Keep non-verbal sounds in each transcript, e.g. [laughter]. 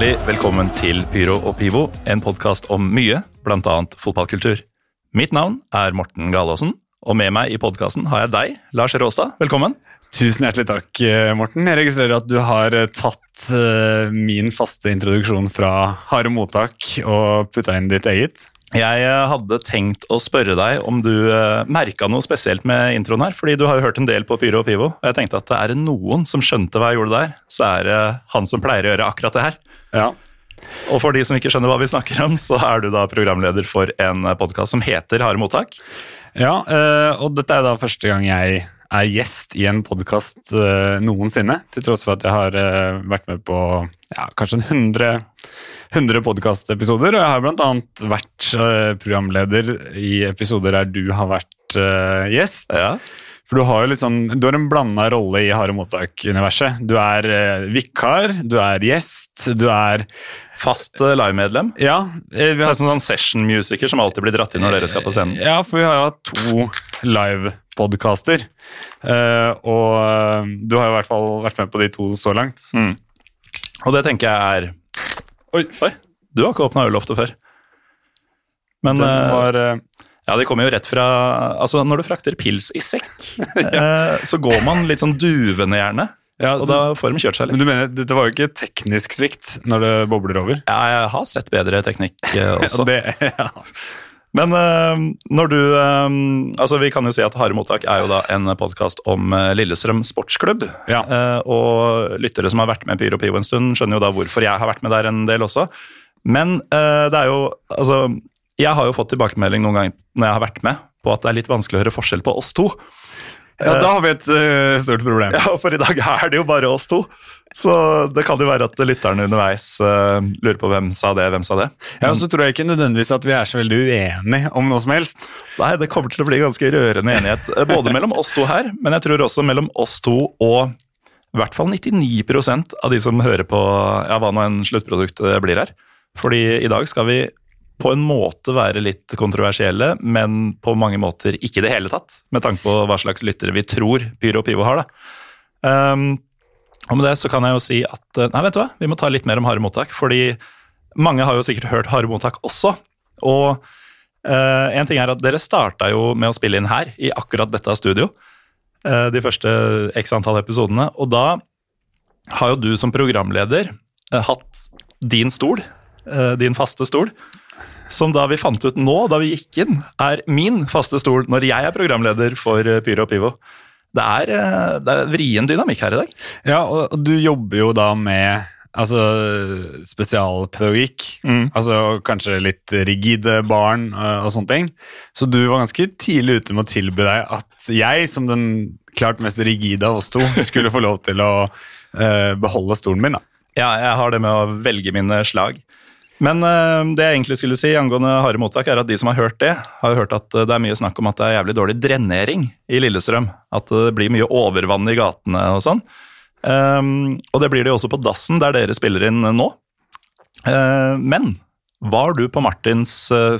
Hjertelig velkommen til Pyro og Pivo, en podkast om mye, bl.a. fotballkultur. Mitt navn er Morten Galaasen, og med meg i podkasten har jeg deg, Lars Råstad. Velkommen. Tusen hjertelig takk, eh, Morten. Jeg registrerer at du har eh, tatt uh, min faste introduksjon fra harde mottak og putta inn ditt eget. Jeg hadde tenkt å spørre deg om du merka noe spesielt med introen her, fordi du har jo hørt en del på Pyro og Pivo, og jeg tenkte at er det noen som skjønte hva jeg gjorde der, så er det han som pleier å gjøre akkurat det her. Ja. Og for de som ikke skjønner hva vi snakker om, så er du da programleder for en podkast som heter Harde mottak. Ja, uh, og dette er da første gang jeg er gjest i en podkast uh, noensinne. Til tross for at jeg har uh, vært med på ja, kanskje 100, 100 podkastepisoder. Og jeg har bl.a. vært programleder i episoder der du har vært gjest. Ja. For du har jo litt sånn, du har en blanda rolle i Harde mottak-universet. Du er vikar, du er gjest, du er Fast livemedlem. Ja. Vi har sånn, sånn session-musiker som alltid blir dratt inn når dere skal på scenen. Ja, for vi har jo hatt to live-podkaster. Eh, og uh, du har jo i hvert fall vært med på de to så langt. Mm. Og det tenker jeg er Oi, oi. du har ikke åpna øloftet før. Men var, uh, Ja, de kommer jo rett fra Altså, når du frakter pils i sekk, [laughs] så går man litt sånn duvende gjerne. Ja, og da får de kjørt seg litt. Men du mener, Dette var jo ikke teknisk svikt når det bobler over? Ja, jeg har sett bedre teknikk [laughs] også. det, ja. Men uh, når du Altså, vi kan jo si at Harde mottak er jo da en podkast om Lillestrøm sportsklubb. Ja. og lyttere som har vært med Pyro Pivo en stund, skjønner jo da hvorfor jeg har vært med der en del også. Men det er jo Altså, jeg har jo fått tilbakemelding noen ganger når jeg har vært med, på at det er litt vanskelig å høre forskjell på oss to. Ja, Da har vi et stort problem. Ja, for i dag er det jo bare oss to. Så det kan jo være at lytterne underveis uh, lurer på hvem sa det, hvem sa det. Ja, og så tror jeg ikke nødvendigvis at vi er så veldig uenige om noe som helst. Nei, det kommer til å bli ganske rørende enighet, både mellom oss to her, men jeg tror også mellom oss to og i hvert fall 99% av de som hører på ja, hva nå en sluttprodukt blir her. Fordi i dag skal vi på en måte være litt kontroversielle, men på mange måter ikke i det hele tatt, med tanke på hva slags lyttere vi tror Pyro og Pivo har. da. Um, og med det så kan jeg jo si at nei, vet du hva, vi må ta litt mer om harde mottak. Fordi mange har jo sikkert hørt harde mottak også. Og uh, en ting er at dere starta jo med å spille inn her, i akkurat dette studio. Uh, de første x antall episodene. Og da har jo du som programleder uh, hatt din stol, din faste stol. Som da vi fant ut nå, da vi gikk inn, er min faste stol når jeg er programleder for Pyro og Pivo det er, det er vrien dynamikk her i dag. Ja, og, du jobber jo da med altså, spesialpedagogikk. Mm. Altså kanskje litt rigide barn og, og, sånne ting. Så du var ganske tidlig ute med å tilby deg at jeg, som den klart mest rigide av oss to, [laughs] skulle få lov til å uh, beholde stolen min. da. Ja, jeg har det med å velge mine slag. Men uh, det jeg egentlig skulle si angående harde mottak, er at de som har hørt det, har hørt at det er mye snakk om at det er jævlig dårlig drenering i Lillestrøm. At det blir mye overvann i gatene og sånn. Um, og det blir det jo også på dassen, der dere spiller inn nå. Men var du på Martins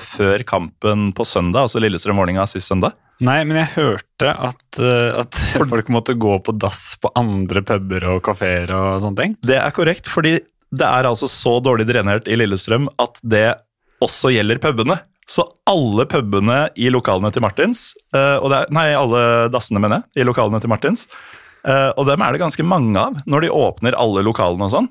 før kampen på søndag, altså Lillestrøm-Vålerenga sist søndag? Nei, men jeg hørte at, at folk måtte gå på dass på andre puber og kafeer og sånne ting. Det er korrekt, fordi det er altså så dårlig drenert i Lillestrøm at det også gjelder pubene. Så alle pubene i lokalene til Martins, uh, er, nei, alle dassene, mener jeg, i lokalene til Martins, uh, og dem er det ganske mange av når de åpner alle lokalene og sånn.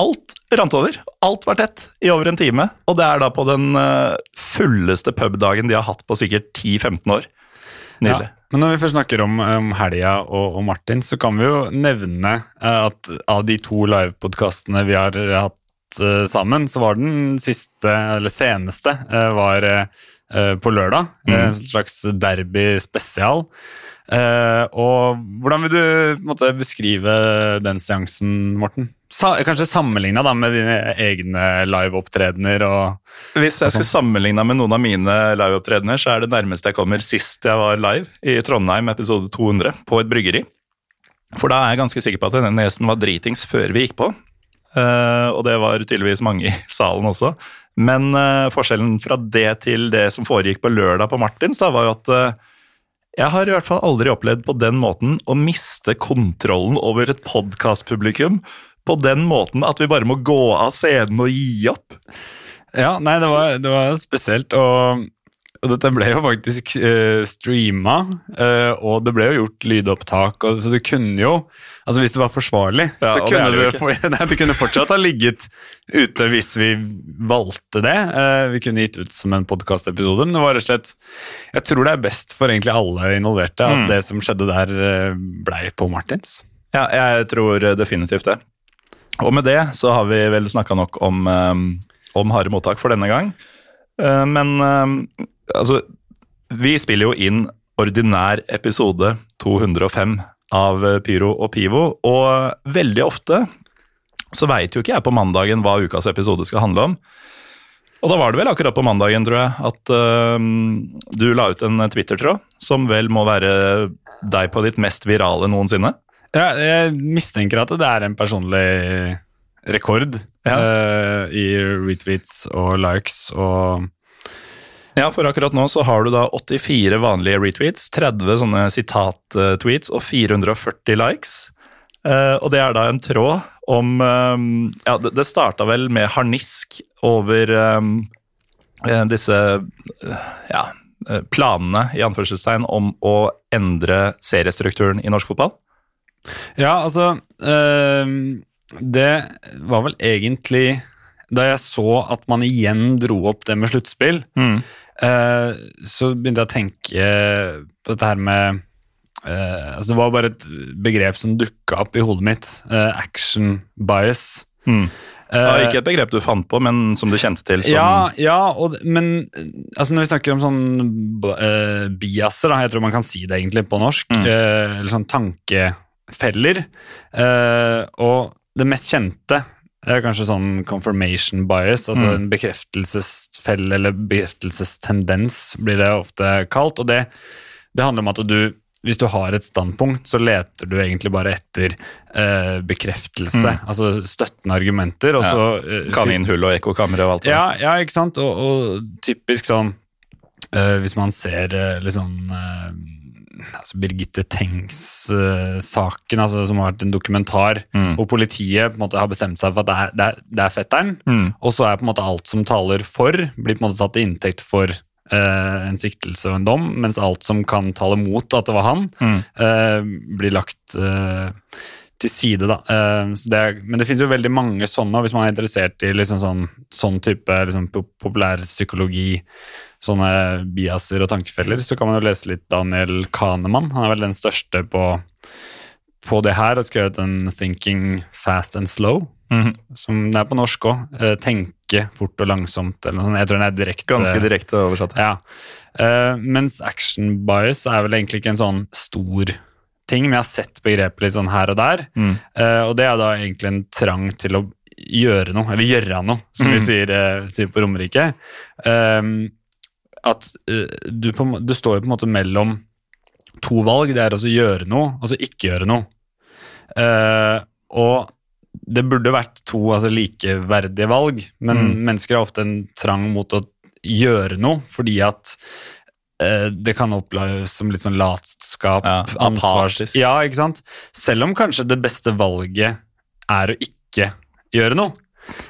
Alt rant over. Alt var tett i over en time. Og det er da på den uh, fulleste pubdagen de har hatt på sikkert 10-15 år. Nydelig. Ja. Men når vi først snakker om, om helga og, og, Martin, så kan vi jo nevne at av de to livepodkastene vi har hatt uh, sammen, så var den siste, eller seneste, uh, var uh, på lørdag. Mm. En slags derby-spesial. og hvordan vil du måtte, beskrive den seansen, Morten? Sa, kanskje sammenligna med dine egne liveopptredener? Hvis jeg skulle sammenligna med noen av mine liveopptredener, så er det nærmeste jeg kommer sist jeg var live, i Trondheim, episode 200, på et bryggeri. For da er jeg ganske sikker på at denne nesen var dritings før vi gikk på. Uh, og det var tydeligvis mange i salen også. Men uh, forskjellen fra det til det som foregikk på lørdag på Martins, da, var jo at uh, jeg har i hvert fall aldri opplevd på den måten å miste kontrollen over et podkastpublikum på den måten at vi bare må gå av scenen og gi opp. Ja, nei, det var, det var spesielt, og, og dette ble jo faktisk uh, streama, uh, og det ble jo gjort lydopptak, og, så du kunne jo Altså Hvis det var forsvarlig, Ja, så kunne det det, [laughs] nei, det kunne fortsatt ha ligget ute hvis vi valgte det. Uh, vi kunne gitt ut som en podkastepisode, men det var rett og slett Jeg tror det er best for egentlig alle involverte at Mm. det som skjedde der, blei på Martins. Ja, jeg tror definitivt det. Og med det så har vi vel snakka nok om, um, om harde mottak for denne gang. Men altså Vi spiller jo inn ordinær episode 205 av uh, Pyro og Pivo, og veldig ofte så veit jo ikke jeg på mandagen hva ukas episode skal handle om. Og da var det vel akkurat på mandagen, tror jeg, at uh, du la ut en Twitter-tråd som vel må være deg på ditt mest virale noensinne. Ja, jeg mistenker at det er en personlig rekord Ja. uh, i retweets og likes og Ja, for akkurat nå så har du da 84 vanlige retweets, 30 sånne sitat-tweets og 440 likes. Uh, og det er da en tråd om um, Ja, det, det starta vel med harnisk over eh, disse eh, ja, planene i anførselstegn om å endre seriestrukturen i norsk fotball. Ja, altså uh, Det var vel egentlig da jeg så at man igjen dro opp det med sluttspill, eh, så begynte jeg å tenke på dette her med eh, altså Det var bare et begrep som dukka opp i hodet mitt. eh, action bias. Mm. Ja, Eh, ikke et begrep du fant på, men som du kjente til som Ja, ja og, men eh, altså når vi snakker om sånn uh, biaser, da, jeg tror man kan si det egentlig på norsk, Mm. uh, eller sånn tankefeller, uh, og det mest kjente er kanskje sånn confirmation bias, altså Mm. en bekreftelsesfelle eller bekreftelsestendens blir det ofte kalt, og det, det handler om at du hvis du har et standpunkt, så leter du egentlig bare etter eh, bekreftelse, altså støttende argumenter. og Mm. Ja. så... eh, kaninhull og ekkokamre og alt det ja, ja, ikke sant? Og, og typisk sånn eh, Hvis man ser eh, litt eh, altså Birgitte Tengs-saken, altså, som har vært en dokumentar, Mm. hvor politiet på en måte har bestemt seg for at det er, det er, det er fetteren, Mm. og så er på en måte alt som taler for, blir på en måte tatt til inntekt for uh, en siktelse og en dom, mens alt som kan tale mot at det var han, Mm. uh, blir lagt eh, til side, da. Så det er, men det finnes jo veldig mange sånne, hvis man er interessert i liksom sånn, sånn type liksom, pop- populærpsykologi, sånne biaser og tankefeller, så kan man jo lese litt Daniel Kahneman. Han er vel den største på, på det her, og skrevet en 'Thinking Fast and Slow', Mhm. som det er på norsk òg. Eh, tenke fort og langsomt, eller noe sånt. Jeg tror den er direkte Ganske direkte oversatt. ja. Eh, mens action bias er vel egentlig ikke en sånn stor ting, men jeg har sett begrepet litt sånn her og der. Mm. Eh, og det er da egentlig en trang til å gjøre noe, eller gjøre noe, som vi Mm. sier, eh, sier på Romerike. At eh, du, på, du står jo på en måte mellom to valg. Det er altså gjøre noe, altså ikke gjøre noe. Uh, og det burde vært to altså, likeverdige valg, men Mm. mennesker har ofte en trang mot å gjøre noe, fordi at eh, det kan oppleves som litt sånn latskap, Ja, ansvars... apatisk. Ja, ikke sant? Selv om kanskje det beste valget er å ikke gjøre noe.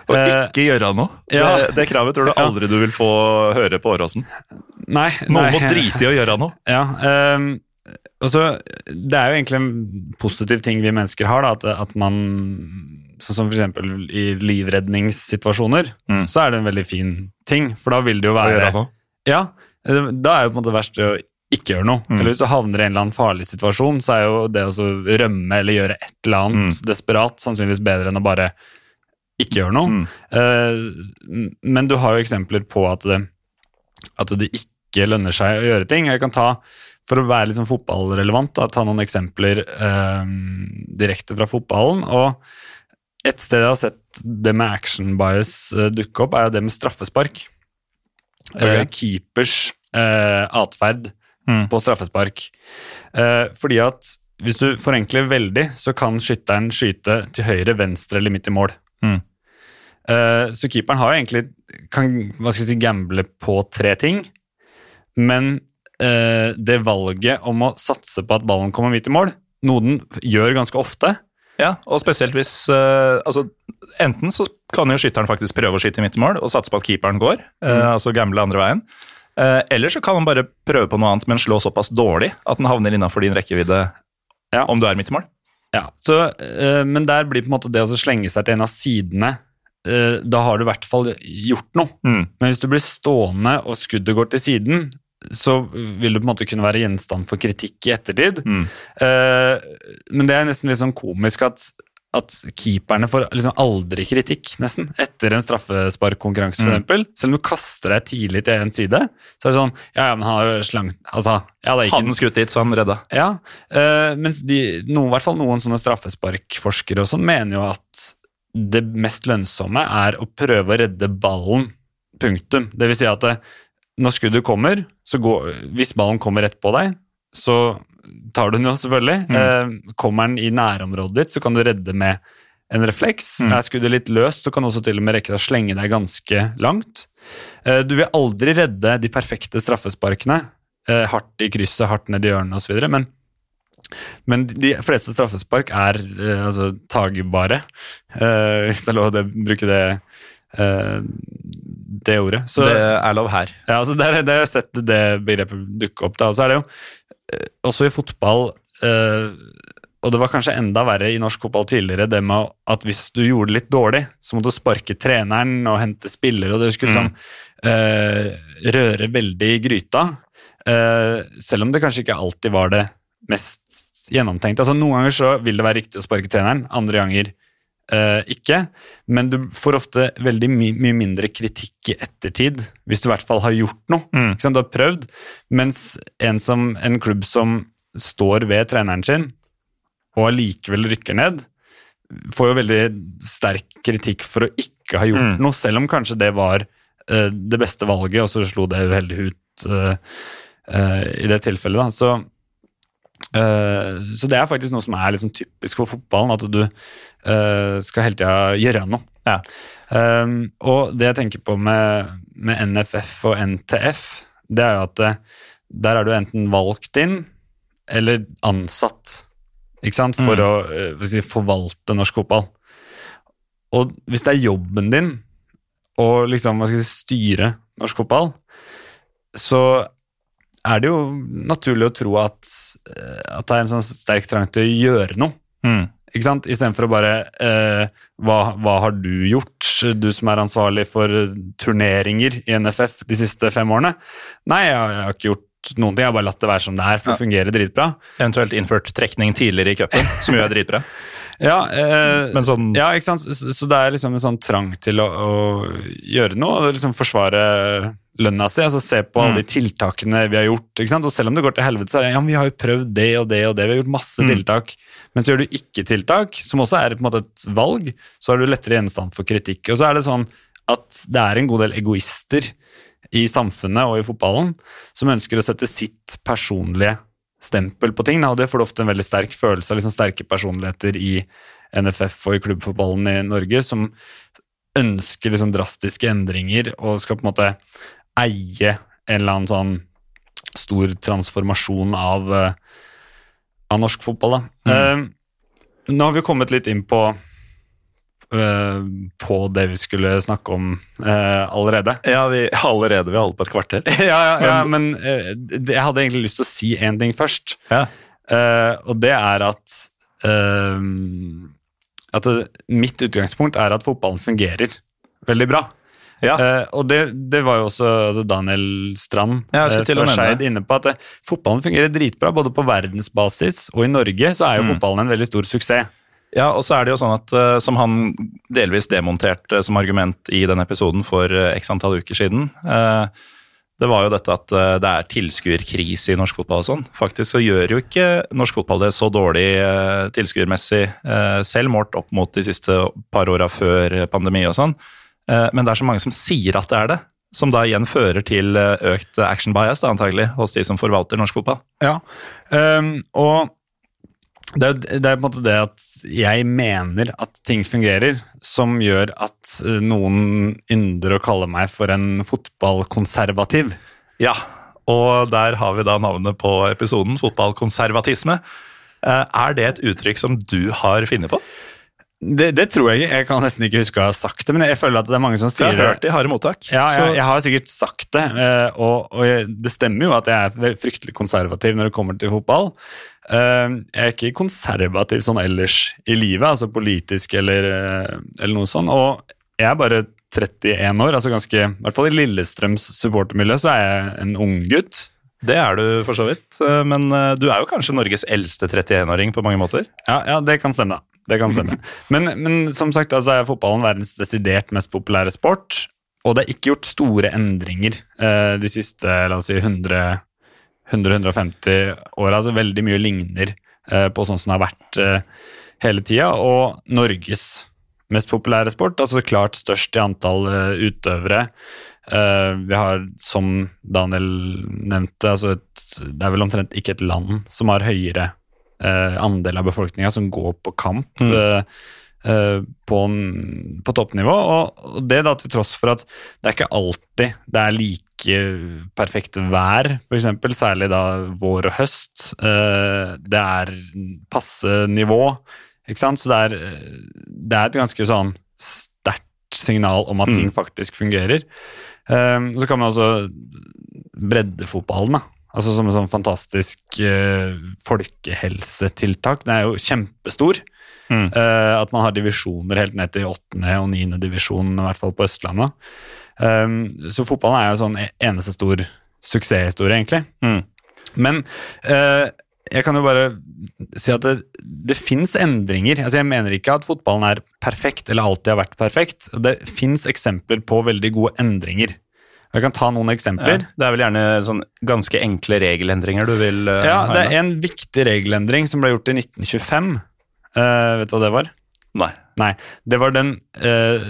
Og Eh, ikke gjøre noe. ja. Det, det kravet tror du [laughs] aldri du vil få høre på Åråsen. Nei, Noen nei. må drite i å gjøre noe. Ja, um, også, Det er jo egentlig en positiv ting vi mennesker har, da, at, at man Sånn som f.eks. i livredningssituasjoner, Mm. så er det en veldig fin ting. For da vil det jo være Å gjøre noe. Ja, eh, da er jo på en måte det verste å ikke gjøre noe. Mm. Eller hvis du havner i en eller annen farlig situasjon, så er jo det å rømme eller gjøre et eller annet Mm. desperat sannsynligvis bedre enn å bare ikke gjør noe. Mm. Eh, men du har jo eksempler på at det, at det ikke lønner seg å gjøre ting. Jeg kan ta, For å være litt sånn fotballrelevant, da, ta noen eksempler eh, direkte fra fotballen. og Et sted jeg har sett det med action bias eh, dukke opp, er jo det med straffespark. Okay. Keepers eh, atferd Mm. på straffespark. Eh, fordi at hvis du forenkler veldig, så kan skytteren skyte til høyre, venstre eller midt i mål. Mm. Eh, så keeperen har jo egentlig kan hva skal jeg si, gamble på tre ting, men eh, det valget om å satse på at ballen kommer midt i mål, noe den gjør ganske ofte, Ja, og spesielt hvis eh, altså, Enten så kan jo skytteren faktisk prøve å skyte midt i mål og satse på at keeperen går, mm. altså gamble andre veien. Eller så kan han bare prøve på noe annet, men slå såpass dårlig at den havner innafor din rekkevidde Ja. om du er midtmål. Ja, så, Men der blir på en måte det å slenge seg til en av sidene Da har du i hvert fall gjort noe. Mm. Men hvis du blir stående og skuddet går til siden, så vil du på en måte kunne være gjenstand for kritikk i ettertid. Mm. Eh, men det er nesten litt sånn komisk at, at keeperne får liksom aldri kritikk, nesten, etter en straffesparkkonkurranse, Mm. eksempel. Selv om du kaster deg tidlig til en side, så er det sånn Ja, ja, men han har slangt Altså, ja, det er ikke Hadde han skutt dit, så han redda. ja, eh, mens de, noen, i hvert fall noen sånne straffesparkforskere og sånn mener jo at det mest lønnsomme er å prøve å redde ballen, punktum. Det vil si at det, når skuddet kommer, så går, hvis ballen kommer rett på deg, så tar du den jo selvfølgelig. Eh, kommer den i nærområdet ditt, så kan du redde med en refleks. Mm. Er skuddet litt løst, så kan du også til og med rekke deg å slenge deg ganske langt. Eh, du vil aldri redde de perfekte straffesparkene. Eh, hardt i krysset, hardt ned i hjørnet osv. Men, men de fleste straffespark er uh, altså tagbare, uh, hvis det er lov å bruke det, uh, det ordet. Så, det er lov her. ja, altså der, der har jeg sett det begrepet dukke opp. Da. Og så er det jo også i fotball Og det var kanskje enda verre i norsk fotball tidligere, det med at hvis du gjorde det litt dårlig, så måtte du sparke treneren og hente spillere, og det skulle liksom eh, røre veldig i gryta. Selv om det kanskje ikke alltid var det mest gjennomtenkt. Altså Noen ganger så vil det være riktig å sparke treneren, andre ganger eh, ikke. Men du får ofte veldig my mye mindre kritikk i ettertid, hvis du i hvert fall har gjort noe. Mm. Ikke sant? Du har prøvd, mens en, som, en klubb som står ved treneren sin, og allikevel rykker ned, får jo veldig sterk kritikk for å ikke ha gjort Mm. noe, selv om kanskje det var eh, det beste valget, og så slo det uheldig ut uh, uh, i det tilfellet. Da. Så, eh, så det er faktisk noe som er sånn typisk for fotballen, at du uh, skal hele tida gjøre noe. Ja. Um, og det jeg tenker på med, med NFF og NTF, det er jo at eh, der er du enten valgt inn eller ansatt ikke sant? for Mm. å si, forvalte norsk fotball. Og hvis det er jobben din å liksom, hva skal jeg si, styre norsk fotball, så er det jo naturlig å tro at, eh, at det er en sånn sterk trang til å gjøre noe. Mm. Ikke sant? Istedenfor å bare eh, hva, hva har du gjort, du som er ansvarlig for turneringer i NFF de siste fem årene? Nei, jeg, har- jeg har ikke gjort noen ting, jeg har bare latt det være som det er, for det fungerer dritbra. Eventuelt innført trekning tidligere i cupen, [laughs] som gjør dritbra. Ja, eh, Men sånn ja, ikke sant? Så, så det er liksom en sånn trang til å, å gjøre noe, og liksom forsvare lønna si. altså Se på alle de tiltakene vi har gjort. ikke sant? Og selv om det går til helvete, så er det ja, men vi har jo prøvd det og det og det. Vi har gjort masse tiltak. Men så gjør du ikke tiltak, som også er på en måte et valg, så er du lettere gjenstand for kritikk. Og så er det sånn at det er en god del egoister i samfunnet og i fotballen som ønsker å sette sitt personlige stempel på ting. Og det får du ofte en veldig sterk følelse av liksom sterke personligheter i NFF og i klubbfotballen i Norge som ønsker liksom drastiske endringer og skal på en måte eie en eller annen sånn stor transformasjon av, eh, av norsk fotball. Da. Eh, nå har vi kommet litt inn på uh, på det vi skulle snakke om uh, allerede. Ja, vi allerede vi har holdt på et kvarter. [laughs] ja, ja, ja, men det- jeg hadde egentlig lyst til å si én ting først. Ja. Og det er at At mitt utgangspunkt er at fotballen fungerer veldig bra. Ja. Uh, og det, det var jo også altså Daniel Strand Ja, eh, fra Skeid inne på at uh, fotballen fungerer dritbra, både på verdensbasis og i Norge så er jo Mm. fotballen en veldig stor suksess. Ja, og så er det jo sånn at uh, som han delvis demonterte som argument i den episoden for eh, x antall uker siden, eh, det var jo dette at eh, det er tilskuerkrise i norsk fotball og sånn. Faktisk så gjør jo ikke norsk fotball det så dårlig eh, tilskuermessig, eh, selv målt opp mot de siste par åra før pandemi og sånn. Eh, men det er så mange som sier at det er det, som da igjen fører til eh, økt action bias, da, antagelig, hos de som forvalter norsk fotball. Ja, um, og det er, det er på en måte det at jeg mener at ting fungerer, som gjør at eh, noen ynder å kalle meg for en fotballkonservativ. Ja, og der har vi da navnet på episoden, fotballkonservatisme. Eh, Er det et uttrykk som du har funnet på? Det, det tror jeg ikke. Jeg kan nesten ikke huske å ha sagt det, men jeg føler at det er mange som Jeg sier har det. hørt det i harde mottak. Ja, jeg, jeg har sikkert sagt det, eh, og, og jeg, det stemmer jo at jeg er fryktelig konservativ når det kommer til fotball. Eh, Jeg er ikke konservativ sånn ellers i livet, altså politisk eller, eh, eller noe sånt. Og jeg er bare 31 år, altså ganske, i hvert fall i Lillestrøms supportermiljø så er jeg en ung gutt. Det er du for så vidt, men du er jo kanskje Norges eldste 31-åring på mange måter. Ja, ja, det kan stemme. Det kan stemme. Men, men som sagt, altså er fotballen verdens desidert mest populære sport. Og det er ikke gjort store endringer eh, de siste la oss si, 100 100-150 åra. Altså veldig mye ligner eh, på sånn som det har vært eh, hele tida. Og Norges mest populære sport, altså klart størst i antall eh, utøvere. Eh, vi har, som Daniel nevnte, altså et, det er vel omtrent ikke et land som har høyere andel av befolkninga som går på kamp Mm. eh, eh, på, på toppnivå. Og, det da til tross for at det er ikke alltid det er like perfekt vær, f.eks. Særlig da vår og høst. Eh, det er passe nivå, ikke sant. Så det er, eh, det er et ganske sånn sterkt signal om at Mm. ting faktisk fungerer. Eh, så kan man også breddefotballen, da. Altså som en sånn fantastisk uh, folkehelsetiltak. Den er jo kjempestor. Mm. Uh, at man har divisjoner helt ned til åttende og niende divisjon, i hvert fall på Østlandet. Um, så fotballen er jo sånn e- eneste stor suksesshistorie, egentlig. Mm. Men uh, jeg kan jo bare si at det, det fins endringer. Altså Jeg mener ikke at fotballen er perfekt eller alltid har vært perfekt. Det fins eksempler på veldig gode endringer. Jeg kan ta noen Ja, eksempler. det er vel gjerne sånn ganske enkle regelendringer du vil uh, Ja, Det er en viktig regelendring som ble gjort i 1925. Uh, vet du hva det var? Nei. Nei, det var den uh,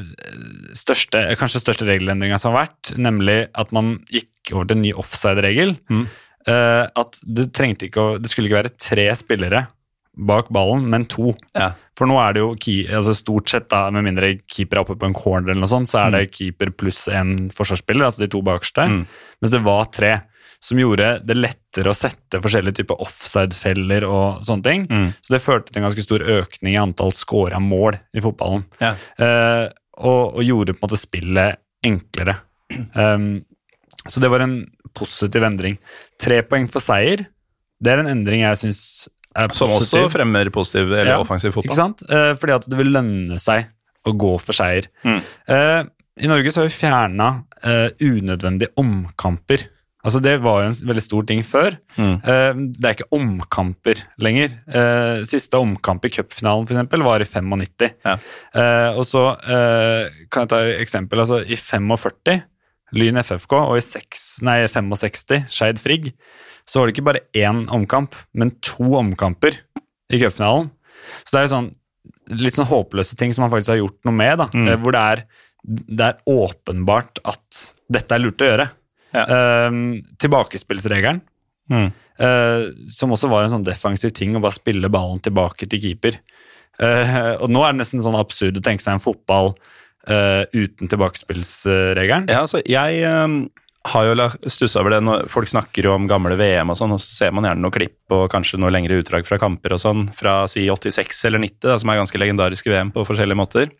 største, kanskje største regelendringa som har vært, nemlig at man gikk over til en ny offside-regel. Mm. Eh, at du trengte ikke å, det skulle ikke være tre spillere bak ballen, men to. Ja. For nå er det jo key, altså stort sett, da, med mindre keeper er oppe på en corner, eller noe sånt, så er det keeper pluss en forsvarsspiller, altså de to bakerste. Mm. Mens det var tre, som gjorde det lettere å sette forskjellige typer offside-feller og sånne ting. Mm. Så det førte til en ganske stor økning i antall scora mål i fotballen. Ja. Eh, og, og gjorde på en måte spillet enklere. Um, så det var en positiv endring. Tre poeng for seier, det er en endring jeg syns Som også fremmer positiv eller Ja, offensiv Ikke fotball. sant? Eh, fordi at det vil lønne seg å gå for seier. Mm. Eh, I Norge så har vi fjerna eh, unødvendige omkamper. Altså Det var jo en veldig stor ting før. Mm. Eh, det er ikke omkamper lenger. Eh, siste omkamp i cupfinalen for eksempel, var i 95. Ja. Eh, og så eh, kan jeg ta et eksempel. altså I 45, Lyn FFK, og i 6, nei, 65, Skeid Frigg, så var det ikke bare én omkamp, men to omkamper i cupfinalen. Så det er jo sånn litt sånn håpløse ting som man faktisk har gjort noe med. da, Mm. eh, Hvor det er, det er åpenbart at dette er lurt å gjøre. Ja. Uh, tilbakespillsregelen, Mm. uh, som også var en sånn defensiv ting, å bare spille ballen tilbake til keeper. Uh, og nå er det nesten sånn absurd å tenke seg en fotball uten tilbakespillsregelen. Ja, altså, jeg har jo stussa over det når folk snakker jo om gamle VM og sånn, og så ser man gjerne noen klipp og kanskje noe lengre utdrag fra kamper og sånn, fra si 86 eller 90, da, som er ganske legendariske VM på forskjellige måter.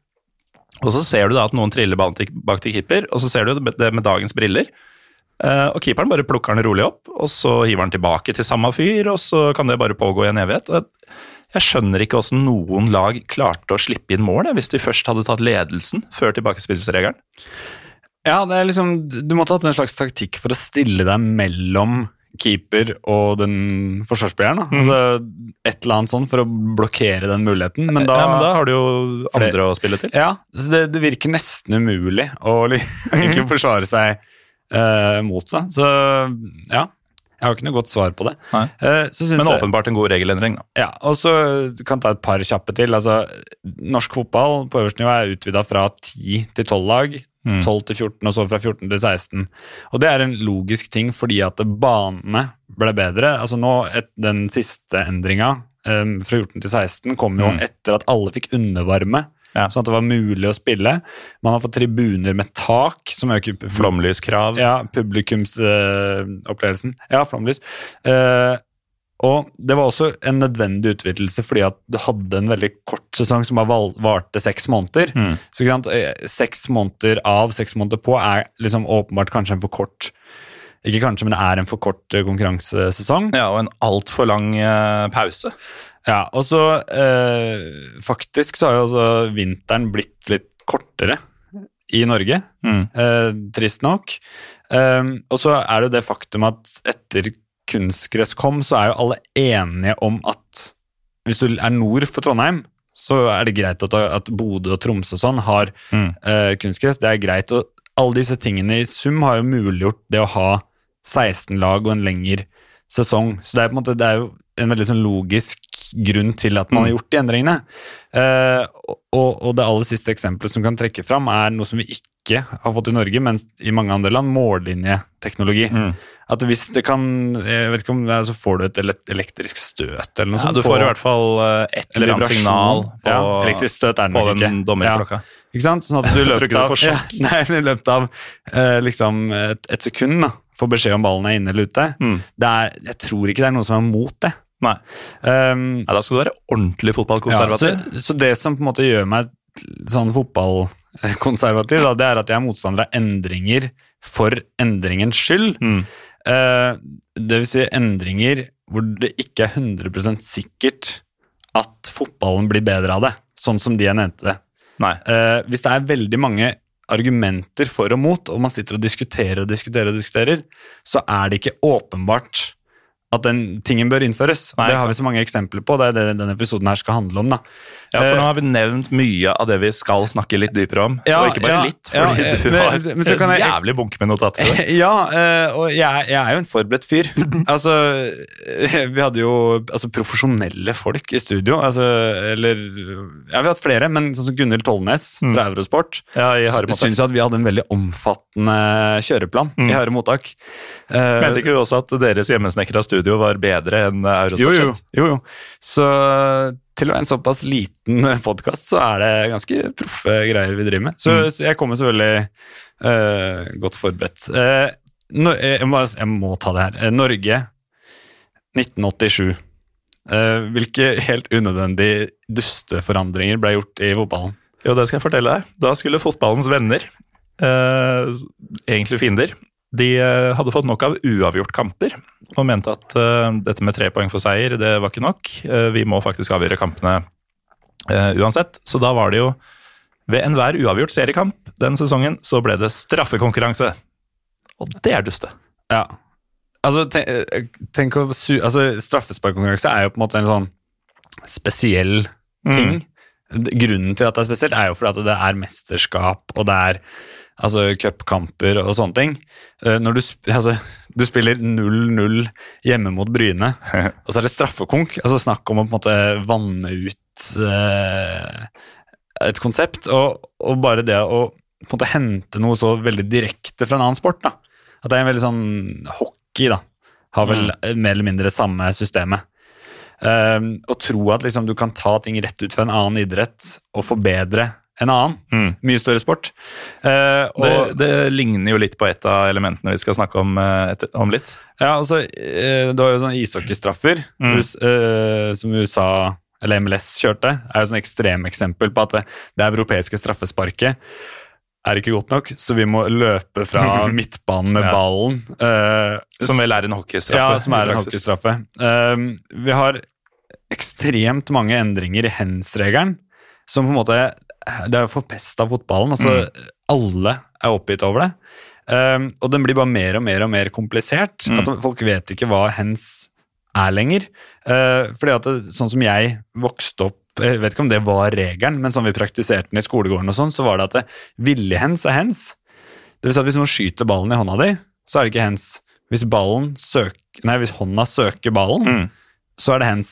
Og så ser du da at noen triller ballen bak til keeper, og så ser du det med dagens briller. Eh, og keeperen bare plukker den rolig opp, og så hiver den tilbake til samme fyr, og så kan det bare pågå i en evighet. Jeg skjønner ikke hvordan noen lag klarte å slippe inn mål, hvis de først hadde tatt ledelsen før tilbakespillsregelen. Ja, det er liksom, Du måtte ha hatt en slags taktikk for å stille deg mellom keeper og den forsvarsspilleren. Mm. Altså, et eller annet sånn for å blokkere den muligheten. Men da, ja, men da har du jo andre flere. å spille til. Ja, så det, det virker nesten umulig å [laughs] egentlig forsvare seg eh, mot det. Så ja, jeg har ikke noe godt svar på det. Eh, så Men åpenbart en god regelendring, da. ja, og så kan jeg ta et par kjappe til. Altså, norsk fotball på øverste nivå er utvida fra 10 til 12 lag. Mm. 12 til 14, og så fra 14 til 16. Og det er en logisk ting fordi at banene ble bedre. Altså nå, et, Den siste endringa um, fra 14 til 16 kom jo Mm. etter at alle fikk undervarme. Ja. Sånn at det var mulig å spille. Man har fått tribuner med tak, som øker Flomlyskrav. ja, publikumsopplevelsen. ja, flomlys. Uh, Og det var også en nødvendig utvidelse fordi at du hadde en veldig kort sesong som bare varte seks måneder. Mm. Så eh, seks måneder av, seks måneder på er liksom åpenbart kanskje en for kort Ikke kanskje, men det er en for kort eh, konkurransesesong. Ja, og en altfor lang uh, pause. Ja, og så eh, faktisk så har jo altså vinteren blitt litt kortere i Norge. Mm. Eh, trist nok. Eh, og så er det det faktum at etter kunstgress kom, så er jo alle enige om at hvis du er nord for Trondheim, så er det greit at, at Bodø og Tromsø og sånn har Mm. eh, kunstgress. Det er greit. Og alle disse tingene i sum har jo muliggjort det å ha 16 lag og en lengre sesong. Så det er på en måte det er jo en veldig sånn logisk grunn til at man har gjort de endringene. Eh, og, og det aller siste eksempelet som kan trekke fram, er noe som vi ikke har fått i Norge, men i mange andre land, mållinjeteknologi. Mm. At hvis det kan Jeg vet ikke om det er, så får du et elektrisk støt eller noe Ja, sånt. du får i hvert fall eh, et eller annet signal på, ja, Elektrisk støt er det på den dommerklokka. Ja, ikke sant? Sånn at du [laughs] i løpet av, [laughs] ja, nei, i løpet av eh, liksom et, et sekund da, får beskjed om ballen er inne eller ute. Mm. Det er, jeg tror ikke det er noen som er mot det. Nei. Um, Nei, da skal du være ordentlig ja, fotballkonservativ. så, så det som på en måte gjør meg sånn fotballkonservativ, da, det er at jeg er motstander av endringer for endringens skyld. Mm. Uh, det vil si endringer hvor det ikke er 100 sikkert at fotballen blir bedre av det, sånn som de jeg nevnte. Eh, hvis det er veldig mange argumenter for og mot, og man sitter og diskuterer og diskuterer, og diskuterer, så er det ikke åpenbart at den tingen bør innføres. Nei, det har vi så mange eksempler på. Det er det denne episoden her skal handle om. da. Ja, for Eh, nå har vi nevnt mye av det vi skal snakke litt dypere om. Ja, og ikke bare ja, litt, fordi ja, du men- har men så kan en jeg- jævlig bunke med notater. [laughs] Ja, eh, og jeg, jeg er jo en forberedt fyr. [laughs] Altså, eh, vi hadde jo altså, profesjonelle folk i studio. Altså, eller Ja, vi har hatt flere, men sånn som Gunhild Tollnes fra Eurosport Ja, i syns at vi hadde en veldig omfattende kjøreplan i harde mottak. Eh, Mente ikke du også at deres hjemmesnekra studio var bedre enn Eurosport? jo, jo, jo, jo. Så til å være en såpass liten [laughs] podkast, så er det ganske proffe greier vi driver med. Så, Mm. så jeg kommer selvfølgelig uh, godt forberedt. Uh, Nor- eh, jeg, må, jeg må ta det her. Eh, Norge 1987. Uh, hvilke helt unødvendige dusteforandringer ble gjort i fotballen? Jo, det skal jeg fortelle deg. Da skulle fotballens venner, eh, egentlig fiender, de eh, hadde fått nok av uavgjort kamper og mente at uh, dette med tre poeng for seier, det var ikke nok. Uh, vi må faktisk avgjøre kampene uh, uansett. Så da var det jo ved enhver uavgjort seriekamp den sesongen, så ble det straffekonkurranse. Og det er duste. Ja. Altså, tenk, tenk å altså, Straffesparkkonkurranse er jo på en måte en sånn spesiell ting. Grunnen til at det er spesielt, er jo fordi at det er mesterskap, og det er altså cupkamper og sånne ting. Eh, Når du, altså, du spiller 0-0 hjemme mot Bryne, [laughs] og så er det straffekonk. Altså Snakk om å på en måte vanne ut eh, et konsept. Og, og bare det å på en måte hente noe så veldig direkte fra en annen sport. da. At det er en veldig sånn hockey, da. Har vel mer eller mindre samme systemet. Um, å tro at liksom, du kan ta ting rett ut fra en annen idrett og forbedre en annen. Mm. Mye større sport. Eh, Det, det ligner jo litt på et av elementene vi skal snakke om, eh, etter, om litt. Ja, altså, eh, Du har jo sånne ishockeystraffer Mm. Eh, som USA eller MLS kjørte. er jo sånn ekstremeksempel på at det, det europeiske straffesparket er ikke godt nok, så vi må løpe fra [laughs] midtbanen med Ja. ballen. eh, Som vel er en hockeystraffe. Ja, som er en hockeystraffe. Um, vi har ekstremt mange endringer i hands-regelen, som på en måte Det er jo forpesta fotballen. altså Alle er oppgitt over det. Um, og den blir bare mer og mer og mer komplisert. Mm. At Folk vet ikke hva hens er lenger. Uh, fordi at det, Sånn som jeg vokste opp jeg vet ikke om det var regelen, men sånn vi praktiserte den i skolegården, og sånn, så var det at det, hands er hens. Det vil si at hvis noen skyter ballen i hånda di, så er det ikke hens. Hvis, søk, nei, hvis hånda søker ballen, Mm. så er det hens.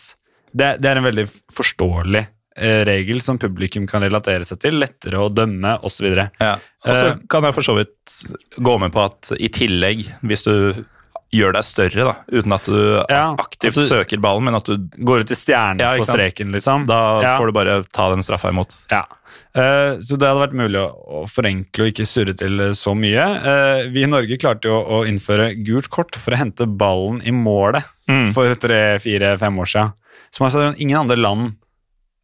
Det, det er en veldig forståelig regel som publikum kan relatere seg til. Lettere å dømme, osv. Ja. Og så Eh, kan jeg for så vidt gå med på at i tillegg, hvis du gjør deg større, da, uten at du Ja, aktivt at du- søker ballen, men at du Går ut i stjerne Ja, på streken, liksom. Da Ja. får du bare ta den straffa imot. Ja. Eh, så det hadde vært mulig å, å forenkle og ikke surre til eh, så mye. Eh, vi i Norge klarte jo å innføre gult kort for å hente ballen i målet Mm. for tre, fire, fem år siden. Som altså, ingen andre land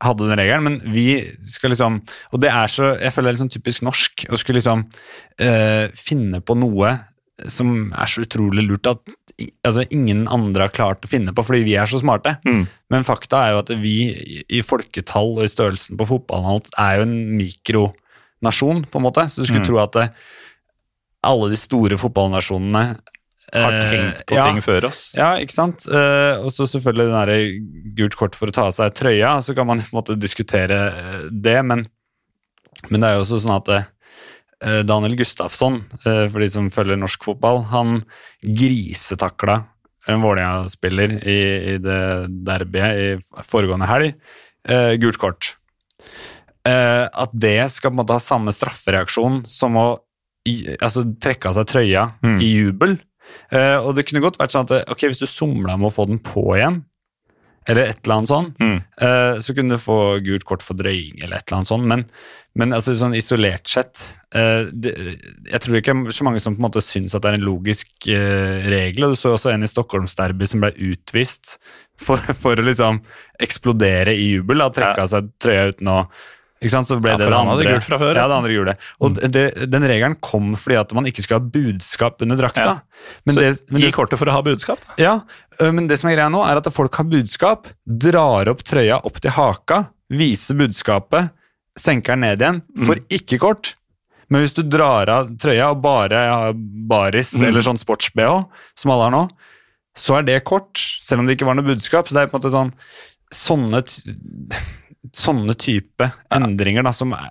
hadde den regelen, men vi skal liksom Og det er så Jeg føler det er sånn typisk norsk å skulle liksom eh, finne på noe som er så utrolig lurt at altså, ingen andre har klart å finne på fordi vi er så smarte. Mm. Men fakta er jo at vi i- folketall og i størrelsen på fotballen er jo en mikronasjon, på en måte. Så du skulle Mm. tro at det, alle de store fotballnasjonene Har eh, tenkt på ting før oss. ja, ikke sant? Eh, og så selvfølgelig den der gult kort for å ta av seg trøya, så kan man [laughs] på en måte diskutere eh, det, men, men det er jo også sånn at Daniel Gustafsson, for de som følger norsk fotball, han grisetakla en Vålerenga-spiller i, i det derbyet i foregående helg. Eh, gult kort. Eh, at det skal på en måte ha samme straffereaksjon som å i, altså, trekke av seg trøya Mm. i jubel. Eh, og det kunne godt vært sånn at eh, ok, hvis du somla med å få den på igjen, eller et eller annet sånn, Mm. eh, så kunne du få gult kort for drøying eller et eller annet sånn, men, men altså, sånn isolert sett det, Jeg tror ikke det er så mange som på en måte syns at det er en logisk regel, og du så også en i Stockholmsderby som ble utvist for, for å liksom eksplodere i jubel, da, trekke av seg trøya uten å ikke sant, så ble Ja, det det andre. gult fra før, Ja, det andre gjorde det. Og det, den regelen kom fordi at man ikke skulle ha budskap under drakta. Ja. Men så det, men gi kortet for å ha budskap, da. ja, men det som er greia nå, er at folk har budskap, drar opp trøya opp til haka, viser budskapet, senker den ned igjen, får ikke kort. Men hvis du drar av trøya og bare har baris Mm. eller sånn sports-BH, som alle har nå, så er det kort, selv om det ikke var noe budskap. Så det er på en måte sånn sånne, sånne type endringer da, som er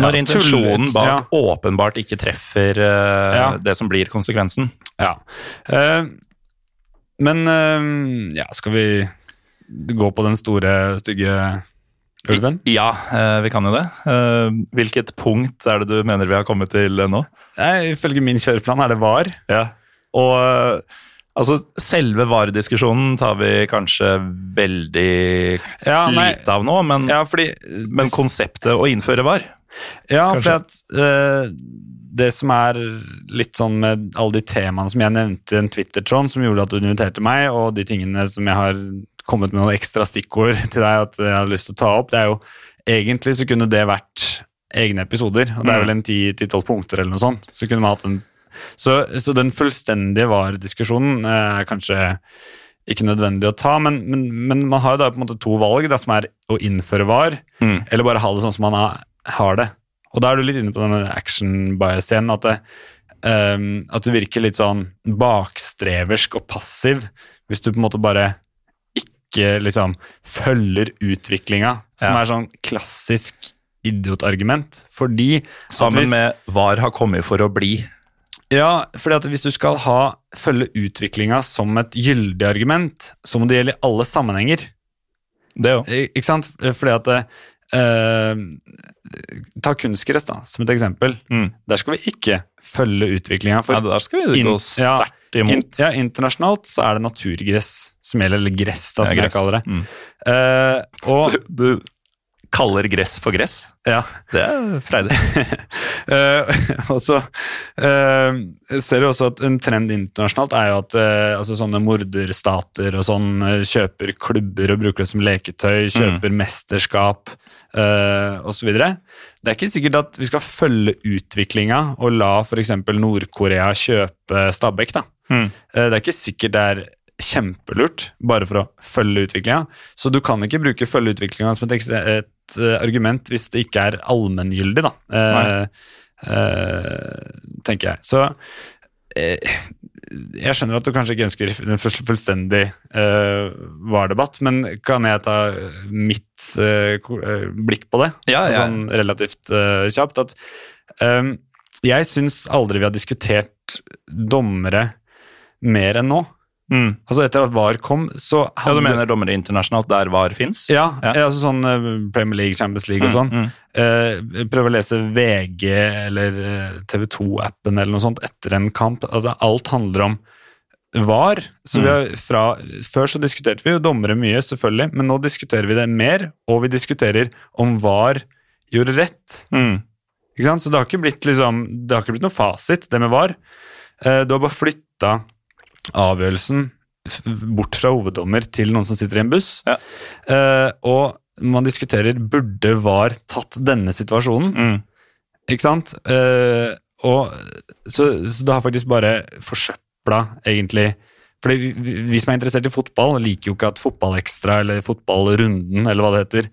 Når Ja, intensjonen bak ja. åpenbart ikke treffer uh, Ja. det som blir konsekvensen. Ja. Uh, men uh, ja, skal vi gå på den store, stygge ulven? Ja, vi kan jo det. Hvilket punkt er det du mener vi har kommet til nå? Ifølge min kjøreplan er det var. Ja. Og altså, selve varediskusjonen tar vi kanskje veldig Ja, lite av nå, men, ja fordi men konseptet å innføre var Ja, kanskje. for at uh, det som er litt sånn med alle de temaene som jeg nevnte i en Twitter-tråd som gjorde at du inviterte meg, og de tingene som jeg har kommet med noen ekstra stikkord [laughs] til deg at jeg har lyst til å ta opp, det er jo egentlig så kunne det vært egne episoder, og det er vel en 10-12 punkter eller noe sånt. Så kunne man hatt en så, så den fullstendige VAR-diskusjonen eh, er kanskje ikke nødvendig å ta, men, men, men man har jo da på en måte to valg, da, som er å innføre VAR, Mm. eller bare ha det sånn som man har, det. Og da er du litt inne på denne action bias-scenen, at, det, ehm, at du virker litt sånn bakstreversk og passiv hvis du på en måte bare ikke liksom følger utviklinga, som Ja. er sånn klassisk idiotargument. Fordi sammen hvis- med VAR har kommet for å bli. Ja, fordi at hvis du skal ha, følge utviklinga som et gyldig argument, så må det gjelde i alle sammenhenger. Det òg. Ikke sant? Fordi at eh, Ta kunstgress da, som et eksempel. Mm. Der skal vi ikke følge utviklinga. For Ja, der skal vi In- gå ja, sterkt in, imot. ja, internasjonalt så er det naturgress som gjelder, eller gress, da, som Ja, jeg kaller det. Mm. Eh, og [laughs] Du, du kaller gress for gress? ja, Det er freidig. [laughs] Eh, og så eh, ser du også at en trend internasjonalt er jo at uh, altså sånne morderstater og sånn eh, kjøper klubber og bruker det som leketøy, kjøper mesterskap uh, osv. Det er ikke sikkert at vi skal følge utviklinga og la f.eks. Nord-Korea kjøpe Stabæk. da. Mm. Eh, Det er ikke sikkert det er kjempelurt, bare for å følge utviklinga. Så du kan ikke bruke følge utviklinga som et, eh, argument hvis det ikke er allmenngyldig, da. Eh, eh, tenker jeg. Så eh, jeg skjønner at du kanskje ikke ønsker en fullstendig uh, VAR-debatt, men kan jeg ta mitt eh, blikk på det? Ja, ja. Sånn relativt eh, kjapt. At eh, jeg syns aldri vi har diskutert dommere mer enn nå. Mm. Altså Etter at VAR kom, så Ja, Du mener dommere internasjonalt der VAR fins? Ja, Ja. altså sånn eh, Premier League, Champions League og Mm, sånn. mm. Eh, prøv å lese VG eller eh, TV 2-appen eller noe sånt etter en kamp. Altså, alt handler om VAR. Så vi Mm. har fra, før så diskuterte vi jo dommere mye, selvfølgelig, men nå diskuterer vi det mer, og vi diskuterer om VAR gjorde rett. Mm. Ikke sant? Så det har ikke blitt liksom, det har ikke blitt noe fasit, det med VAR. Eh, du har bare flytta avgjørelsen bort fra hoveddommer til noen som sitter i en buss. Ja. Uh, og man diskuterer burde VAR tatt denne situasjonen. Mm. Ikke sant? Uh, og, så, så det har faktisk bare forsøpla, egentlig. Fordi vi, som er interessert i fotball, liker jo ikke at Fotballekstra eller Fotballrunden eller hva det heter,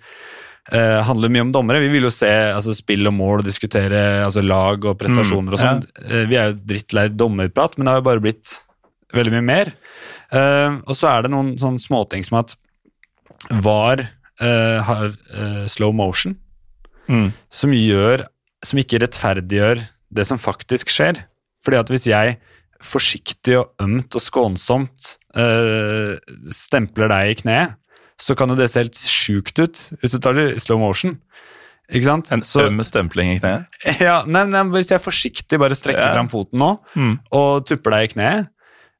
eh, handler mye om dommere. Vi vil jo se altså, spill og mål og diskutere altså, lag og prestasjoner og Mm, ja. sånn. Eh, vi er jo drittlei dommerprat, men det har jo bare blitt veldig mye mer. Uh, og så er det noen sånn småting som at VAR uh, har uh, slow motion Mm. som gjør Som ikke rettferdiggjør det som faktisk skjer. Fordi at hvis jeg forsiktig og ømt og skånsomt stempler deg i kneet, så kan jo det se helt sjukt ut hvis du tar det i slow motion. Ikke sant? En øm stempling i kneet. [laughs] ja, nei, nei, Hvis jeg forsiktig bare strekker Ja. fram foten nå Mm. og tupper deg i kneet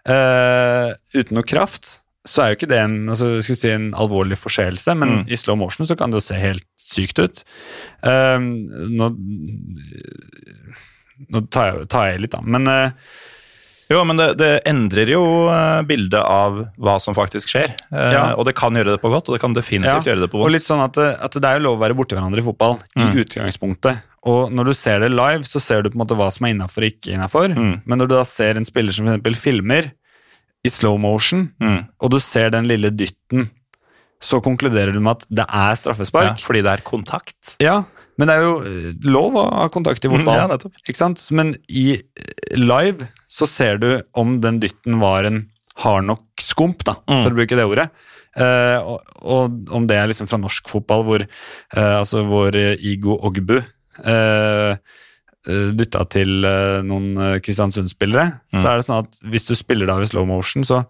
eh, uten noe kraft, så er jo ikke det en, altså, si, en alvorlig forseelse, men Mm. i slow motion så kan det jo se helt sykt ut. Uh, nå nå tar jeg, tar jeg litt, da, men uh, Jo, men det, det endrer jo bildet av hva som faktisk skjer. Ja. Og det kan gjøre det på godt, og det kan definitivt Ja, gjøre det på Og litt sånn at, at det er jo lov å være borti hverandre i fotball, i Mm. utgangspunktet. Og når du ser det live, så ser du på en måte hva som er innafor og ikke innafor. Mm. Men når du da ser en spiller som f.eks. filmer i slow motion, Mm. og du ser den lille dytten, så konkluderer du med at det er Ja, straffespark. fordi det er kontakt. Ja, men det er jo eh, lov å ha kontakt i Mm, ja, ikke sant? Men i eh, live så ser du om den dytten var en hard nok skump, da, Mm. for å bruke det ordet. Eh, og, og om det er liksom fra norsk fotball, hvor eh, altså hvor eh, Igo Ogbu eh, dytta til eh, noen eh, Kristiansund-spillere, Mm. så er det sånn at hvis du spiller det av i slow motion, så,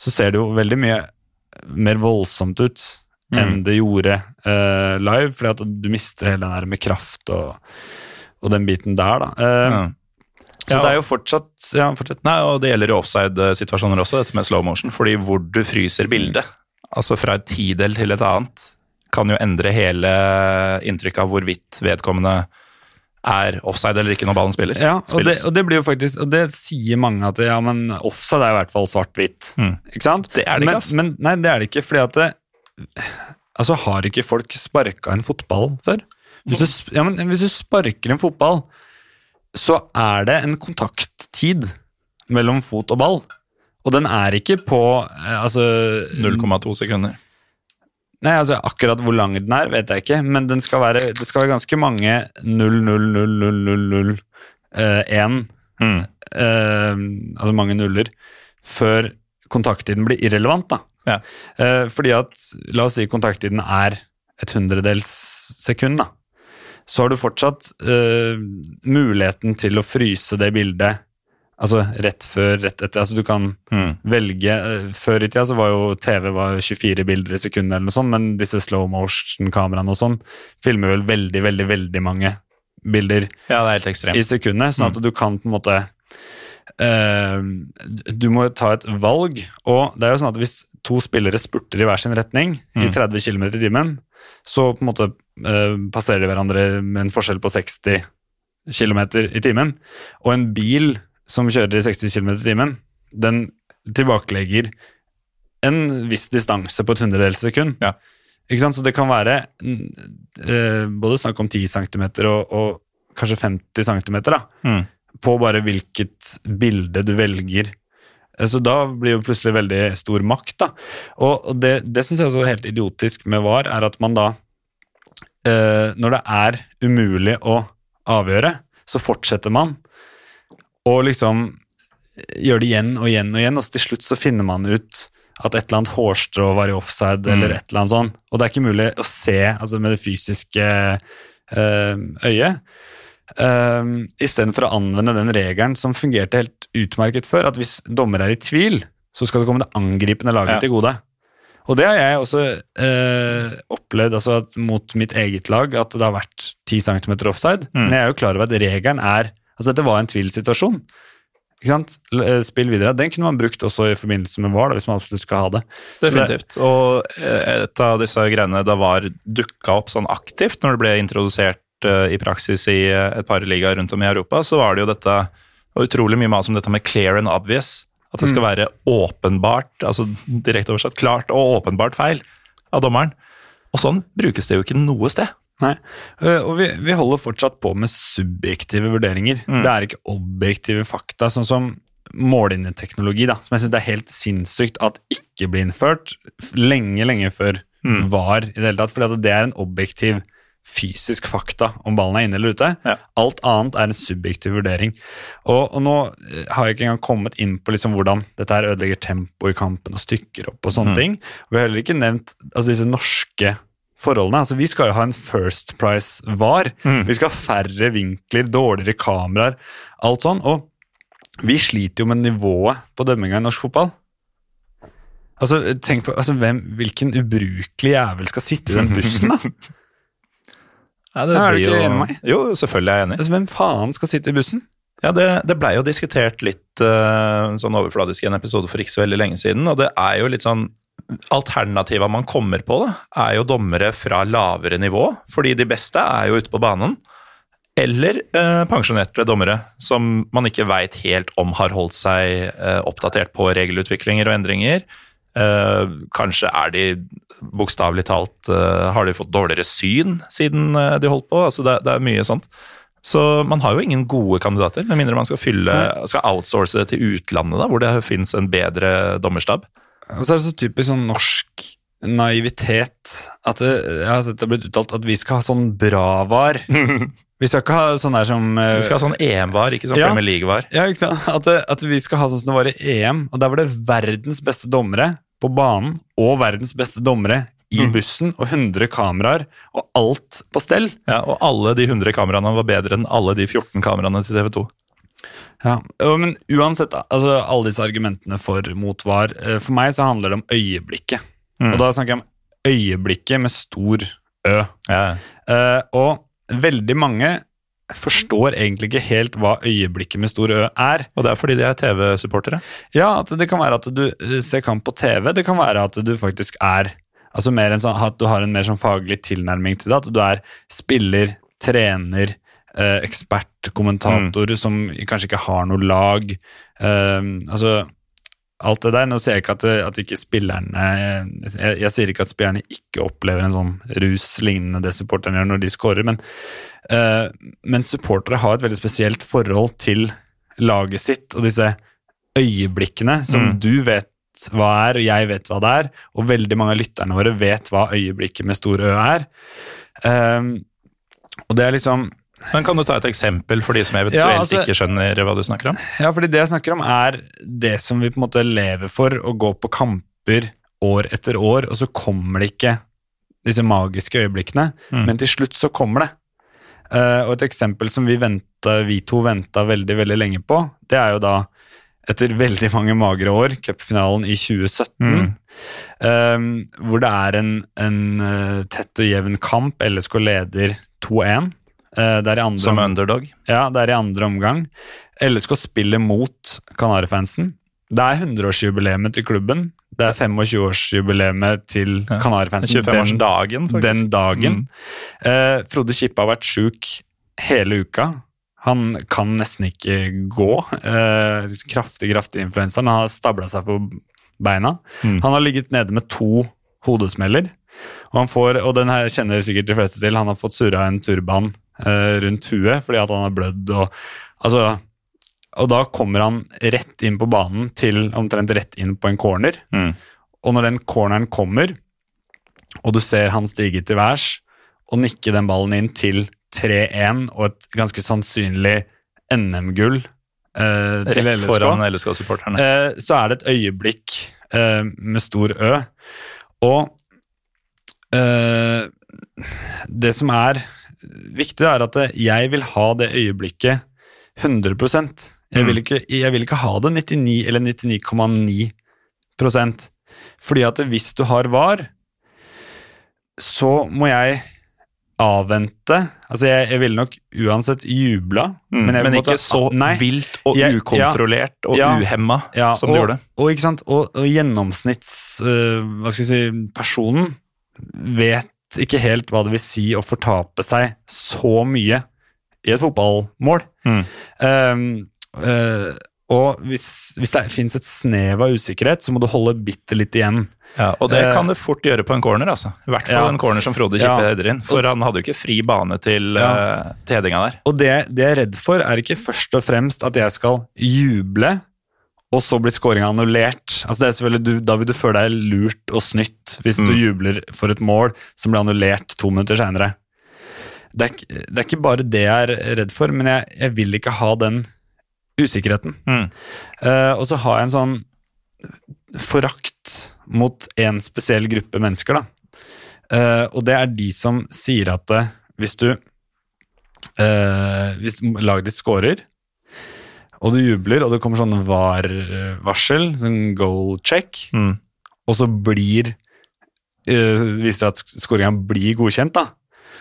så ser det jo veldig mye mer voldsomt ut enn Mm. det gjorde uh, live, fordi at du mister hele den der med kraft og, og den biten der, da. Uh, Ja. Så det er jo fortsatt Ja, fortsett. Nei, og det gjelder i offside-situasjoner også, dette med slow motion, fordi hvor du fryser bildet, altså fra et tidel til et annet, kan jo endre hele inntrykket av hvorvidt vedkommende er offside eller ikke når ballen spiller. Ja, og det, og det blir jo faktisk Og det sier mange at ja, men offside er i hvert fall svart-hvitt. Mm. Ikke sant? Det er det ikke, men, men Nei, det er det ikke, fordi at det, Altså, har ikke folk sparka en fotball før? Hvis du, ja, men hvis du sparker en fotball, så er det en kontakttid mellom fot og ball. Og den er ikke på eh, altså 0,2 sekunder. Nei, altså Akkurat hvor lang den er, vet jeg ikke, men den skal være, det skal være ganske mange 0-0-0-0-0-0-1 Mm. uh, altså mange nuller, før kontakttiden blir irrelevant. da. Ja. Uh, fordi at, la oss si kontakttiden er et hundredels sekund, da. Så har du fortsatt eh, muligheten til å fryse det bildet, altså rett før, rett etter. altså Du kan Mm. velge Før i tida så var jo TV var 24 bilder i sekundet, eller noe sånt, men disse slow motion-kameraene og sånn filmer vel veldig, veldig, veldig mange bilder Ja, det helt ekstremt. i sekundet, sånn at du kan på en måte eh, Du må ta et valg, og det er jo sånn at hvis to spillere spurter i hver sin retning i Mm. 30 km i timen, så på en måte eh, passerer de hverandre med en forskjell på 60 km i timen. Og en bil som kjører i 60 km i timen, den tilbakelegger en viss distanse på et hundredels sekund. Ja. Ikke sant? Så det kan være eh, både snakk om 10 cm og, og kanskje 50 cm da, Mm. på bare hvilket bilde du velger. Eh, Så da blir jo plutselig veldig stor makt. da. Og, og det, det syns jeg også er helt idiotisk med VAR, er at man da eh, Når det er umulig å avgjøre, så fortsetter man å liksom gjør det igjen og igjen og igjen, og så til slutt så finner man ut at et eller annet hårstrå var i offside, Mm. eller et eller annet sånt. Og det er ikke mulig å se altså med det fysiske øh, øyet. Um, Istedenfor å anvende den regelen som fungerte helt utmerket før, at hvis dommer er i tvil, så skal det komme det angripende laget Ja. til gode. Og det har jeg også øh, opplevd altså mot mitt eget lag, at det har vært 10 cm offside. Mm. Men jeg er jo klar over at regelen er Altså, dette var en tvilsituasjon. Ikke sant? Eh, Spill videre. Den kunne man brukt også i forbindelse med VAR, da, hvis man absolutt skal ha det. Definitivt. Og eh, et av disse greiene da var dukka opp sånn aktivt når det ble introdusert eh, i praksis i et par ligaer rundt om i Europa, så var det jo dette og utrolig mye mas om dette med clear and obvious. At det skal være åpenbart, altså direkte oversatt klart og åpenbart feil av dommeren. Og sånn brukes det jo ikke noe sted. Nei, øh, og vi, vi holder fortsatt på med subjektive vurderinger. Mm. Det er ikke objektive fakta, sånn som mållinjeteknologi, da, som jeg syns er helt sinnssykt at ikke blir innført lenge, lenge før Mm. var i det hele tatt. For det er en objektiv fysisk fakta om ballen er inne eller ute. Ja. Alt annet er en subjektiv vurdering. Og, og nå eh, har jeg ikke engang kommet inn på liksom hvordan dette her ødelegger tempo i kampen og stykker opp og sånne Mm. ting. Og vi har heller ikke nevnt altså, disse norske forholdene. Altså, vi skal jo ha en First Price-var. Mm. Vi skal ha færre vinkler, dårligere kameraer, alt sånn. Og vi sliter jo med nivået på dømminga i norsk fotball. Altså, tenk på, altså, hvem, Hvilken ubrukelig jævel skal sitte i den [laughs] bussen, da? Ja, Er du ikke jo- enig med meg? Jo, selvfølgelig er jeg enig. Altså, hvem faen skal sitte i bussen? Ja, Det, det blei jo diskutert litt uh, sånn overfladisk i en episode for ikke så veldig lenge siden, og det er jo litt sånn Alternativa man kommer på, da, er jo dommere fra lavere nivå, fordi de beste er jo ute på banen. Eller eh, pensjonerte dommere som man ikke veit helt om har holdt seg eh, oppdatert på regelutviklinger og endringer. Eh, kanskje er de bokstavelig talt eh, Har de fått dårligere syn siden eh, de holdt på? Altså det, det er mye sånt. Så man har jo ingen gode kandidater, med mindre man skal fylle, skal outsource det til utlandet, da, hvor det fins en bedre dommerstab. Og så er det så typisk sånn norsk naivitet at det, jeg har sett det har blitt uttalt at vi skal ha sånn bra-var. [laughs] Vi skal ikke ha sånn der som eh, Vi skal ha sånn EM-var, ikke sånn Ja. Premier League-var. Ja, ikke sant? At, det, at vi skal ha sånn som det var i EM, og der var det verdens beste dommere på banen og verdens beste dommere i Mm. bussen og 100 kameraer og alt på stell. Ja, og alle de 100 kameraene var bedre enn alle de 14 kameraene til TV 2. Ja, Men uansett, altså alle disse argumentene for mot var, eh, for meg så handler det om øyeblikket. Mm. Og da snakker jeg om øyeblikket med stor Ø. Ja. Uh, og veldig mange forstår egentlig ikke helt hva øyeblikket med stor Ø er. Og det er fordi de er TV-supportere. Ja, at det kan være at du eh, ser kamp på TV, det kan være at du faktisk er Altså mer en sånn, at du har en mer sånn faglig tilnærming til det. At du er spiller, trener, eh, ekspert, kommentator som kanskje ikke har noe lag. Eh, altså alt det der. Nå sier jeg ikke at, at ikke spillerne jeg, jeg sier ikke at spillerne ikke opplever en sånn rus lignende det supporterne gjør når de scorer, men, eh, men supportere har et veldig spesielt forhold til laget sitt og disse øyeblikkene som Mm. du vet hva er, og jeg vet hva det er, og veldig mange av lytterne våre vet hva øyeblikket med stor Ø er. Um, og det er liksom Men kan du ta et eksempel for de som eventuelt Ja, altså- ikke skjønner hva du snakker om? Ja, fordi det jeg snakker om er det som vi på en måte lever for, å gå på kamper år etter år, og så kommer det ikke disse magiske øyeblikkene, Mm. men til slutt så kommer det. Uh, og et eksempel som vi, ventet, vi to venta veldig, veldig lenge på, det er jo da etter [laughs] veldig mange magre år, cupfinalen i 2017, Mm. um, hvor det er en, en eh, tett og jevn kamp. LSK leder 2-1. Eh, andre Som underdog? ja, det er i andre omgang. LSK spiller mot Kanarifansen. Det er 100-årsjubileet til klubben. Det er 25-årsjubileet til Ja. Kanarifansen den, 25-årsdagen, faktisk. den dagen. Mm. Eh, Frode Kippe har vært sjuk hele uka. Han kan nesten ikke gå. Eh, kraftig, kraftig influensa, men han har stabla seg på beina. Mm. Han har ligget nede med to hodesmeller. Og, han får, og den her kjenner sikkert de fleste til. Han har fått surra en turban rundt huet fordi at han har blødd. Og, altså, og da kommer han rett inn på banen til omtrent rett inn på en corner. Mm. Og når den corneren kommer, og du ser han stige til værs og nikke den ballen inn til 3-1 og et ganske sannsynlig NM-gull eh, til Rett LSK, foran LSK-supporterne. eh, så er det et øyeblikk eh, med stor Ø. Og eh, det som er viktig, er at jeg vil ha det øyeblikket 100 jeg vil, Mm. ikke, jeg vil ikke ha det 99 eller 99,9% Fordi at hvis du har var, så må jeg avvente Altså, jeg, jeg ville nok uansett jubla, Mm. men, Men måtte- ikke så Nei. vilt og Jeg- ukontrollert og Ja. uhemma Ja, som og, du gjorde. Og, og, og gjennomsnitts... Uh, hva skal jeg si Personen vet ikke helt hva det vil si å fortape seg så mye i et fotballmål. Mm. Um, uh, Og hvis, hvis det fins et snev av usikkerhet, så må du holde bitte litt igjen. Ja, og det Eh, kan du fort gjøre på en corner, altså. I hvert fall Ja. en corner som Frode Kippe Ja. inn. For han hadde jo ikke fri bane til, Ja. Uh, til headinga der. Og det, det jeg er redd for, er ikke først og fremst at jeg skal juble, og så blir scoringa annullert. Altså du, Da vil du føle deg lurt og snytt hvis du Mm. jubler for et mål som blir annullert to minutter seinere. Det, det er ikke bare det jeg er redd for, men jeg, jeg vil ikke ha den usikkerheten. Mm. Uh, og så har jeg en sånn forakt mot en spesiell gruppe mennesker, da. Uh, og det er de som sier at eh, hvis du uh, Hvis laget ditt scorer, og du jubler, og det kommer sånn VAR-varsel, sånn goal check, Mm. og så blir øh, Viser at skåringa blir godkjent, da,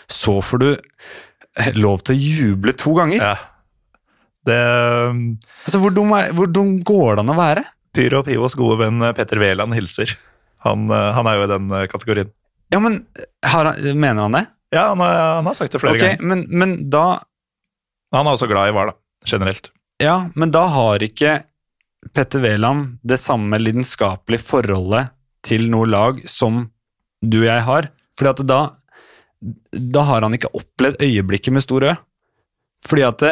så får du eh, lov til å juble to ganger. Ja. Det um, Altså, hvor dum, er, hvor dum går det an å være? Pyro og Pivos gode venn eh, Petter Wæland hilser. Han, eh, han er jo i den eh, kategorien. Ja, men har han, Mener han det? Ja, han, har- han har sagt det flere okay, ganger. men, men da Han er også glad i VAR, da. Generelt. Ja, men da har ikke Petter Wæland det samme lidenskapelige forholdet til noe lag som du og jeg har. Fordi at da Da har han ikke opplevd øyeblikket med stor Ø. Fordi at det,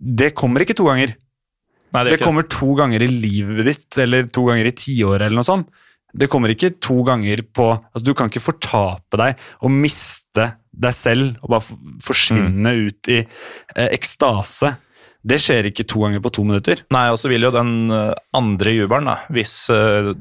det kommer ikke to ganger. Nei, Det det kommer to ganger i livet ditt, eller to ganger i tiåret, eller noe sånt. Det kommer ikke to ganger på altså Du kan ikke fortape deg og miste deg selv og bare forsvinne forsvinne ut i eh, ekstase. Det skjer ikke to ganger på to minutter. Nei, og så vil jo den eh, andre jubelen, da, hvis eh,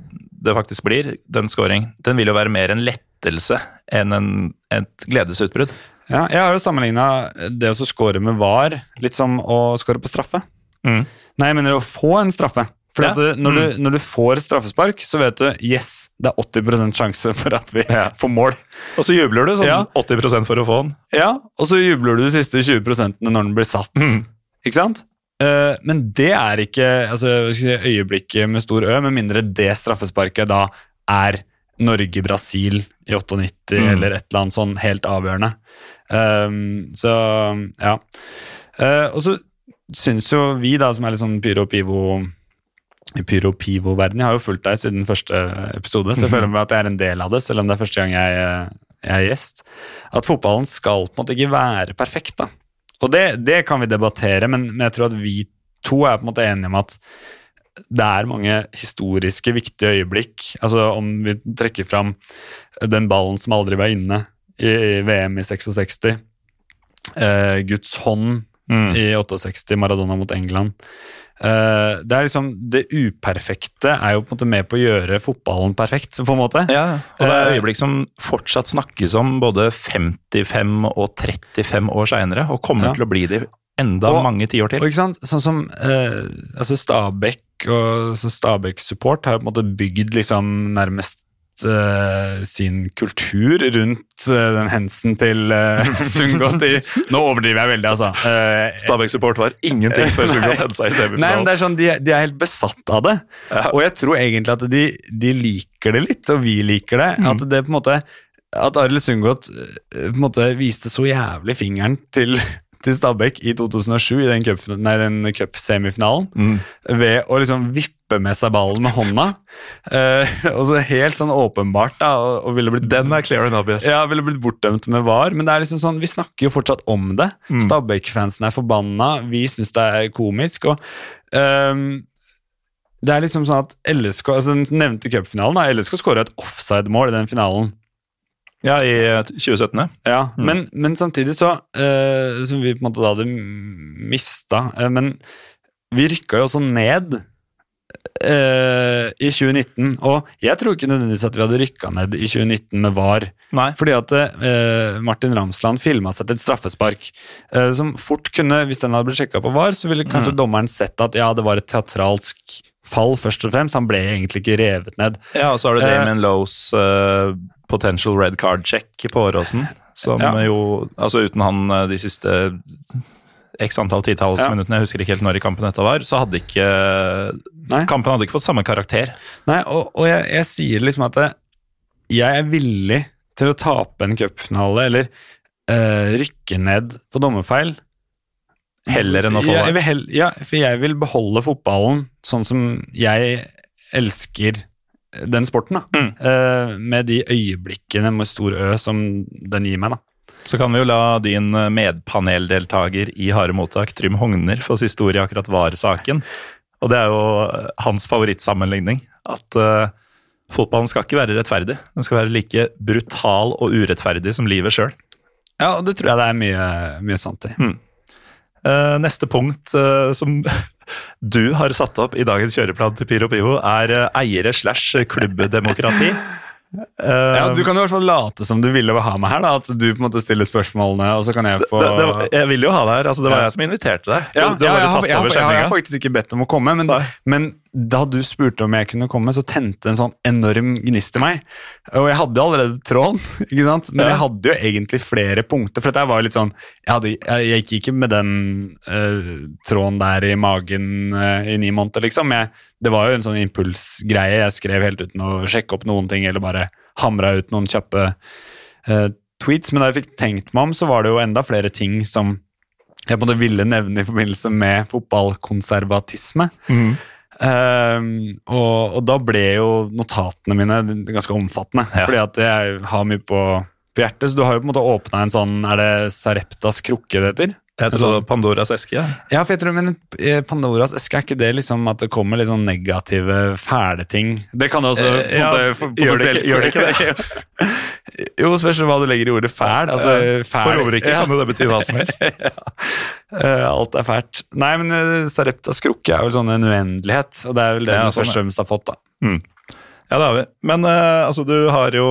det faktisk blir den scoring, den vil jo være mer en lettelse enn en, et gledesutbrudd. Ja, jeg har jo sammenligna det å score med VAR litt som å score på straffe. Mm. Nei, jeg mener å få en straffe. For Ja. når, du, når du får straffespark, så vet du yes, det er 80% sjanse for at vi [laughs] Ja. får mål. Og så jubler du sånn Ja. 80% for å få den. Ja, og så jubler du de siste 20% når den blir satt. Mm. Ikke sant? Eh, men det er ikke altså, si, øyeblikket med stor Ø, med mindre det straffesparket da er Norge-Brasil i 98 Mm. eller et eller annet sånn helt avgjørende. Um, så ja. Uh, og så syns jo vi, da, som er litt sånn pyro-pivo pyro-pivo-verden. Jeg har jo fulgt deg siden første episode, så jeg føler [laughs] meg at jeg er en del av det, selv om det er første gang jeg, eh, jeg er gjest. At fotballen skal på en måte ikke være perfekt, da. Og det, det kan vi debattere, men, jeg tror at vi to er på en måte enige om at det er mange historiske, viktige øyeblikk. Altså Om vi trekker fram den ballen som aldri var inne i, i VM i 66, eh, Guds hånd Mm. i 68, Maradona mot England. Eh, det er liksom Det uperfekte er jo på en måte med på å gjøre fotballen perfekt, på en måte. Ja, og det er Eh, øyeblikk som fortsatt snakkes om både 55 og 35 år seinere, og kommer Ja. til å bli det enda Og- mange tiår Og til. ikke sant, sånn som uh, altså Stabæk og så Stabæk Support har på en måte bygd liksom nærmest eh, sin kultur rundt uh, den hensen til [laughs] uh, Sungot i Nå overdriver jeg veldig, altså. Uh, Stabæk-support var ingenting før Sungot [laughs] seg i Nei, men semifinalen. det er sånn, de, de er helt besatt av det. Ja. Og jeg tror egentlig at de, de liker det litt, og vi liker det. Mm. At det på en måte At Arild Sundgodt eh, på en måte viste så jævlig fingeren til, til Stabæk i 2007 i den cup- nei, den cup-semifinalen Mm. ved å liksom vippe med seg ballen med hånda. Eh, og så helt sånn åpenbart, da, og, og ville blitt Den er clear and obvious. ja, ville blitt bortdømt med VAR, men det er liksom sånn, vi snakker jo fortsatt om det. Mm. Stabæk-fansen er forbanna, vi syns det er komisk. og Um, Det er liksom sånn at LSK altså Den nevnte cupfinalen, LSK skåra et offside-mål i den finalen. Ja, i eh, 2017, ja. Ja, Mm. men, men samtidig så uh, Som vi på en måte da hadde mista. uh, men vi rykka jo også ned uh, i 2019, og jeg tror ikke nødvendigvis at vi hadde rykka ned i 2019 med VAR. Nei. Fordi at eh, Martin Ramsland filma seg til et straffespark eh, som fort kunne, hvis den hadde blitt sjekka på VAR, så ville kanskje dommeren sett at ja, det var et teatralsk fall, først og fremst. Han ble egentlig ikke revet ned. Ja, og så har du Eh, Damien Lowe's eh, potential red card check på Åråsen. Som Ja. jo Altså uten han eh, de siste x antall titalls Ja. minuttene, jeg husker ikke helt når i kampen dette var, så hadde ikke Nei. Kampen hadde ikke fått samme karakter. Nei, og, og jeg, jeg sier liksom at jeg er villig til å tape en cupfinale eller eh, rykke ned på dommerfeil heller enn å få ja, vil hell, ja, for jeg vil beholde fotballen sånn som jeg elsker den sporten. da. Mm. Eh, med de øyeblikkene med stor Ø som den gir meg. da. Så kan vi jo la din eh, medpaneldeltaker i Harde mottak, Trym Hogner, få siste ord i akkurat VAR-saken. Og det er jo eh, hans favorittsammenligning. At uh, fotballen skal ikke være rettferdig. Den skal være like brutal og urettferdig som livet sjøl. Ja, og det tror jeg det er mye, mye sant i. Uh, neste punkt uh, som [laughs] du har satt opp i dagens kjøreplan til Pyro Pivo, er uh, eiere slash klubbdemokrati. [laughs] Ja, Du kan i hvert fall late som du ville ha meg her, da, at du på en måte stiller spørsmålene, og så kan jeg få det, det, var- jeg ville jo ha deg her. altså Det var Ja. jeg som inviterte deg. Ja, du, du ja, jeg, har, jeg, har, jeg har faktisk ikke bedt om å komme, men, men da du spurte om jeg kunne komme, så tente en sånn enorm gnist i meg. Og jeg hadde jo allerede tråden, [laughs] ikke sant? men jeg hadde jo egentlig flere punkter. For dette var litt sånn Jeg, hadde, jeg, gikk ikke med den uh, tråden der i magen uh, i ni måneder, liksom. Jeg, det var jo en sånn impulsgreie. Jeg skrev helt uten å sjekke opp noen ting, eller bare hamra ut noen kjappe uh, tweets. Men da jeg fikk tenkt meg om, så var det jo enda flere ting som jeg på en måte ville nevne i forbindelse med fotballkonservatisme. Mhm. Ehm, og, og da ble jo notatene mine ganske omfattende, Ja. fordi at jeg har mye på, på hjertet. Så du har jo på en måte åpna en sånn Er det Sareptas krukke det heter? Jeg heter sånn, Pandoras eske. ja. For jeg tror, men eh, Pandoras eske, er ikke det liksom at det kommer litt sånn negative, fæle ting? Det kan det også Eh, ja, gjør det ikke- gjør det ikke [laughs] jo, spørs hva du legger i ordet fæl. Altså, fæl For overriket ja. kan det bety hva som helst. [laughs] ja. alt er fælt. Nei, men Sareptas krukke er vel sånn en uendelighet, og det er vel det Ja, sånn, først og fremst har fått, da. Ja, det har vi. Men eh, altså, du har jo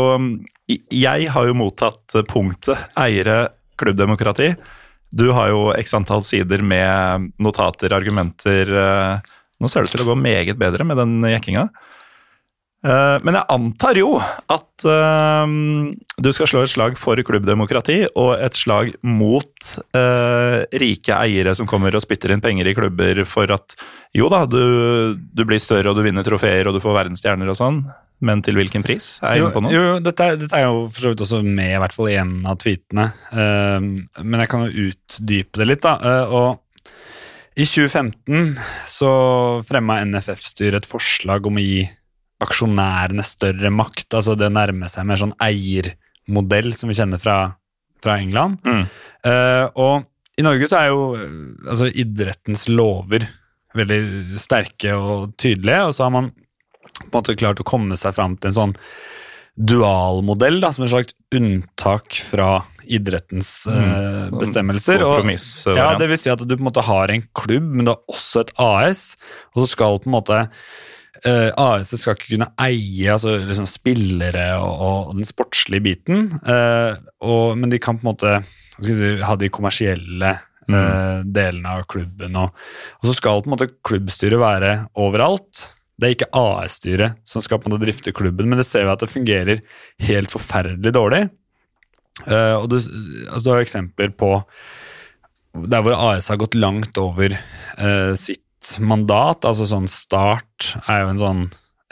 Jeg har jo mottatt eh, punktet eiere klubbdemokrati. Du har jo x antall sider med notater, argumenter. eh, Nå ser det ut til å gå meget bedre med den jekkinga. Eh, Men jeg antar jo at eh, du skal slå et slag for klubbdemokrati og et slag mot rike eiere som kommer og spytter inn penger i klubber for at jo da, du, du blir større og du vinner trofeer og du får verdensstjerner og sånn, men til hvilken pris? Er jeg Jo, inne på noe? jo, dette, er, dette er jo for så vidt også med i hvert fall i en av tweetene, Uh, men jeg kan jo utdype det litt, da. Uh, og i 2015 så fremma NFF-styret et forslag om å gi aksjonærene større makt, altså det nærmer seg mer sånn eiermodell som vi kjenner fra, fra England. Mm. Uh, og i Norge så er jo eh, altså idrettens lover veldig sterke og tydelige, og så har man på en måte klart å komme seg fram til en sånn dualmodell, da, som en slags unntak fra idrettens eh, bestemmelser. Og, Kompromiss. ja, det vil si at du på en måte har en klubb, men du har også et AS, og så skal på en måte eh, AS skal ikke kunne eie altså, liksom spillere og, og den sportslige biten, eh, og, men de kan på en måte si, ha de kommersielle eh, delene av klubben. Og så skal på en måte klubbstyret være overalt. Det er ikke AS-styret som skal på en drifte klubben, men det ser vi at det fungerer helt forferdelig dårlig. Uh, og du, altså, du har eksempler på der hvor AS har gått langt over uh, sitt mandat. altså sånn Start er jo en sånn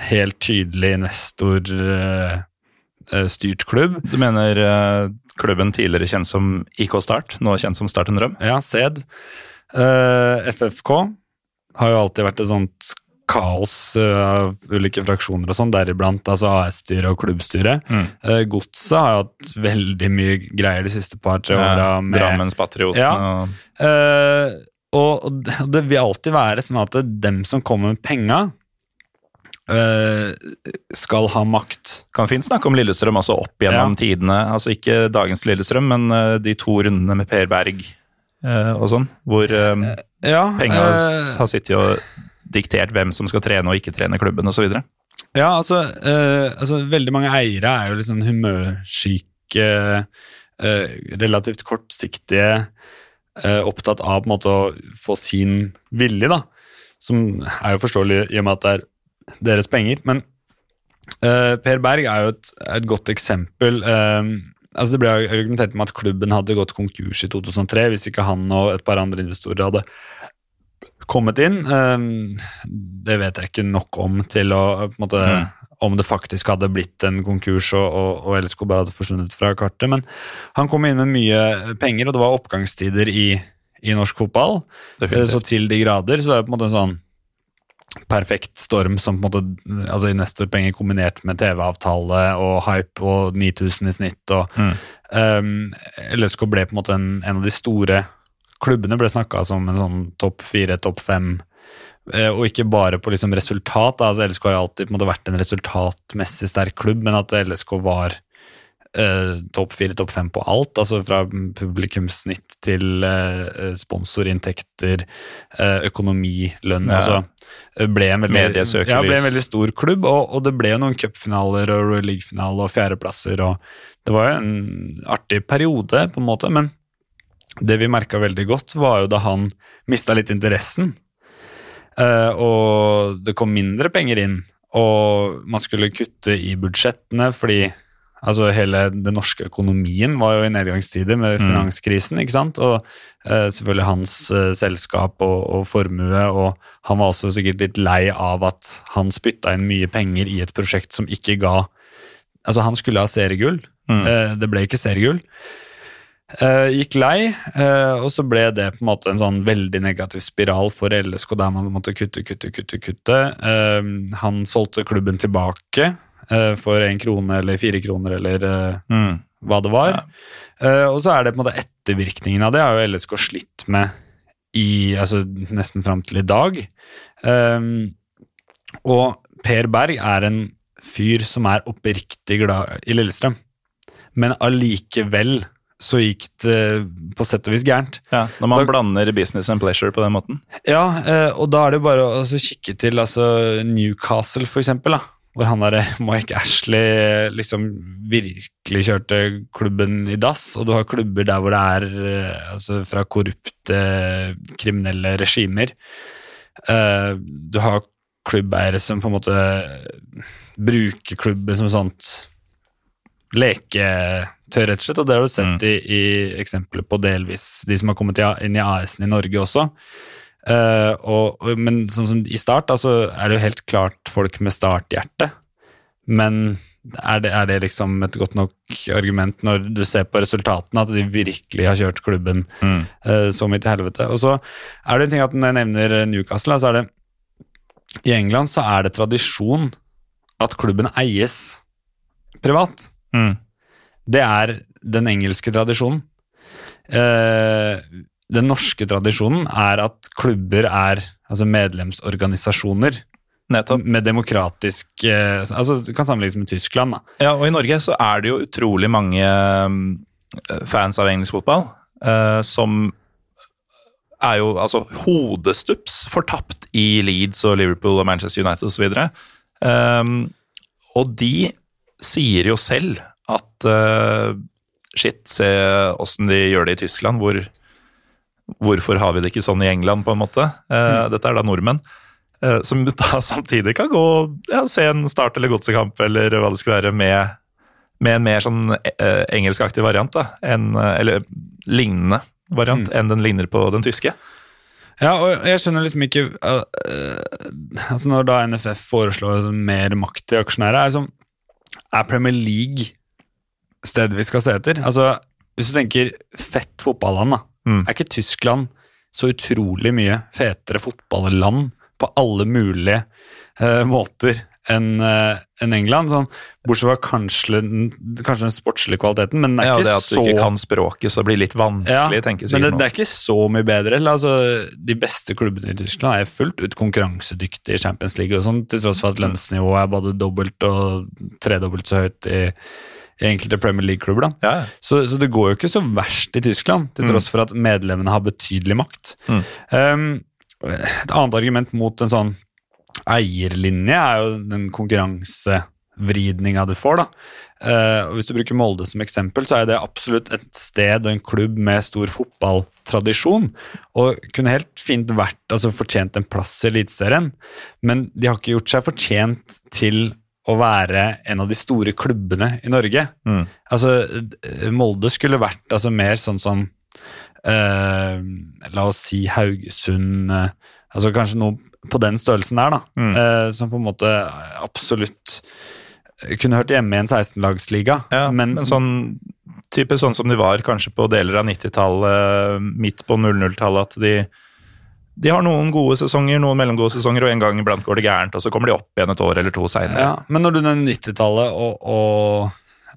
helt tydelig investorstyrt klubb. Du mener eh, klubben tidligere kjent som IK Start, nå kjent som Start en drøm? Ja, SED. Eh, FFK har jo alltid vært et sånt kaos eh, av ulike fraksjoner og sånn, deriblant altså AS-styret og klubbstyret. Mm. Uh, Godset har hatt veldig mye greier de siste par-tre åra. Eh, med Drammenspatriotene Ja. og uh, og, det- vil alltid være sånn at dem som kommer med penga, eh, skal ha makt. Kan fint snakke om Lillestrøm også opp gjennom Ja. tidene. Altså ikke dagens Lillestrøm, men eh, de to rundene med Per Berg eh, og sånn, hvor uh, Ja, penga eh, har sittet og diktert hvem som skal trene og ikke trene klubben osv. Ja, altså, eh, altså Veldig mange eiere er jo litt sånn humørsyke, eh, relativt kortsiktige, eh, opptatt av på en måte å få sin vilje, da. Som er jo forståelig i og med at det er deres penger. Men eh, Per Berg er jo et, et godt eksempel. eh, altså Det ble argumentert med at klubben hadde gått konkurs i 2003 hvis ikke han og et par andre investorer hadde kommet inn. Eh, det vet jeg ikke nok om til å på en måte, Mm. Om det faktisk hadde blitt en konkurs og, og, og LSK bare hadde forsvunnet fra kartet. Men han kom inn med mye penger, og det var oppgangstider i, i norsk fotball. Definitivt. Så til de grader. Så det er på en måte en sånn perfekt storm som på en måte Altså investorpenger kombinert med TV-avtale og hype og 9000 i snitt og Mm. um, LSK ble på en måte en, en av de store klubbene ble snakka som en sånn topp fire, topp fem. eh, Og ikke bare på liksom resultat. altså LSK har jo alltid på en vært en resultatmessig sterk klubb, men at LSK var eh, topp fire, topp fem på alt. altså Fra publikumssnitt til eh, sponsorinntekter, eh, økonomi, lønn. Ja. altså eh, ble en veldig, ja, ble en veldig stor klubb, og, og det ble jo noen cupfinaler og Royal League-finale og fjerdeplasser. og Det var jo en artig periode, på en måte, men det vi merka veldig godt, var jo da han mista litt interessen. eh, og det kom mindre penger inn, og man skulle kutte i budsjettene fordi altså hele den norske økonomien var jo i nedgangstider med Mm. finanskrisen, ikke sant? Og eh, selvfølgelig hans eh, selskap og, og formue, og han var også sikkert litt lei av at han spytta inn mye penger i et prosjekt som ikke ga Altså, han skulle ha seriegull, Mm. det ble ikke seriegull. Eh, gikk lei, uh, og så ble det på en måte en sånn veldig negativ spiral for LSK der man måtte kutte, kutte, kutte. kutte. Uh, han solgte klubben tilbake for én krone eller fire kroner eller Mm. hva det var. Eh, og så er det på en måte ettervirkningen av det har jo LSK slitt med i altså, nesten fram til i dag. Og Per Berg er en fyr som er oppriktig glad i Lillestrøm, men allikevel så gikk det på sett og vis gærent. Ja, når man Da- blander business and pleasure på den måten. Ja, eh, og da er det bare å altså, kikke til altså, Newcastle, for eksempel, da, hvor han derre Mike Ashley liksom virkelig kjørte klubben i dass, og du har klubber der hvor det er eh, altså, fra korrupte, kriminelle regimer. Eh, du har klubbeiere som på en måte bruker klubben som sånt leketøy, rett og slett, og det har du sett i, i eksempler på delvis de som har kommet inn i AS-en i Norge også. Uh, og, men sånn som i start, da, så er det jo helt klart folk med starthjerte. Men er det, er det liksom et godt nok argument når du ser på resultatene, at de virkelig har kjørt klubben Mm. uh, så mye til helvete? Og så er det en ting at når jeg nevner Newcastle, da, så er det I England så er det tradisjon at klubben eies privat. Mm. Det er den engelske tradisjonen. Eh, den norske tradisjonen er at klubber er altså medlemsorganisasjoner Nettopp. med demokratisk eh, altså Det kan sammenlignes med Tyskland. da. Ja, og i Norge så er det jo utrolig mange eh, fans av engelsk fotball eh, som er jo altså hodestups fortapt i Leeds og Liverpool og Manchester United osv. Um, og de sier jo selv at uh, shit, se åssen de gjør det i Tyskland. Hvor, hvorfor har vi det ikke sånn i England, på en måte? Eh, Dette er da nordmenn. Uh, som [laughs] da samtidig kan gå ja, se en Start- eller Godsekamp eller hva det skal være, med, med en mer sånn engelskaktig variant. da, en, Eller lignende variant enn den ligner på den tyske. Ja, og jeg skjønner liksom ikke uh, uh, altså Når da NFF foreslår mer makt til aksjonærer, er, liksom, er Premier League stedet vi skal se etter? Altså, Hvis du tenker fett fotballand, da, Mm. er ikke Tyskland så utrolig mye fetere fotballand på alle mulige uh, måter enn uh, en England? Sånn, bortsett fra kanskje, kanskje den sportslige kvaliteten, men den er Ja, ikke det at du så ikke kan språket, så det blir litt vanskelig, tenker men det, det er ikke så mye bedre. eller, Altså, de beste klubbene i Tyskland er fullt ut konkurransedyktige i Champions League, og sånn, til tross for at lønnsnivået er både dobbelt og tredobbelt så høyt i enkelte Premier League-klubber. Ja, ja. Så, så det går jo ikke så verst i Tyskland, til Mm. tross for at medlemmene har betydelig makt. Mm. Um, et annet argument mot en sånn eierlinje er jo den konkurransevridninga du får. da. Uh, Hvis du bruker Molde som eksempel, så er det absolutt et sted og en klubb med stor fotballtradisjon. Og kunne helt fint vært, altså fortjent en plass i Eliteserien, men de har ikke gjort seg fortjent til å være en av de store klubbene i Norge. Mm. Altså, Molde skulle vært altså, mer sånn som eh, La oss si Haugesund eh, Altså kanskje noe på den størrelsen der, da. Mm. eh, som på en måte absolutt kunne hørt hjemme i en 16-lagsliga. Ja, men, men, sånn type sånn som de var kanskje på deler av 90-tallet, midt på 00-tallet, at de, de har noen gode sesonger, noen mellomgode sesonger, og en gang iblant går det gærent, og så kommer de opp igjen et år eller to seinere. Ja, men når du nevner 90-tallet og, og,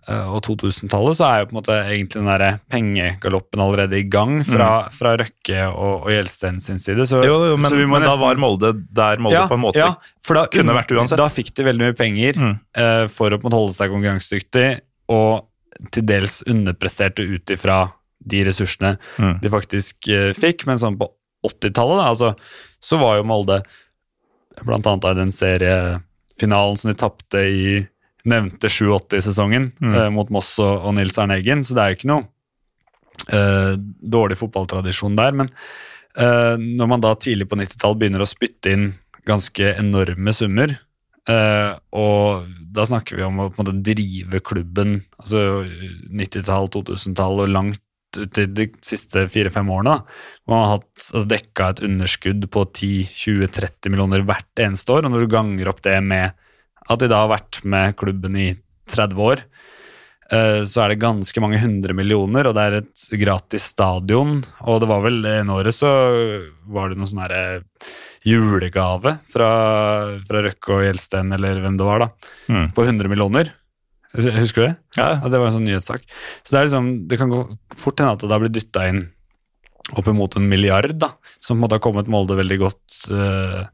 eh, og 2000-tallet, så er jo på en måte egentlig den der pengegaloppen allerede i gang fra, fra Røkke og, og Gjelsten sin side. Så, Jo, jo, men, så vi må men da var Molde der Molde på en måte ja, da, kunne vært uansett. Da fikk de veldig mye penger Mm. uh, for å på en måte holde seg konkurransedyktig, og til dels underpresterte ut ifra de ressursene Mm. de faktisk uh, fikk. Men sånn på 80-tallet, da, altså, så var jo Molde blant annet av den seriefinalen som de tapte i nevnte 87-sesongen Mm. eh, mot Moss og, og Nils Arne Eggen, så det er jo ikke noe eh, dårlig fotballtradisjon der. Men eh, når man da tidlig på 90-tallet begynner å spytte inn ganske enorme summer, eh, og da snakker vi om å på en måte drive klubben altså 90-tall, 2000-tall og langt i de siste fire-fem årene, man har hatt, altså, dekka et underskudd på 10-20-30 millioner hvert eneste år, og når du ganger opp det med at de da har vært med klubben i 30 år, eh, så er det ganske mange hundre millioner, og det er et gratis stadion. Og det var vel en året så var det noe sånn herre julegave fra, fra Røkke og Gjelsten, eller hvem det var, da, Mm. på 100 millioner. Husker du det? Ja, Ja, det var en sånn nyhetssak. Så det er liksom, det kan gå fort hende at det da blir dytta inn oppimot en milliard, da, som på en måte har kommet Molde veldig godt uh,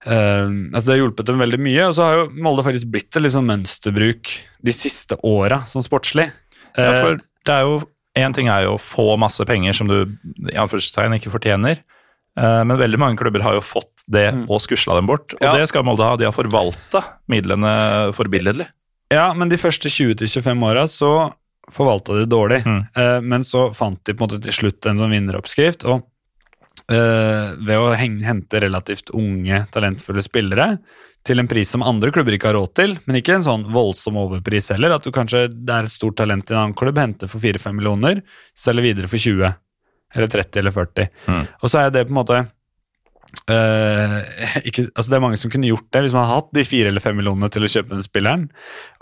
Uh, altså Det har hjulpet dem veldig mye, og så har jo Molde faktisk blitt et sånn mønsterbruk de siste åra, sånn sportslig. Ja, Eh, for det er jo Én ting er jo å få masse penger som du i anførselstegn ikke fortjener. Men veldig mange klubber har jo fått det Mm. og skusla dem bort. Og Ja. det skal Molde ha. De har forvalta midlene forbilledlig. Ja, men de første 20-25 åra så forvalta de dårlig. Mm. Eh, men så fant de på en måte til slutt en sånn vinneroppskrift, og eh, ved å hente relativt unge, talentfulle spillere til en pris som andre klubber ikke har råd til, men ikke en sånn voldsom overpris heller, at du kanskje det er et stort talent i en annen klubb, henter for 4-5 millioner, selger videre for 20, eller 30 eller 40. Mm. Og så er det på en måte eh, [laughs] ikke, altså Det er mange som kunne gjort det hvis man har hatt de 4 eller 5 millionene til å kjøpe den spilleren.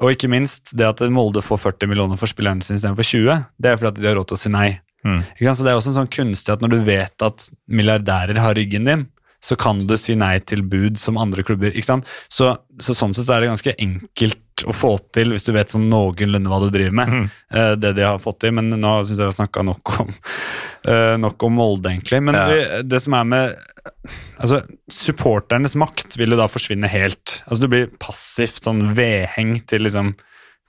Og ikke minst det at Molde får 40 millioner for spilleren sin istedenfor 20, det er fordi at de har råd til å si nei. Mm. Så Det er også en sånn kunstig at når du vet at milliardærer har ryggen din, så kan du si nei til bud som andre klubber. ikke sant? Så, så sånn sett så er det ganske enkelt å få til hvis du vet sånn noenlunde hva du driver med. Mm. Uh, det de har fått til, men nå syns jeg vi har snakka nok om uh, nok om Molde, egentlig. Men Ja. det, det som er med Altså, supporternes makt vil jo da forsvinne helt. Altså, du blir passivt sånn vedheng til liksom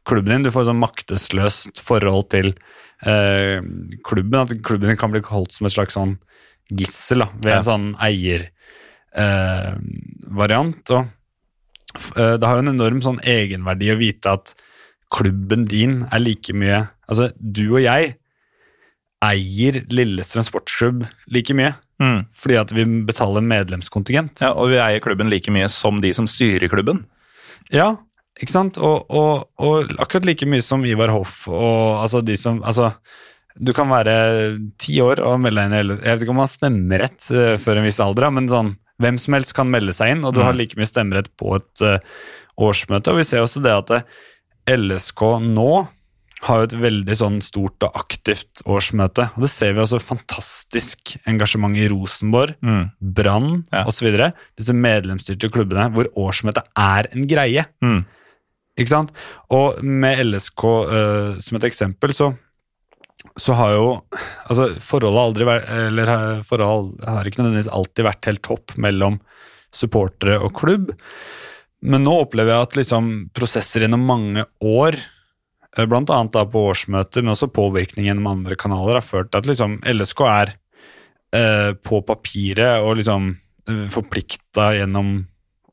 klubben din. Du får sånn maktesløst forhold til uh, klubben. At klubben din kan bli holdt som et slags sånn gissel da, ved Ja. en sånn eiervariant. og eh, det har jo en enorm sånn egenverdi å vite at klubben din er like mye Altså, du og jeg eier Lillestrøm sportsklubb like mye. Mm. Fordi at vi betaler medlemskontingent. Ja, og vi eier klubben like mye som de som styrer klubben. Ja, ikke sant? Og, og, og akkurat like mye som Ivar Hoff og altså de som Altså, du kan være ti år og melde deg inn i Jeg vet ikke om man har stemmerett eh, før en viss alder, men sånn hvem som helst kan melde seg inn, og du Mm. har like mye stemmerett på et uh, årsmøte. Og vi ser også det at eh, LSK nå har jo et veldig sånn stort og aktivt årsmøte. Og det ser vi også fantastisk engasjement i Rosenborg, Mm. Brann Ja. osv. Disse medlemsstyrte klubbene hvor årsmøtet er en greie. Mm. Ikke sant? Og med LSK uh, som et eksempel, så, så har jo altså Forholdet aldri vært Eller forholdet har ikke nødvendigvis alltid vært helt topp mellom supportere og klubb. Men nå opplever jeg at liksom prosesser gjennom mange år, bl.a. blant annet på årsmøter, men også påvirkning gjennom andre kanaler, har ført til at liksom LSK er eh, på papiret og liksom eh, forplikta gjennom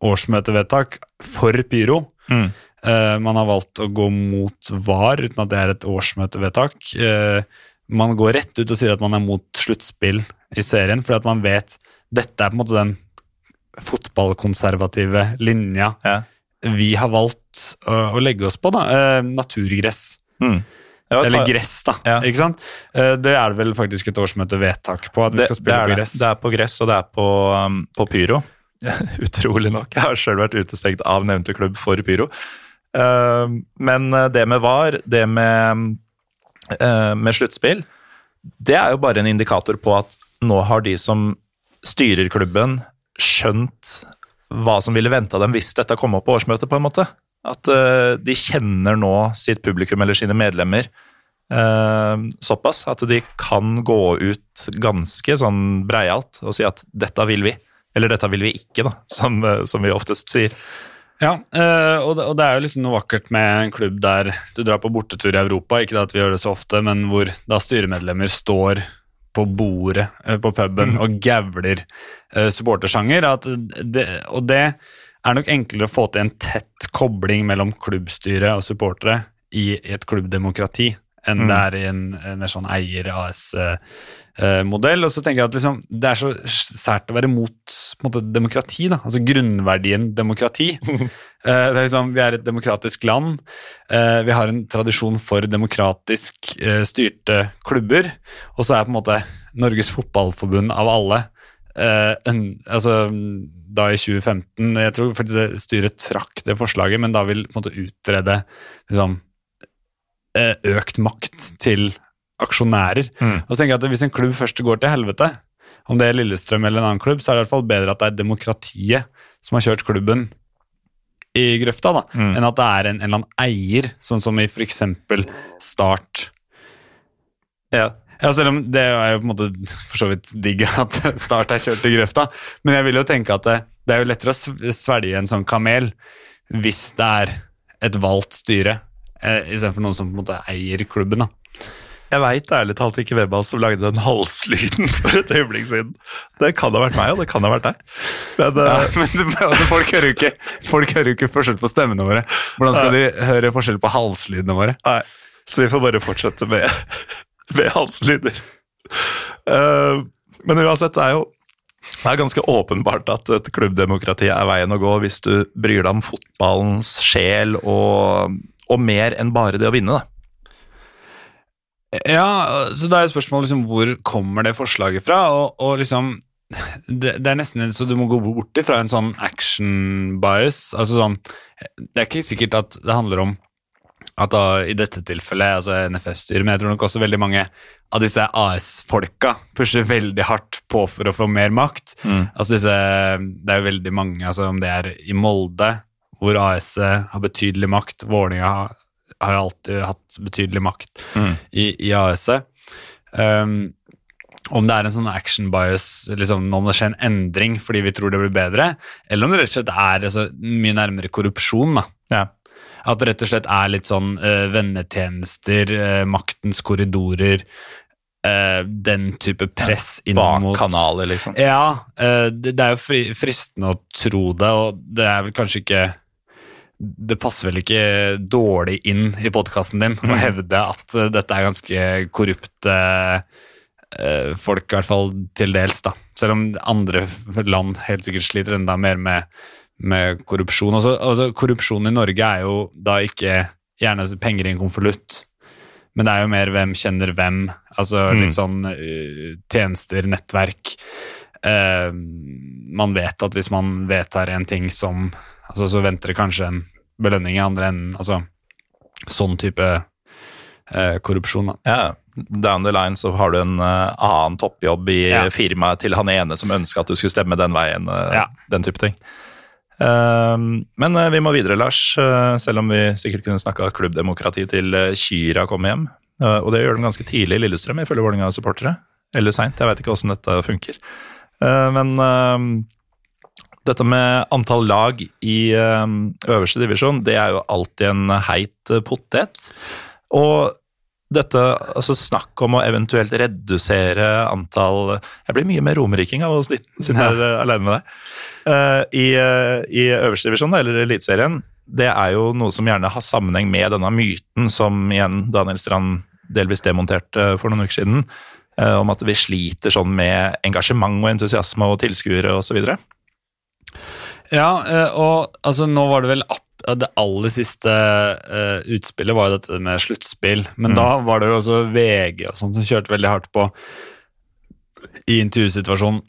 årsmøtevedtak for pyro. Mm. Eh, man har valgt å gå mot VAR uten at det er et årsmøtevedtak. Eh, man går rett ut og sier at man er mot sluttspill i serien, fordi at man vet dette er på en måte den fotballkonservative linja Ja. vi har valgt å, å legge oss på. da, eh, Naturgress. Mm. Eller gress, da. Ja. ikke sant? Eh, det er det vel faktisk et årsmøtevedtak på, at vi det, skal spille på det. gress. det er på gress, og det er på, um, på pyro. [laughs] Utrolig nok. Jeg har sjøl vært utestengt av nevnte klubb for pyro. Uh, men uh, det med VAR, det med eh, med sluttspill, det er jo bare en indikator på at nå har de som styrer klubben, skjønt hva som ville venta dem hvis dette kom opp på årsmøtet, på en måte. At eh, de kjenner nå sitt publikum eller sine medlemmer eh, såpass at de kan gå ut ganske sånn breialt og si at dette vil vi. Eller dette vil vi ikke, da, som, eh, som vi oftest sier. Ja, eh, og, det, er jo liksom noe vakkert med en klubb der du drar på bortetur i Europa, ikke at vi gjør det så ofte, men hvor da styremedlemmer står på bordet eh, på puben Mm. og gavler eh, supportersjanger. At det, og det er nok enklere å få til en tett kobling mellom klubbstyre og supportere i et klubbdemokrati enn Mm. det er i en, en mer sånn eier-AS-modell. og så tenker jeg at liksom, Det er så sært å være mot måte, demokrati, da. altså grunnverdien demokrati. [laughs] Eh, det liksom, vi er et demokratisk land. Eh, vi har en tradisjon for demokratisk eh, styrte klubber. Og så er på en måte Norges Fotballforbund av alle eh, en, altså, Da i 2015 Jeg tror faktisk det styret trakk det forslaget, men da vil på en måte utrede liksom, eh, økt makt til aksjonærer. Mm. Og så tenker jeg at Hvis en klubb først går til helvete, om det er Lillestrøm eller en annen klubb, så er det i hvert fall bedre at det er demokratiet som har kjørt klubben i grøfta, da, Mm. enn at det er en, en eller annen eier, sånn som i f.eks. Start. Ja. Ja, Selv om det er jo på en måte for så vidt digg at Start er kjørt i grøfta, men jeg vil jo tenke at det, det er jo lettere å svelge en sånn kamel hvis det er et valgt styre, eh, istedenfor noen som på en måte eier klubben. da. Jeg veit ærlig talt ikke hvem av oss som lagde den halslyden [laughs] for et øyeblikk siden. Det kan ha vært meg, og det kan ha vært deg. Men Ja, eh, men altså, folk, hører jo ikke, folk hører ikke forskjell på stemmene våre. Hvordan skal de høre forskjell på halslydene våre? nei, så vi får bare fortsette med, [laughs] med halslyder. Uh, men uansett, det er jo det er ganske åpenbart at et klubbdemokrati er veien å gå hvis du bryr deg om fotballens sjel og, og mer enn bare det å vinne. da. Ja, så da er spørsmålet liksom, hvor kommer det forslaget fra? Og, og liksom det, det er nesten så du må gå bort ifra en sånn action bias. Altså sånn Det er ikke sikkert at det handler om at da i dette tilfellet, altså NFF-styret, men jeg tror nok også veldig mange av disse AS-folka pusher veldig hardt på for å få mer makt. Altså disse, Det er jo veldig mange, altså om det er i Molde, hvor AS har betydelig makt, Vålerenga har, alltid hatt betydelig makt i, i AS. Um, om det er en sånn action bias, liksom, om det skjer en endring fordi vi tror det blir bedre, eller om det rett og slett er altså, mye nærmere korrupsjon. da. Ja. At det rett og slett er litt sånn uh, vennetjenester, uh, maktens korridorer, uh, den type press inn mot Bakkanaler, liksom. Ja, det, det er jo fri, fristende å tro det, og det er vel kanskje ikke Det passer vel ikke dårlig inn i podkasten din å hevde at eh, dette er ganske korrupte eh, folk, i hvert fall til dels, da. Selv om andre land helt sikkert sliter enda mer med, med korrupsjon. Altså, altså, korrupsjon i Norge er jo da ikke gjerne penger i en konvolutt, men det er jo mer hvem kjenner hvem. Altså Mm. litt sånn eh, tjenester, nettverk. Uh, man vet at hvis man vedtar en ting som altså Så venter det kanskje en belønning i andre enden. Altså sånn type eh, korrupsjon, da. Ja, Down the line så har du en eh, annen toppjobb i Ja. firmaet til han ene som ønska at du skulle stemme den veien. eh, Ja. Den type ting. Eh, men eh, vi må videre, Lars. eh, selv om vi sikkert kunne snakka klubbdemokrati til uh, Kyra kom hjem. Eh, og det gjør de ganske tidlig i Lillestrøm, ifølge Vålerenga-supportere. Eller seint, jeg veit ikke åssen dette funker. Eh, men eh, dette med antall lag i eh, øverste divisjon, det er jo alltid en heit eh, potet. Og dette, altså snakk om å eventuelt redusere antall Jeg blir mye mer romeriking av å sitte her ja. alene med deg. Eh, i, eh, I øverste divisjon, eller Eliteserien, det er jo noe som gjerne har sammenheng med denne myten som igjen Daniel Strand delvis demonterte for noen uker siden, eh, om at vi sliter sånn med engasjement og entusiasme og tilskuere osv. Ja, eh, og altså nå var det vel det aller siste uh, utspillet var jo dette med sluttspill, men Mm. da var det jo også VG og sånt som kjørte veldig hardt på i intervjusituasjonen.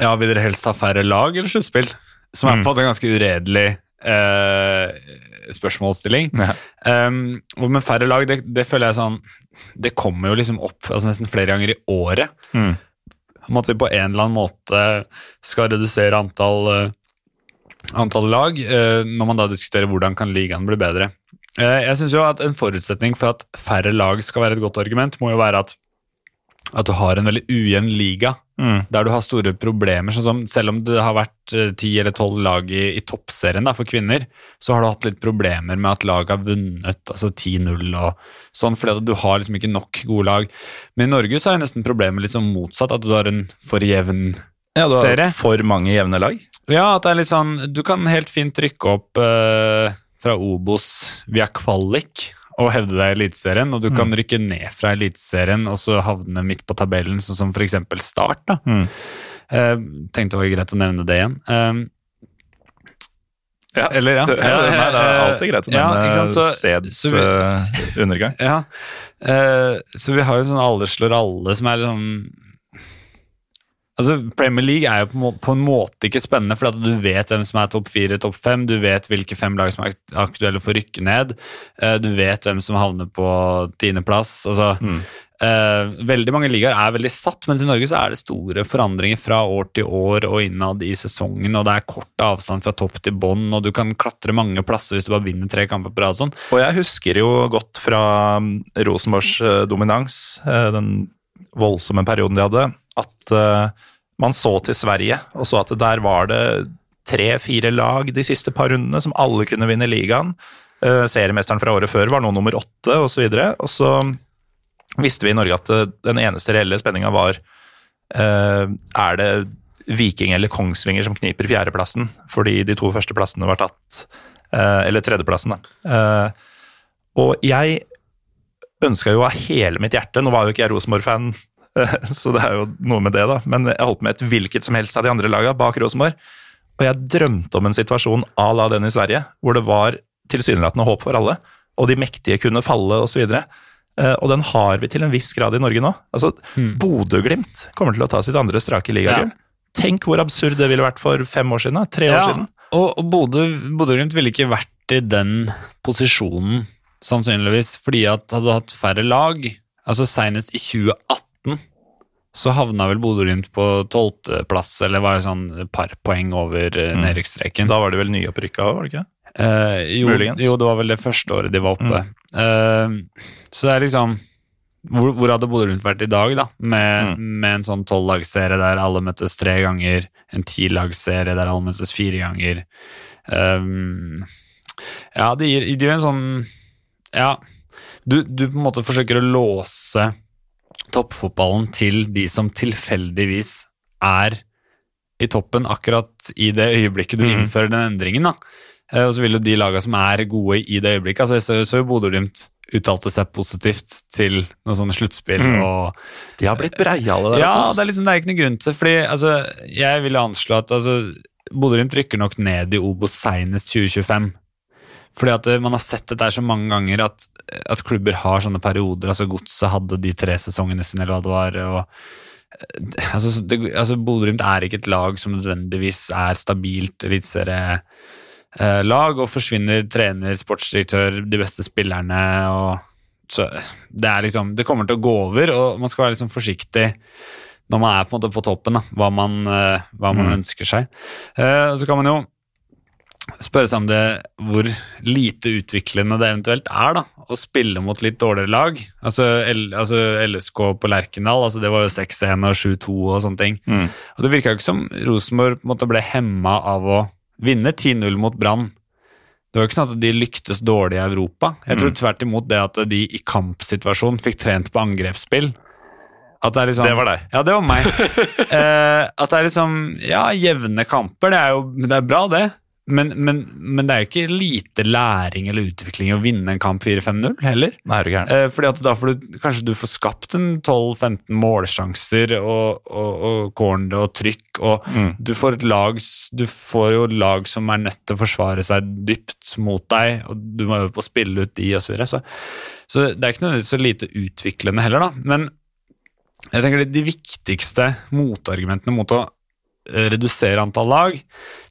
Ja, vil dere helst ha færre lag eller sluttspill? Som er Mm. på en ganske uredelig uh, spørsmålsstilling. Ja. Um, og med færre lag, det, det føler jeg sånn Det kommer jo liksom opp altså nesten flere ganger i året. Mm. Om at vi på en eller annen måte skal redusere antall, eh, antall lag, eh, når man da diskuterer hvordan kan ligaen bli bedre. Eh, jeg synes jo at En forutsetning for at færre lag skal være et godt argument, må jo være at, at du har en veldig ujevn liga Mm. der du har store problemer. sånn som Selv om det har vært eh, ti eller tolv lag i, i toppserien da, for kvinner, så har du hatt litt problemer med at laget har vunnet altså 10-0 og sånn, fordi at du har liksom ikke nok gode lag. Men i Norge så er nesten problemet litt liksom motsatt, at du har en for jevn Ja, du har serie. for mange jevne lag. Ja, at det er litt sånn Du kan helt fint rykke opp eh, fra Obos via kvalik og hevde deg i Eliteserien, og du kan rykke ned fra Eliteserien og så havne midt på tabellen, sånn som f.eks. Start. da. Mm. Eh, tenkte det var greit å nevne det igjen. Um, Ja. Eller, ja. Det, [laughs] Ja, nei, det er alltid greit å nevne ja, så- Seds så vi- eh, undergang. Ja, eh, så vi har jo sånn alle slår alle, som er liksom Altså, Premier League er jo på, en måte ikke spennende, for du vet hvem som er topp fire, topp fem, du vet hvilke fem lag som er aktuelle for å rykke ned, eh, du vet hvem som havner på tiendeplass. Altså, Mm. eh, veldig mange ligaer er veldig satt, mens i Norge så er det store forandringer fra år til år og innad i sesongen, og det er kort avstand fra topp til bånn, og du kan klatre mange plasser hvis du bare vinner tre kamper på rad. Sånn. Og jeg husker jo godt fra mm, Rosenborgs eh, dominans, eh, den voldsomme perioden de hadde, at eh, man så til Sverige og så at der var det tre-fire lag de siste par rundene som alle kunne vinne ligaen. Eh, Seriemesteren fra året før var nå nummer åtte, osv. Og, og så visste vi i Norge at eh, den eneste reelle spenninga var Er det Viking eller Kongsvinger som kniper fjerdeplassen, fordi de to førsteplassene var tatt Eller tredjeplassen, da. Og jeg ønska jo av hele mitt hjerte Nå var jo ikke jeg Rosenborg-fan, [laughs] så det er jo noe med det, da. Men jeg holdt med et hvilket som helst av de andre laga bak Rosenborg. Og jeg drømte om en situasjon à la den i Sverige, hvor det var tilsynelatende håp for alle, og de mektige kunne falle, osv. Og, uh, og den har vi til en viss grad i Norge nå. Altså, Bodø-Glimt kommer til å ta sitt andre strake ligagull. Tenk hvor absurd det ville vært for fem år siden, tre år siden. Og, og Bodø Bodø-Glimt ville ikke vært i den posisjonen, sannsynligvis, fordi at hadde du hatt færre lag Altså Senest i 2018 så havna vel Bodø-Glimt på tolvteplass, eller var sånn par poeng over eh, Mm. nedrykksstreken. Da var de vel nyopprykka òg, var det ikke? Eh, jo. Mm. jo, det var vel det første året de var oppe. Eh, så det er liksom Hvor, hvor hadde Bodø-Glimt vært i dag, da? Med, Mm. med en sånn tolvlagsserie der alle møttes tre ganger, en tilagsserie der alle møttes fire ganger. Um, ja, det gir, det gir en sånn Ja, du, du på en måte forsøker å låse toppfotballen til de som tilfeldigvis er i toppen akkurat i det øyeblikket du mm. innfører den endringen. da. Eh, Og så vil jo de lagene som er gode i det øyeblikket altså Jeg så, så jo Bodø-Glimt uttalte seg positivt til noen sånne sluttspill. mm. og De har blitt breiale der. Ja, det er liksom det er ikke noe grunn til Fordi altså, jeg vil anslå at altså, Bodø-Glimt rykker nok ned i Obos senest 2025. Fordi at eh, man har sett dette så mange ganger at, at klubber har sånne perioder. altså Godset hadde de tre sesongene sine, eller hva det var. og eh, altså, det, altså Bodø-Glimt er ikke et lag som nødvendigvis er stabilt eliteserielag, og forsvinner trener, sportsdirektør, de beste spillerne og så det liksom, det kommer til å gå over, og man skal være liksom forsiktig når man er på på toppen, da, hva man, eh, hva man Mm. ønsker seg. Uh, så kan man jo spørre seg om det hvor lite utviklende det eventuelt er da, å spille mot litt dårligere lag. Altså, L, altså LSK på Lerkendal, altså det var jo 6-1 og 7-2 og sånne ting. Mm. Og det virka ikke som Rosenborg måtte bli måte ble hemma av å vinne 10-0 mot Brann. Det var jo ikke sånn at de lyktes dårlig i Europa. Jeg tror Mm. tvert imot det at de i kampsituasjon fikk trent på angrepsspill. At det er liksom Det var deg. Ja, det var meg. [laughs] eh, at det er liksom Ja, jevne kamper, det er jo det er bra, det. Men, men, men det er jo ikke lite læring eller utvikling å vinne en kamp 4-5-0 heller. Nei, det er. Eh, fordi at da får du kanskje du får skapt en 12-15 målsjanser og, og, og corner og trykk, og Mm. du får lag Du får jo lag som er nødt til å forsvare seg dypt mot deg, og du må øve på å spille ut de, og så videre. Så, så det er ikke nødvendigvis så lite utviklende heller, da. Men jeg tenker de, de viktigste motargumentene mot å eh, redusere antall lag,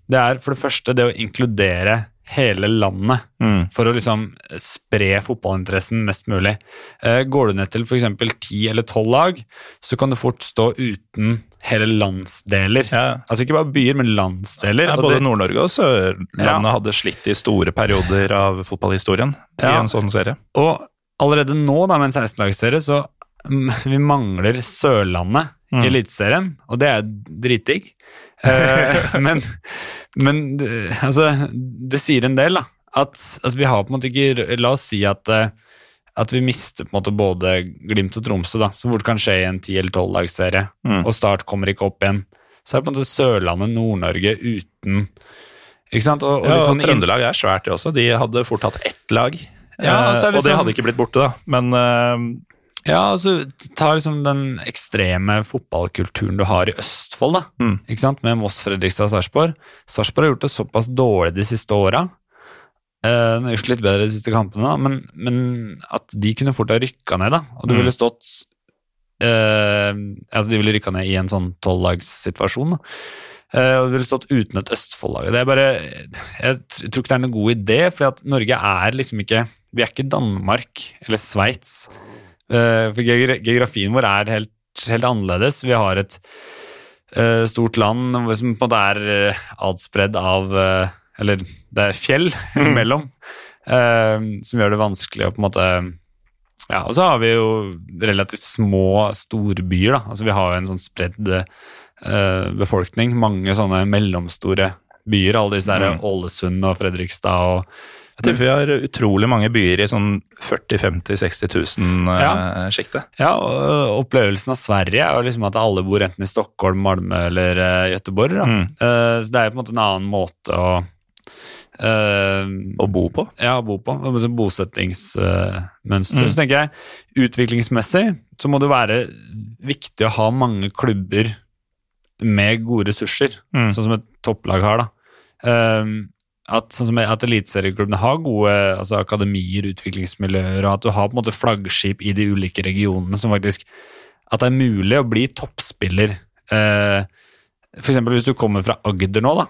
det er for det første det å inkludere hele landet Mm. for å liksom spre fotballinteressen mest mulig. Eh, går du ned til f.eks. ti eller tolv lag, så kan du fort stå uten hele landsdeler. Ja. Altså ikke bare byer, men landsdeler. Ja, både Nord-Norge og Sørlandet Ja. hadde slitt i store perioder av fotballhistorien i en sånn serie. Og allerede nå, da, med en 16-lagsserie, så [laughs] vi mangler Sørlandet Mm. i Eliteserien, og det er dritdigg. Eh, [laughs] men men eh, altså, det sier en del, da. At altså, vi har på en måte ikke La oss si at, eh, at vi mister på en måte både Glimt og Tromsø, da, så fort kan skje i en 10- eller 12-lagsserie, Mm. og Start kommer ikke opp igjen. Så er det på en måte Sørlandet, Nord-Norge uten Ikke sant? Og, og Ja, liksom, Trøndelag er svært, det også. De hadde fort hatt ett lag. Ja, og så Eh, det og det sånn- hadde ikke blitt borte, da. Men Ja, altså ta liksom den ekstreme fotballkulturen du har i Østfold, da. Mm. Ikke sant? Med Moss, Fredrikstad og Sarpsborg. Sarpsborg har gjort det såpass dårlig de siste åra. Eh, de har gjort det litt bedre de siste kampene, da, men, men at de kunne fort ha rykka ned, da. Og det Mm. ville stått eh, Altså, de ville rykka ned i en sånn tolvlagssituasjon, da. Eh, og det ville stått uten et Østfold-lag. Det er bare Jeg tror ikke det er noen god idé, for Norge er liksom ikke Vi er ikke Danmark eller Sveits. Eh, for geografien vår er helt, helt annerledes. Vi har et eh, stort land som på en måte er uh, adspredd av eh, Eller det er fjell [laughs] imellom, eh, som gjør det vanskelig å på en måte Ja, og så har vi jo relativt små storbyer, da. Altså vi har jo en sånn spredd uh, befolkning. Mange sånne mellomstore byer. Alle disse der Mm. Ålesund og Fredrikstad og jeg tror vi har utrolig mange byer i sånn 40 50 60 000-sjiktet. Ja, og opplevelsen av Sverige er jo liksom at alle bor enten i Stockholm, Malmö eller uh, Göteborg. Mm. Uh, så det er jo på en måte en annen måte å Uh, Å bo på. ja, bo på. sånn Bosettingsmønster. Mm. Så tenker jeg, utviklingsmessig så må det være viktig å ha mange klubber med gode ressurser, Mm. sånn som et topplag har. da. Eh, at, sånn at eliteserieklubbene har gode altså akademier, utviklingsmiljøer, og at du har på en måte flaggskip i de ulike regionene som faktisk At det er mulig å bli toppspiller. Eh, eksempel hvis du kommer fra Agder nå, da.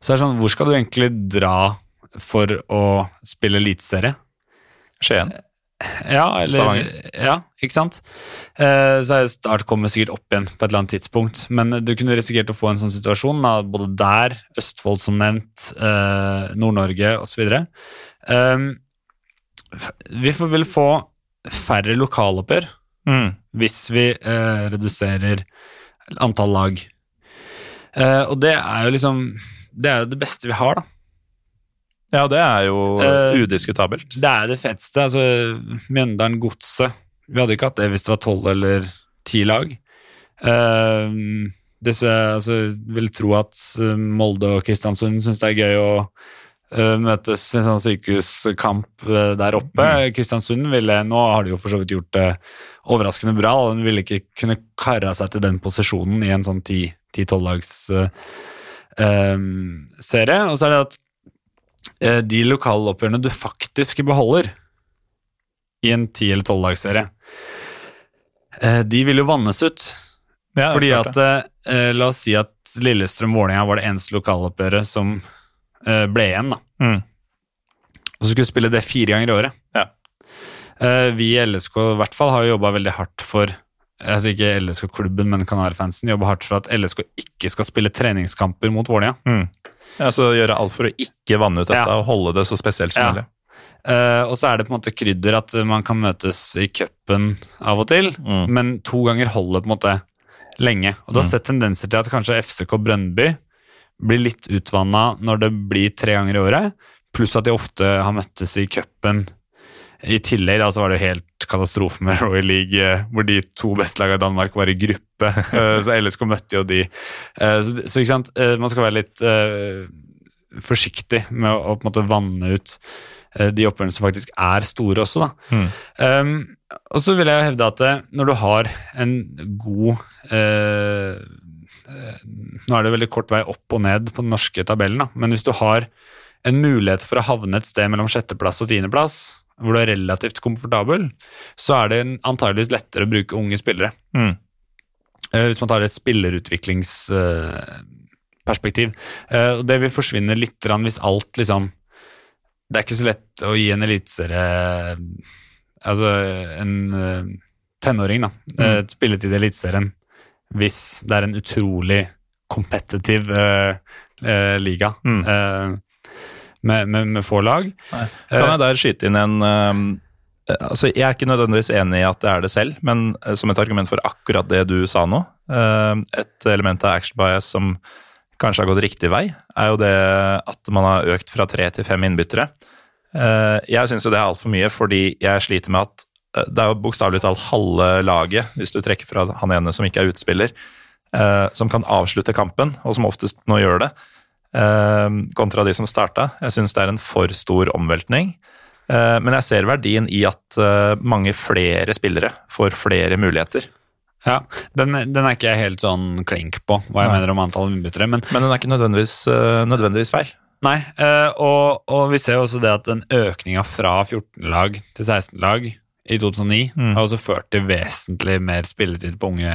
Så er det sånn, hvor skal du egentlig dra for å spille eliteserie? Skien. Ja, eller. Ja, ikke sant? Eh, så Start kommer sikkert opp igjen på et eller annet tidspunkt, men du kunne risikert å få en sånn situasjon, da, både der, Østfold som nevnt, eh, Nord-Norge osv. Eh, vi vil få færre lokaloppgjør Mm. hvis vi eh, reduserer antall lag. Eh, og det er jo liksom Det er jo det beste vi har, da. Ja, det er jo uh, udiskutabelt. Det er det feteste. Altså, Mjøndalen Godset Vi hadde ikke hatt det hvis det var tolv eller ti lag. Uh, disse, altså, vil tro at eh, Molde og Kristiansund syns det er gøy å uh, møtes i en sånn sykehuskamp eh, der oppe. Kristiansund ville Nå har de jo for så vidt gjort det overraskende bra. og Den ville ikke kunne kara seg til den posisjonen i en sånn ti-tolv-lags serie. Og så er det at de lokaloppgjørene du faktisk beholder i en ti- eller tolvdagsserie, eh, de vil jo vannes ut. Ja, fordi at eh, La oss si at Lillestrøm-Vålerenga var det eneste lokaloppgjøret som eh, ble igjen. da. Mm. Og så skulle vi spille det fire ganger i året. Ja. Eh, vi i LSK i hvert fall har jo jobba veldig hardt for altså ikke LSK-klubben, men Kanarfansen jobber hardt for at LSK ikke skal spille treningskamper mot Vålerenga. Mm. Ja, så gjøre alt for å ikke vanne ut dette Ja. og holde det så spesielt som mulig. Uh, og så er det på en måte krydder at man kan møtes i cupen av og til, Mm. men to ganger holder på en måte lenge. Og du har Mm. sett tendenser til at kanskje FCK Brøndby blir litt utvanna når det blir tre ganger i året, pluss at de ofte har møttes i cupen. I tillegg da, så var det jo helt katastrofe med Royal League, eh, hvor de to beste lagene i Danmark var i gruppe. [laughs] eh, så LSK møtte jo de. Eh, så, så ikke sant, man skal være litt uh, forsiktig med å, på en måte vanne ut de oppgjørene som faktisk er store også, da. Mm. Um, og så vil jeg jo hevde at når du har en god eh, Nå er det veldig kort vei opp og ned på den norske tabellen, da. men hvis du har en mulighet for å havne et sted mellom sjetteplass og tiendeplass, hvor du er relativt komfortabel, så er det antageligvis lettere å bruke unge spillere. Mm. Eh, hvis man tar et spillerutviklingsperspektiv. Eh, det vil forsvinne litt grann hvis alt liksom Det er ikke så lett å gi en eliteserie Altså en eh, tenåring, da, Mm. et spilletid i Eliteserien hvis det er en utrolig kompetitiv uh, uh, liga Mm. eh, med, med, med få lag. Nei. Kan jeg der skyte inn en um, altså Jeg er ikke nødvendigvis enig i at det er det selv, men eh, som et argument for akkurat det du sa nå uh, Et element av action bias som kanskje har gått riktig vei, er jo det at man har økt fra tre til fem innbyttere. Jeg syns jo det er altfor mye, fordi jeg sliter med at det er jo bokstavelig talt halve laget, hvis du trekker fra han ene som ikke er utspiller, som kan avslutte kampen, og som oftest nå gjør det kontra de som starta. Jeg syns det er en for stor omveltning. Eh, men jeg ser verdien i at eh, mange flere spillere får flere muligheter. Ja, den, den er ikke jeg helt sånn klink på, hva jeg ja. mener om antall innbyttere. Men Men den er ikke nødvendigvis, eh, nødvendigvis feil. nei, eh, og, og vi ser jo også det at den økninga fra 14 lag til 16 lag i 2009 Mm. har også ført til vesentlig mer spilletid på unge,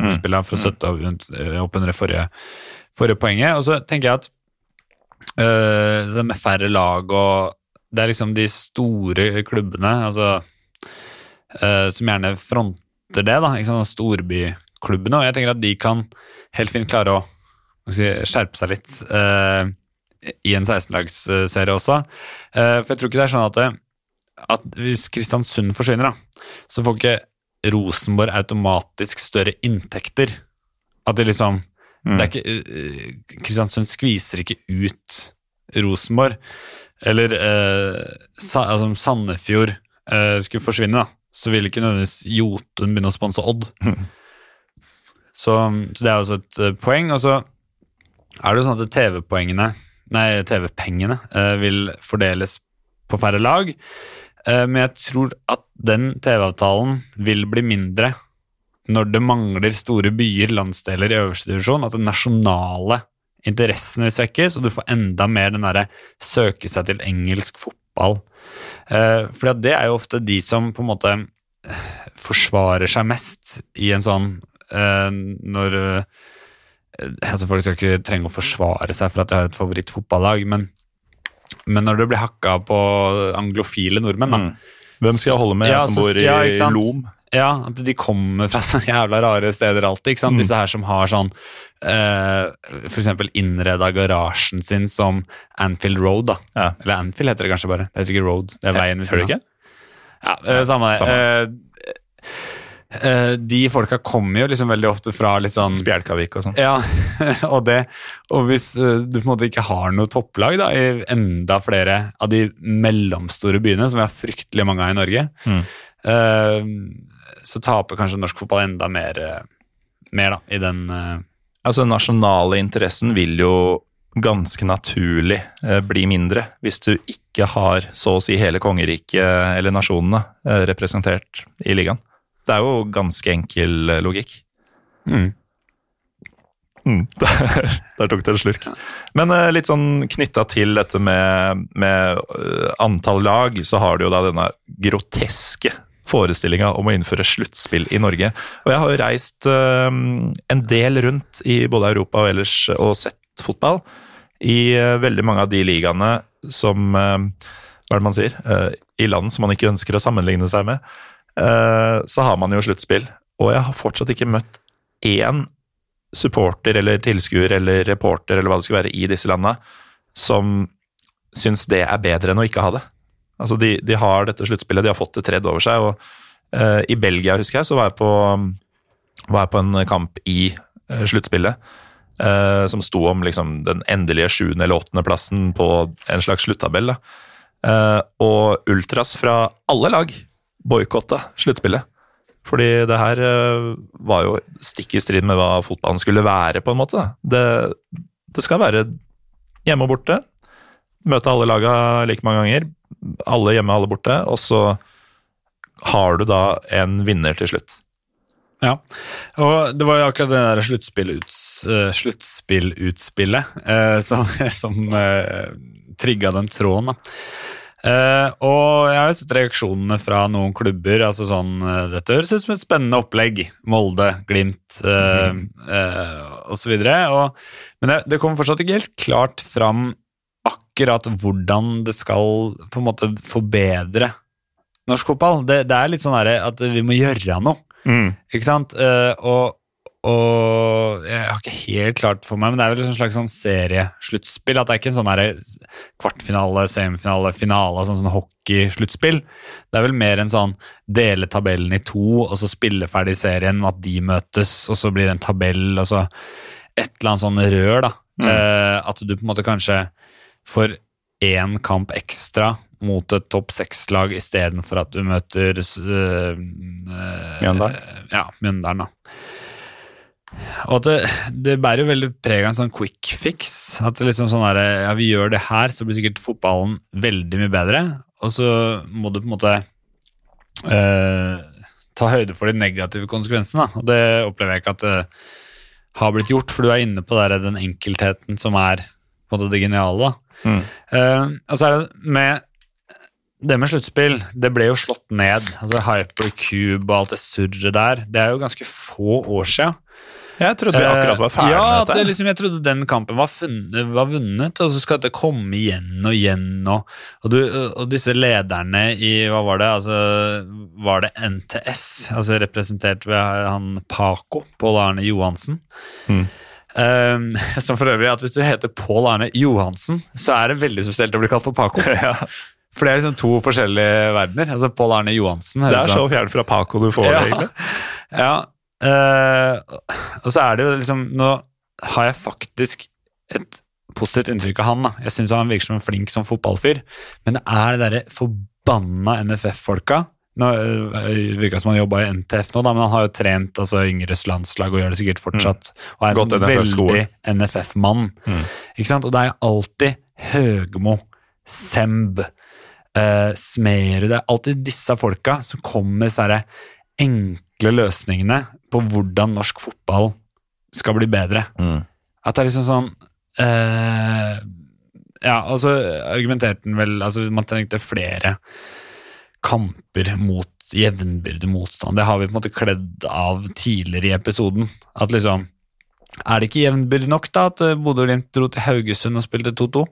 unge Mm. spillere, for å støtte opp opp under det forrige, forrige poenget. Og så tenker jeg at øh, det med færre lag og Det er liksom de store klubbene altså, øh, som gjerne fronter det, da, ikke sant, storbyklubbene. Og jeg tenker at de kan helt fint klare å si, skjerpe seg litt øh, i en 16-lagsserie også. For jeg tror ikke det er sånn at, at hvis Kristiansund forsvinner, da, så får ikke Rosenborg automatisk større inntekter. At de liksom Mm. ikke, eh, Kristiansund skviser ikke ut Rosenborg. Eller eh, sa, altså, Sandefjord eh, skulle forsvinne, da, så ville ikke nødvendigvis Jotun begynne å sponse Odd. Mm. Så, så det er også et eh, poeng. Og så er det jo sånn at TV-poengene, nei, TV-pengene eh, vil fordeles på færre lag. Eh, men jeg tror at den TV-avtalen vil bli mindre når det mangler store byer, landsdeler i øverste divisjon. At den nasjonale interessen vil svekkes, og du får enda mer den derre søke seg til engelsk fotball. Eh, for det er jo ofte de som på en måte eh, forsvarer seg mest i en sånn eh, Når eh, altså Folk skal ikke trenge å forsvare seg for at de har et favorittfotballag, men, men når det blir hakka på anglofile nordmenn, da, Mm. Hvem skal jeg holde med, jeg som bor i ja. Lom? Ja, at de kommer fra [laughs] så jævla rare steder alltid. ikke sant? Mm. Disse her som har sånn uh, For eksempel innreda garasjen sin som Anfield Road. da. Ja. Eller Anfield heter det kanskje bare. Det heter ikke Road. det er veien ved siden av. ikke? Ja, uh, samme det. Eh, eh, de folka kommer jo liksom veldig ofte fra litt sånn Spjelkavik og sånn. ja, [laughs] og det Og hvis eh, du på en måte ikke har noe topplag da, i enda flere av de mellomstore byene, som vi har fryktelig mange av i Norge, Mm. Eh, så taper kanskje norsk fotball enda mer, eh, mer da, i den eh, Altså, den nasjonale interessen vil jo ganske naturlig eh, bli mindre hvis du ikke har så å si hele kongeriket eller nasjonene eh, representert i ligaen. Det er jo ganske enkel eh, logikk. mm. Mm, [laughs] der, der tok det en slurk. Men eh, litt sånn knytta til dette med, med eh, antall lag, så har du jo da denne groteske forestillinga om å innføre sluttspill i Norge. Og jeg har jo reist uh, en del rundt i både Europa og ellers og sett fotball. I uh, veldig mange av de ligaene som eh, Hva er det man sier? Eh, I land som man ikke ønsker å sammenligne seg med. eh, så har man jo sluttspill. Og jeg har fortsatt ikke møtt én supporter eller tilskuer eller reporter eller hva det skulle være i disse landene, som syns det er bedre enn å ikke ha det. Altså, de, de har dette sluttspillet, de har fått det tredd over seg, og uh, i Belgia, husker jeg, så var jeg på, var jeg på en kamp i uh, sluttspillet, Uh, som sto om liksom den endelige sjuende eller åttendeplassen på en slags sluttabell, og ultras fra alle lag boikotta sluttspillet. Fordi det her var jo stikk i strid med hva fotballen skulle være, på en måte. Det, det skal være hjemme og borte. Møte alle laga like mange ganger. Alle hjemme, alle borte. Og så har du da en vinner til slutt. Ja, og det var jo akkurat det der sluttspilluts, eh, sluttspillutspillet eh, som, [laughs] som eh, trigga den tråden. da. Eh, og jeg har sett reaksjonene fra noen klubber. altså sånn, eh, Dette høres ut som et spennende opplegg. Molde, Glimt uh, uh, osv. Men det, det kommer fortsatt ikke helt klart fram akkurat hvordan det skal på en måte forbedre norsk fotball. Det, det er litt sånn at vi må gjøre noe. Mm. Ikke sant? Uh, og, og, jeg har ikke helt klart for meg, men det er vel en slags sånn seriesluttspill. At det er ikke en sånn kvartfinale, semifinale, finale, sånn, sånn hockeysluttspill. Det er vel mer en sånn dele tabellen i to, og så spille ferdig serien, at de møtes, og så blir det en tabell, og så et eller annet sånn rør, da. Mm. Uh, at du på en måte kanskje får én kamp ekstra mot et topp seks-lag istedenfor at du møter uh, Mjøndalen? Ja, Mjøndalen, da. Og at det, det bærer jo veldig preg av en sånn quick fix. At det liksom sånn der, ja, vi gjør det her, så blir sikkert fotballen veldig mye bedre. Og så må du på en måte uh, ta høyde for de negative konsekvensene. Og det opplever jeg ikke at det har blitt gjort, for du er inne på der, den enkeltheten som er på en måte det geniale. Mm. Uh, og så er det med det med sluttspill, det ble jo slått ned. altså Hypercube og alt det surret der. Det er jo ganske få år siden. Jeg trodde vi akkurat var ferdig ja, med dette. Liksom, jeg trodde den kampen var, funnet, var, vunnet, og så skal det komme igjen og igjen. Og, og, du, og, disse lederne i Hva var det? Altså, var det NTF? Altså representert ved han Paco, Pål Arne Johansen. Mm. Um, [laughs] som for øvrig at Hvis du heter Pål Arne Johansen, så er det veldig spesielt å bli kalt for Paco. [laughs] ja. For det er liksom to forskjellige verdener. Altså Pål Arne Johansen. Det er så fjernt fra Paco du får ja. det, egentlig. [laughs] Ja. Uh, og så er det jo liksom Nå har jeg faktisk et positivt inntrykk av han. da. Jeg syns han virker som en flink som fotballfyr, men det er det derre forbanna NFF-folka. Nå uh, virka som han jobba i NTF nå, da, men han har jo trent altså, yngres landslag og gjør det sikkert fortsatt. Mm. Og er en sånn veldig NFF-mann. Mm. Ikke sant? Og det er alltid Høgmo, Semb, uh, Smerud Det er alltid disse folka som kommer med disse enkle løsningene på hvordan norsk fotball skal bli bedre. Mm. At det er liksom sånn uh, Ja, altså argumenterte han vel altså Man trengte flere kamper mot jevnbyrdig motstand. Det har vi på en måte kledd av tidligere i episoden. At liksom Er det ikke jevnbyrdig nok, da, at Bodø-Glimt dro til Haugesund og spilte 2-2?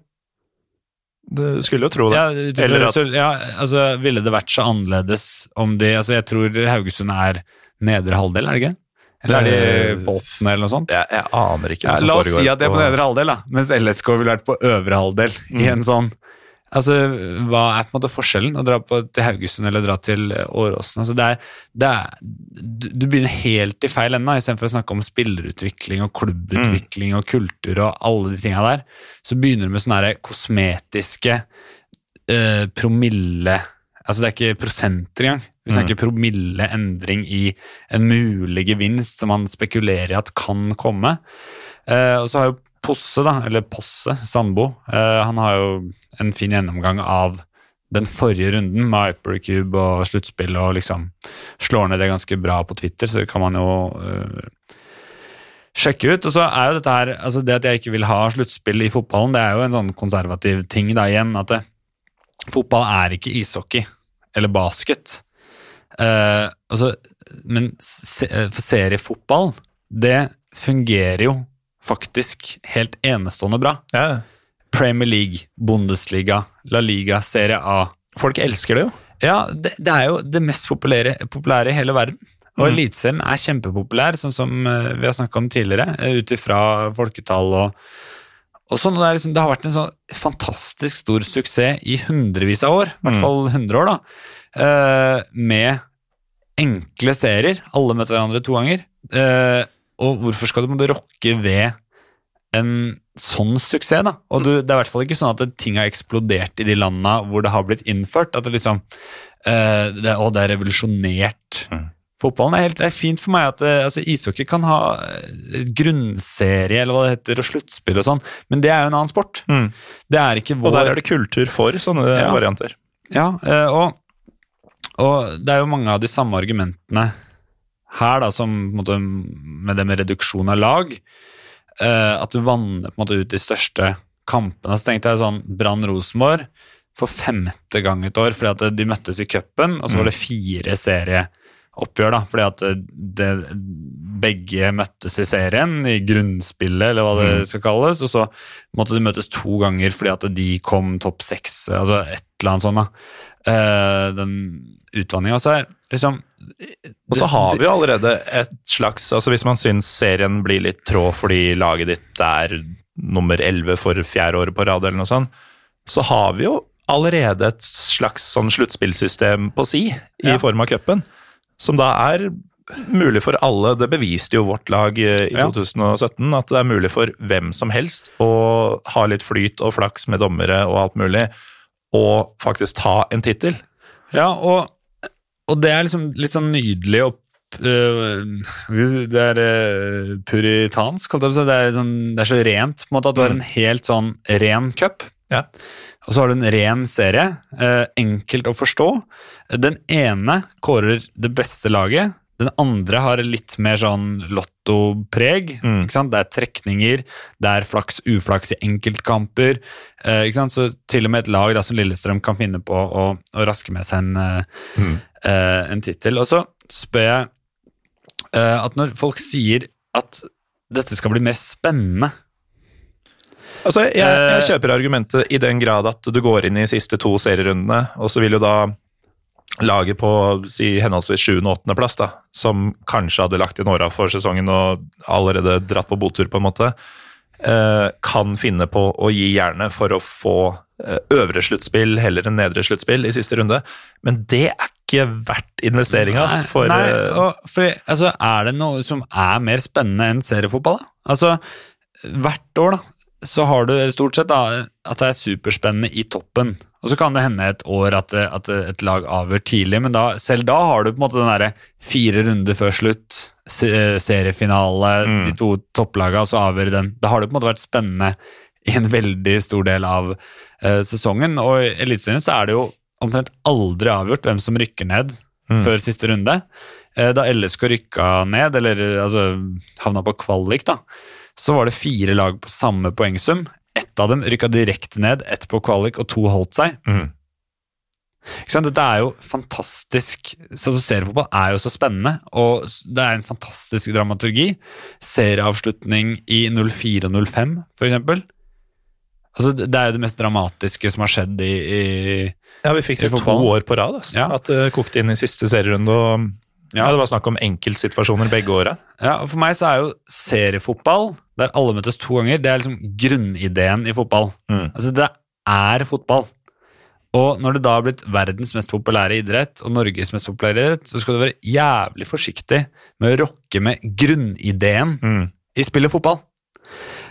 Du skulle jo tro det. Ja, Eller at... ja, altså, ville det vært så annerledes om de altså, Jeg tror Haugesund er nedre halvdel, er det ikke? Eller er de på åttende, eller noe sånt? Jeg, jeg aner ikke. Ja, la oss si at de er på nedre halvdel, da, mens LSK ville vært på øvre halvdel. Mm. i en sånn Altså, Hva er på en måte forskjellen å dra på, til Haugesund eller dra til Åråsen? Altså, det er, det er, du begynner helt i feil ende. Istedenfor å snakke om spillerutvikling og klubbutvikling mm. og kultur og alle de tinga der, så begynner du med sånne kosmetiske eh, promille Altså, det er ikke prosenter engang. Vi snakker mm. promilleendring i en mulig gevinst som man spekulerer i at kan komme. Eh, og så har jo Posse, da, eller Posse Sandbo, eh, han har jo en fin gjennomgang av den forrige runden med Hypercube og sluttspill, og liksom slår ned det ganske bra på Twitter, så kan man jo uh, sjekke ut. Og så er jo dette her, altså Det at jeg ikke vil ha sluttspill i fotballen, det er jo en sånn konservativ ting da igjen. At det, fotball er ikke ishockey eller basket. Uh, altså, men se, seriefotball, det fungerer jo faktisk helt enestående bra. Ja. Premier League, Bundesliga, La Liga, Serie A. Folk elsker det jo. Ja, det, det er jo det mest populære, populære i hele verden. Og mm. Eliteserien er kjempepopulær, sånn som uh, vi har snakka om tidligere, uh, ut ifra folketall og, og sånn. Det, liksom, det, har vært en sånn fantastisk stor suksess i hundrevis av år, i hvert mm. fall 100 år, da, uh, med enkle serier. Alle møter hverandre to ganger. Uh, og hvorfor skal du måtte rokke ved en sånn suksess, da? Og du, det er i hvert fall ikke sånn at ting har eksplodert i de landene hvor det har blitt innført. At det liksom uh, det, Å, det er revolusjonert. Mm. Fotballen er helt er fint for meg at uh, altså, ishockey kan ha uh, grunnserie eller hva det heter, og sluttspill og sånn, men det er jo en annen sport. Mm. Det er ikke vår Og der er det kultur for sånne ja. varianter. Ja, og, og det er jo mange av de samme argumentene her, da, som måte, med det med reduksjon av lag, uh, at du vanner måte ut de største kampene. Så tenkte jeg sånn Brann-Rosenborg, for femte gang et år, fordi at de møttes i cupen, og så var det fire serieoppgjør, da, fordi at det, begge møttes i serien, i grunnspillet, eller hva det skal kalles, og så måtte de møtes to ganger fordi at de kom topp seks, altså et eller annet sånt, da. Eh, den utvanninga. Så er liksom Og så har vi jo allerede et slags altså Hvis man syns serien blir litt trå fordi laget ditt er nummer 11 for fjerde året på rad, eller noe sånt, så har vi jo allerede et slags sånn sluttspillsystem på si, i Ja. form av cupen, som da er mulig for alle. Det beviste jo vårt lag eh, i Ja. 2017, at det er mulig for hvem som helst å ha litt flyt og flaks med dommere og alt mulig, og faktisk ta en tittel. Ja, og, og det er liksom litt sånn nydelig og øh, Det er øh, puritansk, holdt jeg på å si. Det er, sånn, det er så rent på en måte at du har en helt sånn ren cup. Ja. Og så har du en ren serie. eh, enkelt å forstå. Den ene kårer det beste laget. Den andre har litt mer sånn lottopreg. Mm. Det er trekninger, det er flaks, uflaks i enkeltkamper. eh? Så til og med et lag da, som Lillestrøm kan finne på å, å raske med seg en, eh, Mm. Eh, en tittel. Og så spør jeg eh, at når folk sier at dette skal bli mer spennende Altså, jeg, jeg Eh, kjøper argumentet i den grad at du går inn i siste to serierundene, og så vil jo da laget på si, henholdsvis 7. og 8. plass, da, som kanskje hadde lagt inn åra for sesongen og allerede dratt på botur, på en måte, eh, kan finne på å gi jernet for å få eh, øvre sluttspill heller enn nedre sluttspill i siste runde. Men det er ikke verdt investeringa for nei, eh, og, fordi, altså, Er det noe som er mer spennende enn seriefotball? da? Altså, Hvert år da, så har du stort sett da, at det er superspennende i toppen. Og så kan det hende et år at, at et lag avgjør tidlig, men da, selv da har du på en måte den derre fire runder før slutt, se- seriefinale, Mm. de to topplagene, og så avgjør den. Da har det på en måte vært spennende i en veldig stor del av uh, sesongen. Og i Eliteserien så er det jo omtrent aldri avgjort hvem som rykker ned Mm. før siste runde. Eh, Da LSK rykka ned, eller altså havna på kvalik, da, så var det fire lag på samme poengsum. Ett av dem rykka direkte ned, ett på kvalik, og to holdt seg. mm. Dette er jo fantastisk Seriefotball er jo så spennende, og det er en fantastisk dramaturgi. Serieavslutning i 04 og 05, for eksempel. Altså, det er jo det mest dramatiske som har skjedd i, i Ja, vi fikk det to år på rad. Altså. Ja. At det kokte inn i siste serierunde. og ja. Ja. Det var snakk om enkeltsituasjoner begge åra. Ja, og For meg så er jo seriefotball, der alle møtes to ganger, det er liksom grunnideen i fotball. Mm. Altså, det er fotball. Og når det da har blitt verdens mest populære idrett, og Norges mest populære idrett, så skal du være jævlig forsiktig med å rokke med grunnideen Mm. i spillet fotball.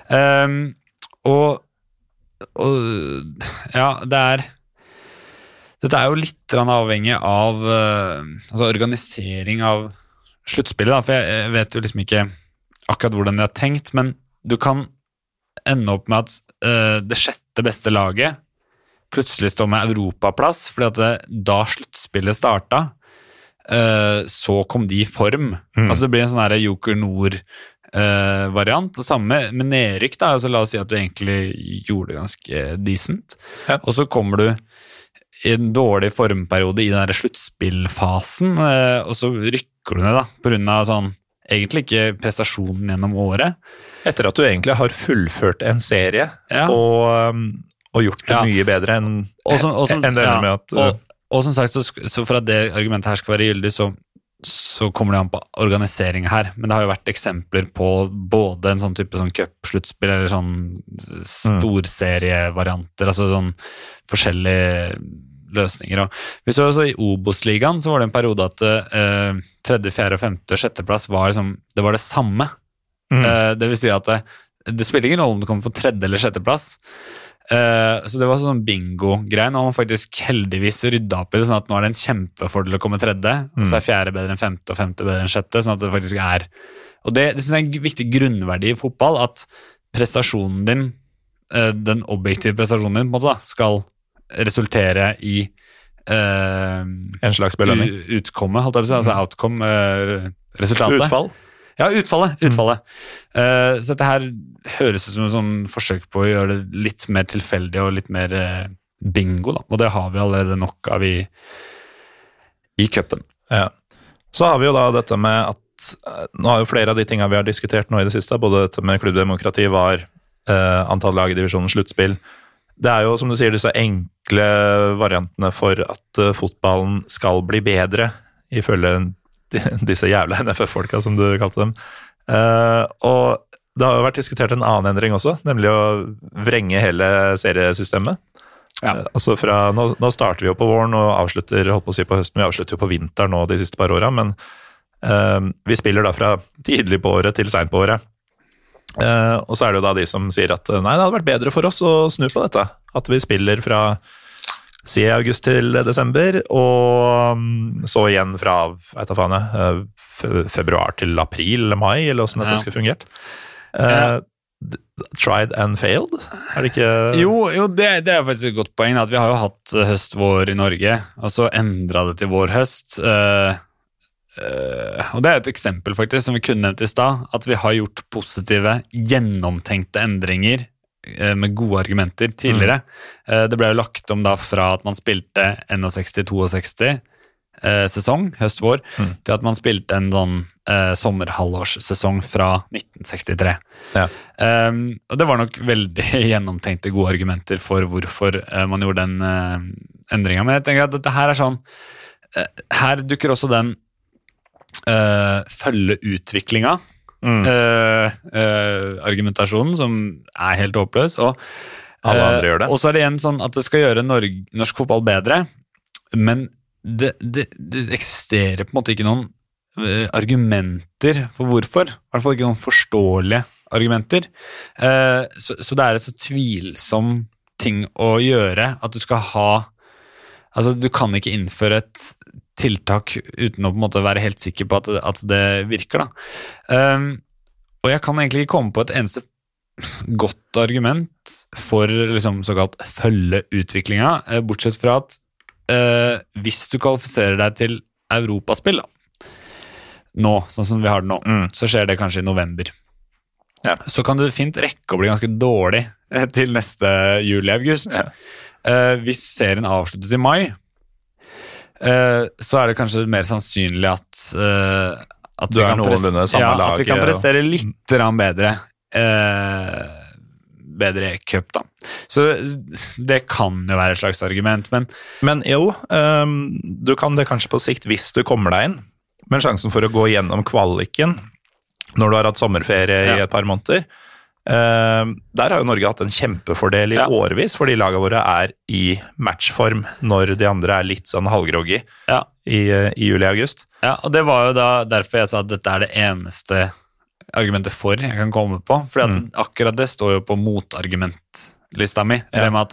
Um, og, og ja, det er Dette er jo litt avhengig av eh, altså organisering av sluttspillet, da, for jeg, vet jo liksom ikke akkurat hvordan de har tenkt, men du kan ende opp med at uh, det sjette beste laget plutselig står med europaplass, fordi at det, da sluttspillet starta, uh, så kom de i form. Mm. Altså det blir en sånn her Joker Nord-variant. og samme med nedrykk. da, altså La oss si at du egentlig gjorde det ganske decent, Ja. og så kommer du i en dårlig formperiode i den der sluttspillfasen, uh, og så rykker du ned da, av sånn Egentlig ikke prestasjonen gjennom året. Etter at du egentlig har fullført en serie Ja. og, um, og gjort det Ja. mye bedre enn en, en og det ender med at uh, og, og som sagt, så, så for at det argumentet her skal være gyldig, så, så kommer det an på organisering her. Men det har jo vært eksempler på både en sånn type sånn cupsluttspill eller sånn storserievarianter, altså sånn forskjellige løsninger. Og vi så også I Obos-ligaen så var det en periode at eh, tredje, fjerde, femte, sjetteplass var liksom, det var det samme. mm, Eh, det vil si at det, det spiller ingen rolle om du kommer på tredje eller sjetteplass. Eh, så det var sånn bingo-greie. Nå har man faktisk heldigvis rydda opp i det, sånn at nå er det en kjempefordel å komme tredje, og så er fjerde bedre enn femte og femte bedre enn sjette. sånn at det faktisk er Og det, det synes jeg er en viktig grunnverdi i fotball, at prestasjonen din, eh, den objektive prestasjonen din, på en måte da, skal resultere i uh, en slags belønning. utkomme, holdt jeg på å si, altså outcome, eh, resultatet. Utfall. Ja, utfallet. utfallet. Eh, så dette her høres ut som et sånn forsøk på å gjøre det litt mer tilfeldig og litt mer uh, bingo, da. Og det har vi allerede nok av i, i cupen. Ja. Så har vi jo da dette med at eh, Nå har jo flere av de tinga vi har diskutert nå i det siste, både dette med klubbdemokrati, var uh, antall lag i divisjonen, sluttspill. Det er jo, som du sier, disse enkle variantene for at fotballen skal bli bedre, ifølge de, disse jævla NFF-folka, som du kalte dem. Uh, og det har jo vært diskutert en annen endring også, nemlig å vrenge hele seriesystemet. Ja. Uh, Altså fra, nå, nå starter vi jo på våren og avslutter holdt på å si på høsten. Vi avslutter jo på vinteren nå de siste par åra, men uh, vi spiller da fra tidlig på året til seint på året. Og så er det jo da de som sier at nei, det hadde vært bedre for oss å snu på dette. At vi spiller fra si august til desember, og mm, så igjen fra vet faen jeg, eh, februar til april eller mai, eller åssen dette Ja. skulle fungert. Ja. Tried and failed? Er det ikke Jo, jo det, det er faktisk et godt poeng. At vi har jo hatt eh, høst-vår i Norge, og så endra det til vår-høst. Uh, uh, og det er et eksempel faktisk som vi kunne nevnt i stad. At vi har gjort positive, gjennomtenkte endringer med gode argumenter tidligere. Mm. det ble jo lagt om da fra at man spilte 61-62 eh, høst-vår, Mm. til at man spilte en sånn eh, sommerhalvårssesong fra 1963. Ja. Um, og det var nok veldig [laughs] gjennomtenkte gode argumenter for hvorfor eh, man gjorde den uh, endringa. Men jeg tenker at dette her er sånn eh, Her dukker også den uh, følge utviklinga. Mm. eh, eh, argumentasjonen, som er helt håpløs. Og, eh. Og så er det igjen sånn at det skal gjøre Norge, norsk fotball bedre, men det, det, det eksisterer på en måte ikke noen argumenter for hvorfor. I hvert fall ikke noen forståelige argumenter. Eh, så, så det er et så tvilsom ting å gjøre at du skal ha Altså, du kan ikke innføre et tiltak uten å på en måte være helt sikker på at at det virker, da. Um, og jeg kan egentlig ikke komme på et eneste godt argument for liksom såkalt følge utviklinga, eh, bortsett fra at uh, hvis du kvalifiserer deg til europaspill, da, nå, sånn som vi har det nå, Mm. så skjer det kanskje i november. Ja. Så kan du fint rekke å bli ganske dårlig eh, til neste juli-august. Ja. Uh, hvis serien avsluttes i mai, så er det kanskje mer sannsynlig at, eh, at Du er noenlunde samme ja, lag, At vi kan prestere litt bedre. Eh, bedre cup, da. Så det kan jo være et slags argument, men Men jo, ehm, du kan det kanskje på sikt hvis du kommer deg inn. Men sjansen for å gå gjennom kvaliken når du har hatt sommerferie i et par måneder Der har jo Norge hatt en kjempefordel i Ja. årevis, fordi lagene våre er i matchform når de andre er litt sånn halvgroggy ja. i, eh, i juli-august. Ja, og det var jo da derfor jeg sa at dette er det eneste argumentet for jeg kan komme på. For Mm. akkurat det står jo på motargumentlista mi. Ja. Det med at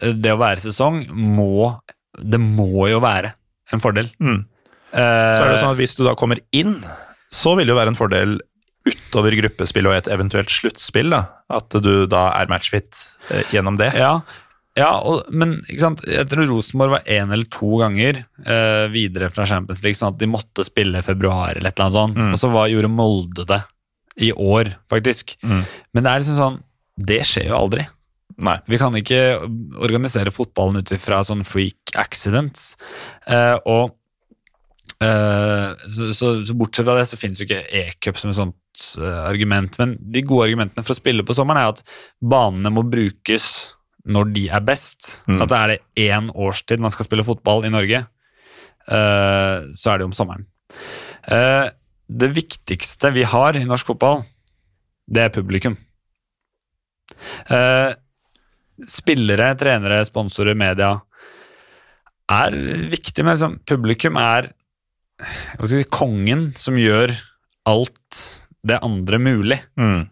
det, det å være sesong må Det må jo være en fordel. Mm. Eh, Så er det sånn at hvis du da kommer inn, så vil det jo være en fordel utover gruppespill og et eventuelt sluttspill, da. At du da er matchfit eh, gjennom det. Ja, ja og, men jeg tror Rosenborg var én eller to ganger eh, videre fra Champions League, sånn at de måtte spille i februar eller et eller annet sånt. Mm. Og så var, gjorde Molde det i år, faktisk. Mm. Men det er liksom sånn Det skjer jo aldri. Nei. Vi kan ikke organisere fotballen ut ifra sånn freak accidents. Eh, og eh, så, så, så bortsett fra det, så finnes jo ikke e-cup som et sånt argument. Men de gode argumentene for å spille på sommeren er at banene må brukes når de er best. Mm. At det er det én årstid man skal spille fotball i Norge, eh, så er det om sommeren. Eh, det viktigste vi har i norsk fotball, det er publikum. Eh, spillere, trenere, sponsorer, media er viktig, men liksom, publikum er si, kongen som gjør alt det andre mulig. Mm.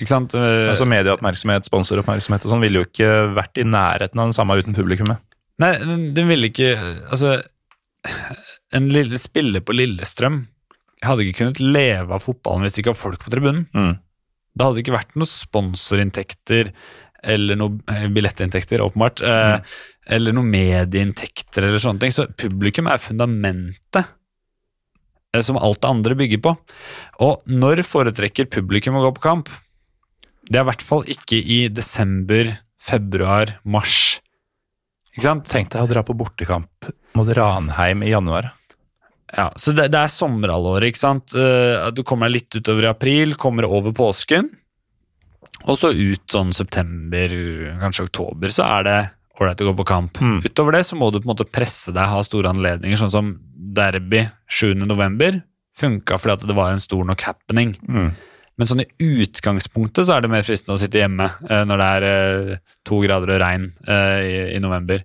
Ikke sant? Eh, Altså Medieoppmerksomhet, sponsoroppmerksomhet og sånn ville jo ikke vært i nærheten av den samme uten publikummet. Nei, den, ville ikke Altså, en lille spiller på Lillestrøm hadde ikke kunnet leve av fotballen hvis det ikke var folk på tribunen. Mm. Det hadde ikke vært noen sponsorinntekter eller noen eh, billettinntekter, åpenbart. Mm. Eller noen medieinntekter eller sånne ting. Så publikum er fundamentet eh, som alt det andre bygger på. Og når foretrekker publikum å gå på kamp? Det er i hvert fall ikke i desember, februar, mars. Ikke sant? Tenk deg å dra på bortekamp mot Ranheim i januar. Ja, så det, det er sommerhalvåret, ikke sant. Eh, du kommer deg litt utover i april, kommer over påsken. Og så ut sånn september, kanskje oktober, så er det ålreit å gå på kamp. Mm. Utover det så må du på en måte presse deg, ha store anledninger, sånn som derby 7. november. Funka fordi det var en stor nok happening. Mm. Men sånn i utgangspunktet så er det mer fristende å sitte hjemme eh, når det er eh, to grader og regn eh, i, i november.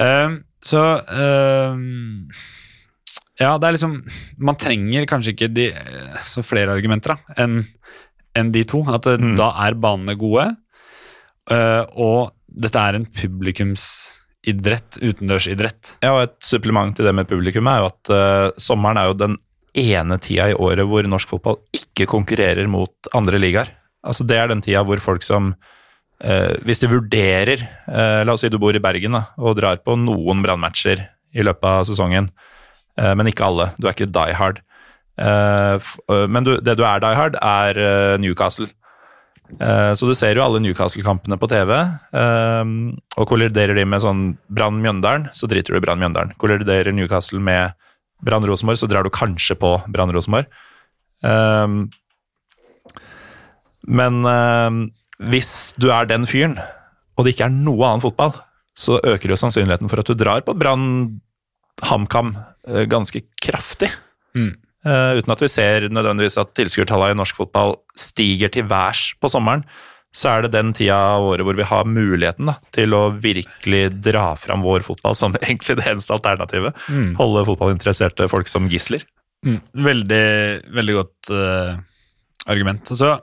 Eh, så eh, Ja, det er liksom Man trenger kanskje ikke de, eh, så flere argumenter enn en de to. At eh, Mm. da er banene gode, eh, og dette er en publikumsidrett, utendørsidrett. Ja, og Et supplement til det med publikum er jo at uh, sommeren er jo den ene tida i året hvor norsk fotball ikke konkurrerer mot andre ligaer. Altså Det er den tida hvor folk som uh, Hvis de vurderer uh, La oss si du bor i Bergen da, og drar på noen brannmatcher i løpet av sesongen, men ikke alle. Du er ikke die hard. Men du, det du er die hard, er Newcastle. Eh, Så du ser jo alle Newcastle-kampene på TV, eh, og kolliderer de med sånn Brann Mjøndalen, så driter du i Brann Mjøndalen. Kolliderer Newcastle med Brann Rosenborg, så drar du kanskje på Brann Rosenborg. Eh, Men hvis du er den fyren, og det ikke er noe annen fotball, så øker jo sannsynligheten for at du drar på Brann HamKam ganske kraftig. Mm. Eh, uten at vi ser nødvendigvis at tilskuertallene i norsk fotball stiger til værs på sommeren, så er det den tida av året hvor vi har muligheten da, til å virkelig dra fram vår fotball som [laughs] egentlig det eneste alternativet. Mm. Holde fotballinteresserte folk som gisler. Mm. Veldig, veldig godt uh, argument. Og så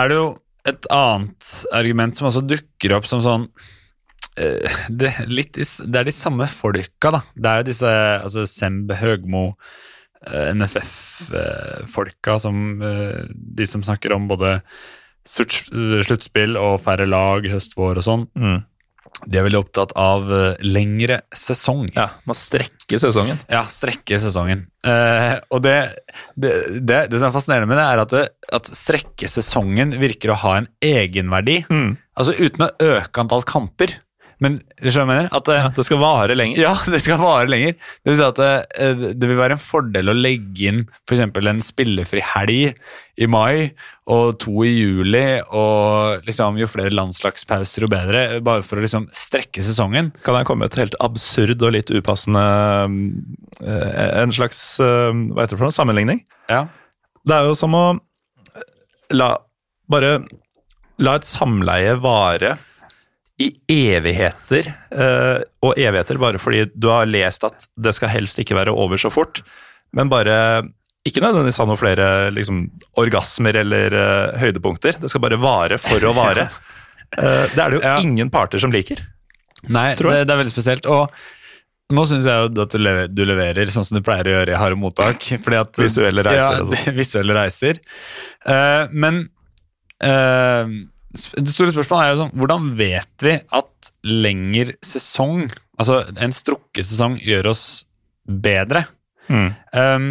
er det jo et annet argument som også dukker opp som sånn uh, det, litt, det er de samme folka, da. Det er jo disse altså Semb, Høgmo, NFF-folka som eh, De som snakker om både slutt- sluttspill og færre lag, høst, vår og sånn. Mm. De er veldig opptatt av eh, lengre sesong. Ja, Man strekker sesongen. Ja, strekke sesongen. Eh, og det, det, det, det som er fascinerende med det, er at, det, at strekke sesongen virker å ha en egenverdi. Mm. Altså uten å øke antall kamper. Men du skjønner? At det, Ja, det skal vare lenger. ja, [laughs] det skal vare lenger. Det vil si at det, det vil være en fordel å legge inn f.eks. en spillefri helg i mai og to i juli, og liksom jo flere landslagspauser jo bedre, bare for å liksom strekke sesongen. Kan jeg komme med et helt absurd og litt upassende eh, En slags eh, hva heter det for noe, sammenligning? Ja. Det er jo som å la Bare la et samleie vare i evigheter. eh, og evigheter bare fordi du har lest at det skal helst ikke være over så fort. Men bare ikke nødvendigvis ha noen flere liksom, orgasmer eller uh, høydepunkter. Det skal bare vare for å vare. uh, [laughs] det er det jo Ja. ingen parter som liker. Nei, det, det er veldig spesielt. Og nå syns jeg jo at du leverer, du leverer sånn som du pleier å gjøre i Harde mottak. [laughs] Fordi at, Visuelle reiser Ja, [laughs] visuelle reiser. Uh, men det store spørsmålet er jo sånn Hvordan vet vi at lengre sesong, altså en strukket sesong, gjør oss bedre? Mm. Um,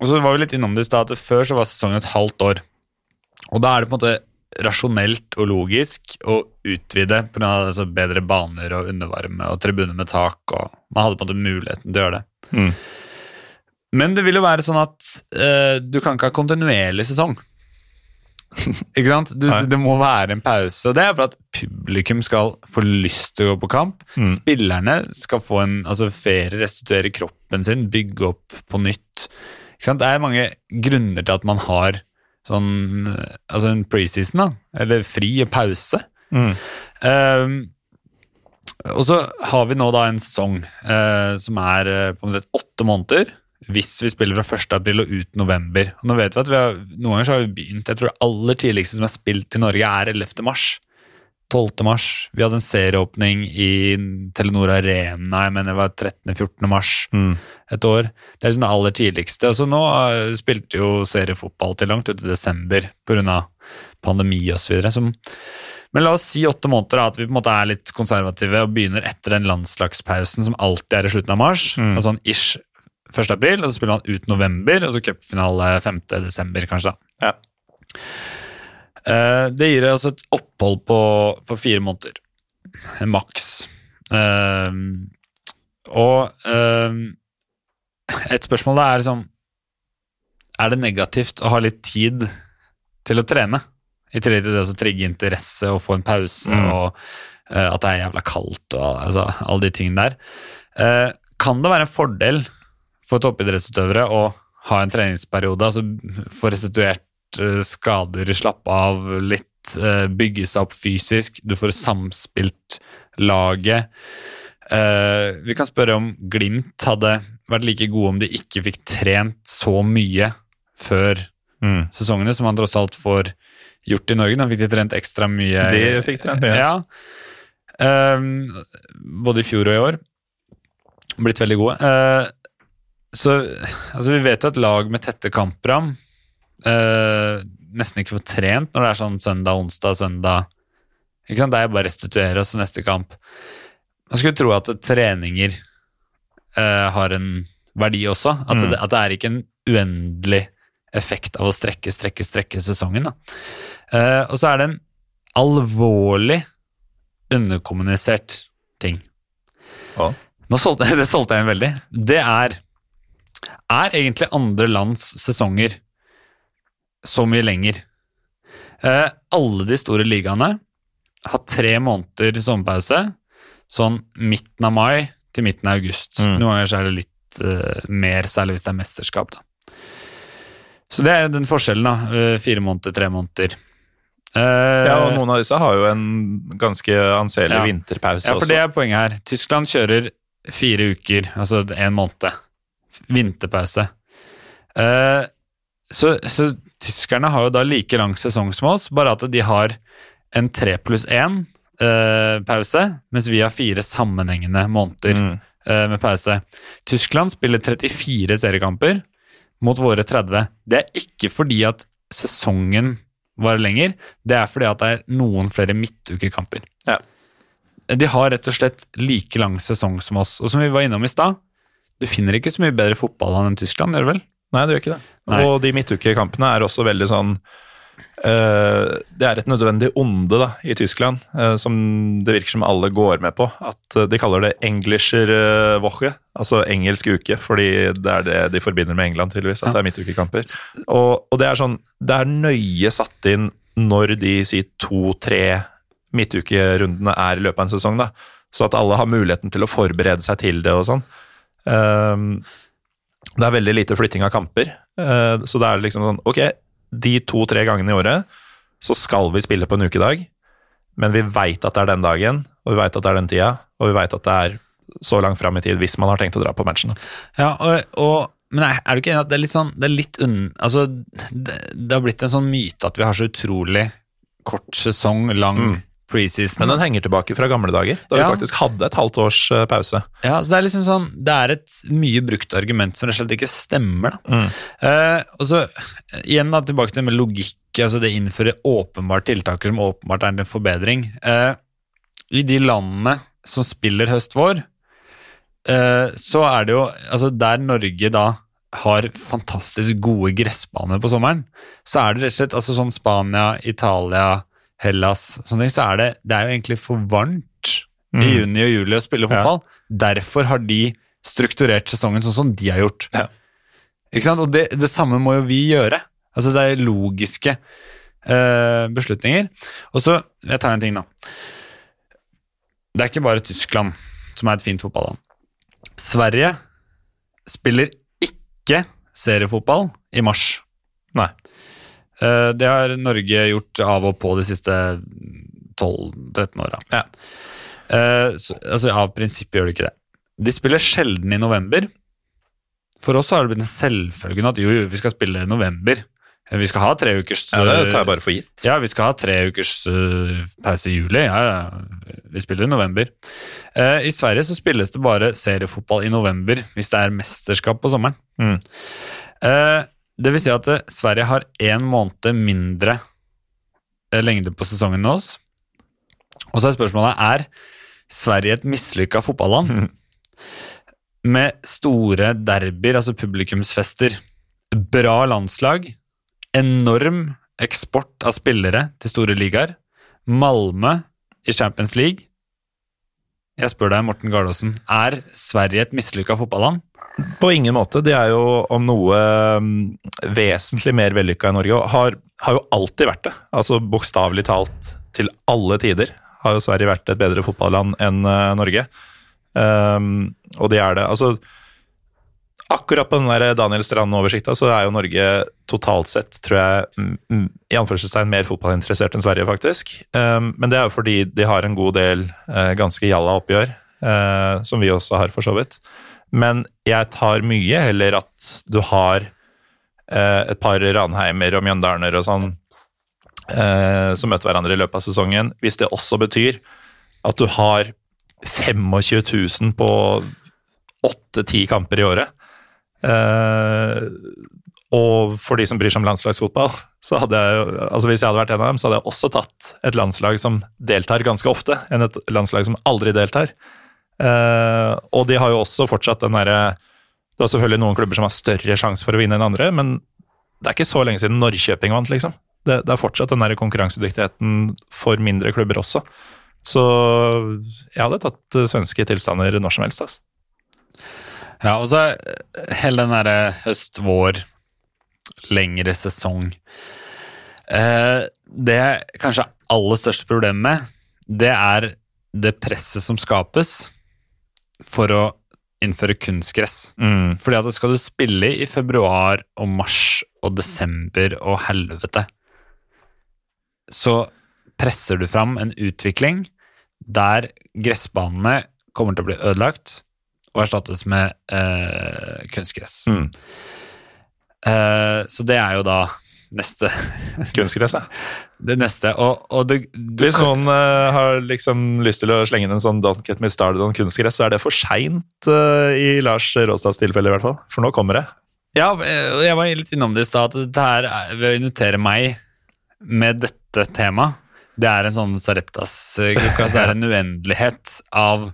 og så var vi litt innom det i stad, at før så var sesongen et halvt år. Og da er det på en måte rasjonelt og logisk å utvide pga. Altså bedre baner og undervarme og tribuner med tak. og Man hadde på en måte muligheten til å gjøre det. Mm. Men det vil jo være sånn at uh, du kan ikke ha kontinuerlig sesong. [laughs] ikke sant? Du, det må være en pause. Og det er for at publikum skal få lyst til å gå på kamp. Mm. Spillerne skal få en altså, ferie, restituere kroppen sin, bygge opp på nytt. Ikke sant? Det er mange grunner til at man har sånn Altså en preseason, da. Eller fri og pause. Mm. Um, og så har vi nå da en sesong uh, som er eh, på en måte åtte måneder. Hvis vi spiller fra 1. april og ut november. Og nå vet vi at vi har, Noen ganger så har vi begynt Jeg tror det aller tidligste som er spilt i Norge, er 11. mars. 12. mars. Vi hadde en serieåpning i Telenor Arena jeg mener det var 13.-14. mars Mm. et år. Det er liksom det aller tidligste. Og så nå eh, spilte jo seriefotball til langt ut i desember pga. pandemi osv. Men la oss si åtte måneder, da, at vi på en måte er litt konservative og begynner etter den landslagspausen som alltid er i slutten av mars. Mm. og sånn ish 1. april, og så spiller man ut november, og så cupfinale 5. desember, kanskje. Ja. Eh, Det gir oss et opphold på, på fire måneder. Maks. Ehm, og ehm, et spørsmål er liksom Er det negativt å ha litt tid til å trene? I tillegg til det å trigge interesse og få en pause, Mm. og eh, at det er jævla kaldt og altså, alle de tingene der. Eh, kan det være en fordel for toppidrettsutøvere å ha en treningsperiode, altså få restituert eh, skader, slappe av litt, eh, bygge seg opp fysisk, du får samspilt laget. Eh, vi kan spørre om Glimt hadde vært like gode om de ikke fikk trent så mye før Mm. sesongene, som han tross alt får gjort i Norge. Da fikk de trent ekstra mye. De fikk trent mye, Ja. Ehm, både i fjor og i år. Blitt veldig gode. Så altså, vi vet jo at lag med tette kampprogram eh, nesten ikke får trent når det er sånn søndag, onsdag, søndag. Ikke sant? Det er jo bare å restituere oss til neste kamp. Man skulle tro at treninger eh, har en verdi også. At, Mm. det, at det er ikke en uendelig effekt av å strekke, strekke, strekke sesongen. Eh, og så er det en alvorlig underkommunisert ting. Ja. Nå solgte, [laughs] det solgte jeg inn veldig. Det er Er egentlig andre lands sesonger så mye lenger? Eh, alle de store ligaene har tre måneder sommerpause, sånn midten av mai til midten av august. Mm. Noen ganger er det litt eh, mer, særlig hvis det er mesterskap. da. Så det er den forskjellen, da. Eh, fire måneder, tre måneder. Eh, Ja, og noen av disse har jo en ganske anselig Ja. vinterpause ja, for også. det er poenget her. Tyskland kjører fire uker, altså en måned. Vinterpause. Eh, så, så tyskerne har jo da like lang sesong som oss, bare at de har en tre pluss én eh, pause, mens vi har fire sammenhengende måneder Mm. eh, med pause. Tyskland spiller 34 seriekamper mot våre 30. Det er ikke fordi at sesongen var lenger, det er fordi at det er noen flere midtukekamper. Ja. De har rett og slett like lang sesong som oss. Og som vi var innom i stad, du finner ikke så mye bedre fotball enn Tyskland, gjør du vel? Nei, du gjør ikke det. Nei. Og de midtukekampene er også veldig sånn uh, Det er et nødvendig onde da, i Tyskland, uh, som det virker som alle går med på. At uh, de kaller det Englischer Woche, altså engelsk uke, fordi det er det de forbinder med England, tydeligvis. At Ja. det er midtukekamper. Og, og det er sånn Det er nøye satt inn når de sier to-tre midtukerundene er i løpet av en sesong, da. Så at alle har muligheten til å forberede seg til det og sånn. Ehm, det er veldig lite flytting av kamper, eh, så det er liksom sånn Ok, de to-tre gangene i året så skal vi spille på en ukedag, men vi veit at det er den dagen, og vi veit at det er den tida, og vi veit at det er så langt fram i tid hvis man har tenkt å dra på matchen. Ja, og, og men er, er du ikke enig at det er litt sånn Det er litt unn... Altså, det, det har blitt en sånn myte at vi har så utrolig kort sesong, lang Mm. Preseason. Men den henger tilbake fra gamle dager, da Ja. vi faktisk hadde et halvt års eh, pause. Ja, så Det er liksom sånn, det er et mye brukt argument som rett og slett ikke stemmer. da. Mm. Eh, og så eh, igjen da, tilbake til det med logikk. altså Det innfører åpenbart tiltaker som åpenbart er en forbedring. Eh, I de landene som spiller høst-vår, eh, så er det jo altså Der Norge da har fantastisk gode gressbaner på sommeren, så er det rett og slett altså sånn Spania, Italia, Hellas ting, så er det, det er jo egentlig for varmt i Mm. juni og juli å spille Ja. fotball. Derfor har de strukturert sesongen sånn som de har gjort. Ja. Ikke sant? Og det, det samme må jo vi gjøre. Altså Det er logiske uh, beslutninger. Og så Jeg tar en ting, da. Det er ikke bare Tyskland som er et fint fotballand. Sverige spiller ikke seriefotball i mars. Nei. Eh, Det har Norge gjort av og på de siste 12-13 åra. Ja. Eh, altså, av prinsipp gjør de ikke det. De spiller sjelden i november. For oss har det blitt en selvfølge at jo, jo, vi skal spille i november. Eh, Vi skal ha tre ukers Ja, det tar jeg bare for gitt. ja, vi skal ha tre ukers uh, pause i juli. Ja, ja. Vi spiller i november. Uh, I Sverige så spilles det bare seriefotball i november hvis det er mesterskap på sommeren. Mm. Eh, det vil si at eh, Sverige har én måned mindre eh, lengde på sesongen enn oss. Og så er spørsmålet er Sverige et mislykka fotballand. Mhm. Med store derbyer, altså publikumsfester, bra landslag, enorm eksport av spillere til store ligaer, Malmö i Champions League, Jeg spør deg, Morten Gardaasen, er Sverige et mislykka fotballand? På ingen måte. De er jo om noe um, vesentlig mer vellykka enn Norge, og har, har jo alltid vært det. Altså bokstavelig talt til alle tider har jo Sverige vært et bedre fotballand enn uh, Norge. Um, og de er det. Altså akkurat på den der Daniel Strand-oversikta så er jo Norge totalt sett, tror jeg, mm, mm, i anførselstegn mer fotballinteressert enn Sverige, faktisk. Um, men det er jo fordi de har en god del uh, ganske jalla oppgjør, uh, som vi også har, for så vidt. Men jeg tar mye heller at du har eh, et par Ranheimer og Mjøndalner og sånn som møter hverandre i løpet av sesongen, hvis det også betyr at du har 25 000 på åtte-ti kamper i året. Eh, og for de som bryr seg om landslagsfotball, [laughs] så hadde jeg altså hvis jeg hadde vært en av dem, så hadde jeg også tatt et landslag som deltar ganske ofte, enn et landslag som aldri deltar. Uh, og de har jo også fortsatt den derre Du har selvfølgelig noen klubber som har større sjanse for å vinne enn andre, men det er ikke så lenge siden Norrköping vant, liksom. Det, det er fortsatt den der konkurransedyktigheten for mindre klubber også. Så jeg hadde tatt svenske tilstander når som helst. altså. Ja, og så hele den derre høst-vår, lengre sesong uh, Det kanskje aller største problemet med, det er det presset som skapes for å innføre kunstgress. Mm. Fordi at skal du spille i februar og mars og desember og helvete, så presser du fram en utvikling der gressbanene kommer til å bli ødelagt og erstattes med eh, kunstgress. Mm. Eh, så det er jo da neste Kunstgresset. Det neste. Og, og det, du, Hvis noen uh, har liksom lyst til å slenge inn en sånn Don't Get Me Started on kunstgress, så er det for seint uh, i Lars Råstads tilfelle, i hvert fall. For nå kommer det. Ja, og jeg var litt innom det i stad, at det her er- ved å invitere meg med dette temaet, det er en sånn Sareptas-gruppe, altså det er en [laughs] uendelighet av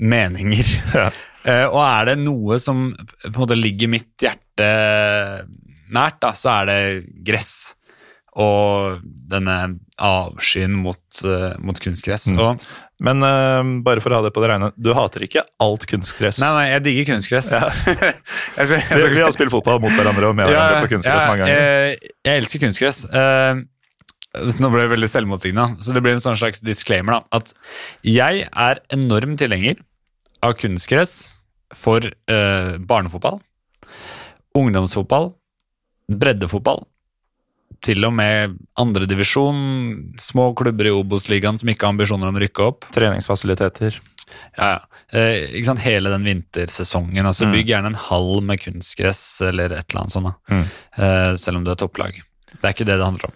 meninger. Ja. Uh, og er det noe som på en måte ligger mitt hjerte nært, da, så er det gress. Og denne avskyen mot, eh, mot kunstgress. Mm. Og, Men uh, bare for å ha det på det rene, du hater ikke alt kunstgress? nei, nei, jeg digger kunstgress. Ja. [laughs] jeg jeg Vi, skal, vi har spilt fotball mot hverandre og med hverandre på kunstgress mange ganger. Jeg, jeg elsker kunstgress. Uh, nå ble jeg veldig selvmotsigende, så det blir en sånn slags disclaimer. da, At jeg er enorm tilhenger av kunstgress for eh, barnefotball, ungdomsfotball, breddefotball. Til og med andredivisjon, små klubber i Obos-ligaen som ikke har ambisjoner om å rykke opp. Treningsfasiliteter. Ja, ja. Eh, ikke sant? Hele den vintersesongen. altså Mm. Bygg gjerne en hall med kunstgress eller et eller annet sånt. Mm. Eh, selv om du er topplag. Det er ikke det det handler om.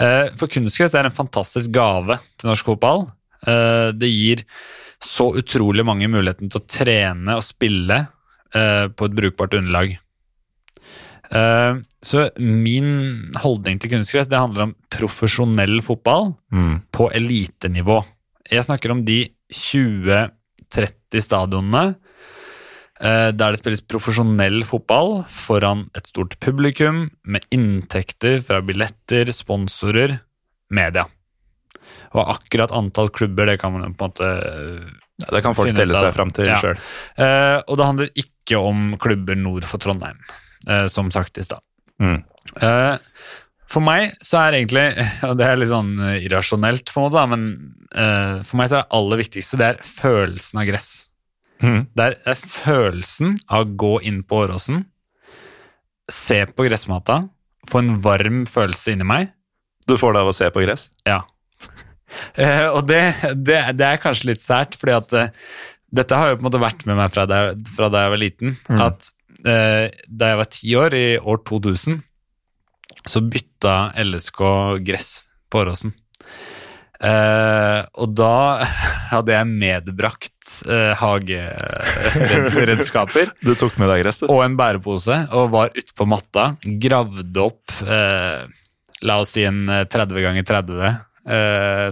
Eh, for kunstgress er en fantastisk gave til norsk fotball. Eh, det gir så utrolig mange muligheten til å trene og spille eh, på et brukbart underlag. Eh, så min holdning til kunstgress det handler om profesjonell fotball Mm. på elitenivå. Jeg snakker om de 20-30 stadionene eh, der det spilles profesjonell fotball foran et stort publikum, med inntekter fra billetter, sponsorer, media. Og akkurat antall klubber, det kan man på en måte Ja, det kan folk telle seg fram til Ja. sjøl. eh, Og det handler ikke om klubber nord for Trondheim, eh, som sagt i stad. Mm. Eh, For meg så er egentlig [laughs] Og det er litt sånn eh, irrasjonelt, på en måte, da, men eh, for meg så er det aller viktigste det er følelsen av gress. Mm. Det er, følelsen av å gå inn på Åråsen, se på gressmata, få en varm følelse inni meg. Du får det av å se på gress? Ja. [laughs] Eh, og det, det, det er kanskje litt sært, fordi at eh, dette har jo på en måte vært med meg fra da jeg, jeg var liten. Mm. At eh, da jeg var ti år, i år 2000, så bytta LSK gress på Åråsen. Eh, og da [laughs] hadde jeg medbrakt eh, hageredskaper [laughs] Du tok med deg gress, og en bærepose og var ute på matta, gravde opp eh, la oss si en eh, 30 ganger 30 eh,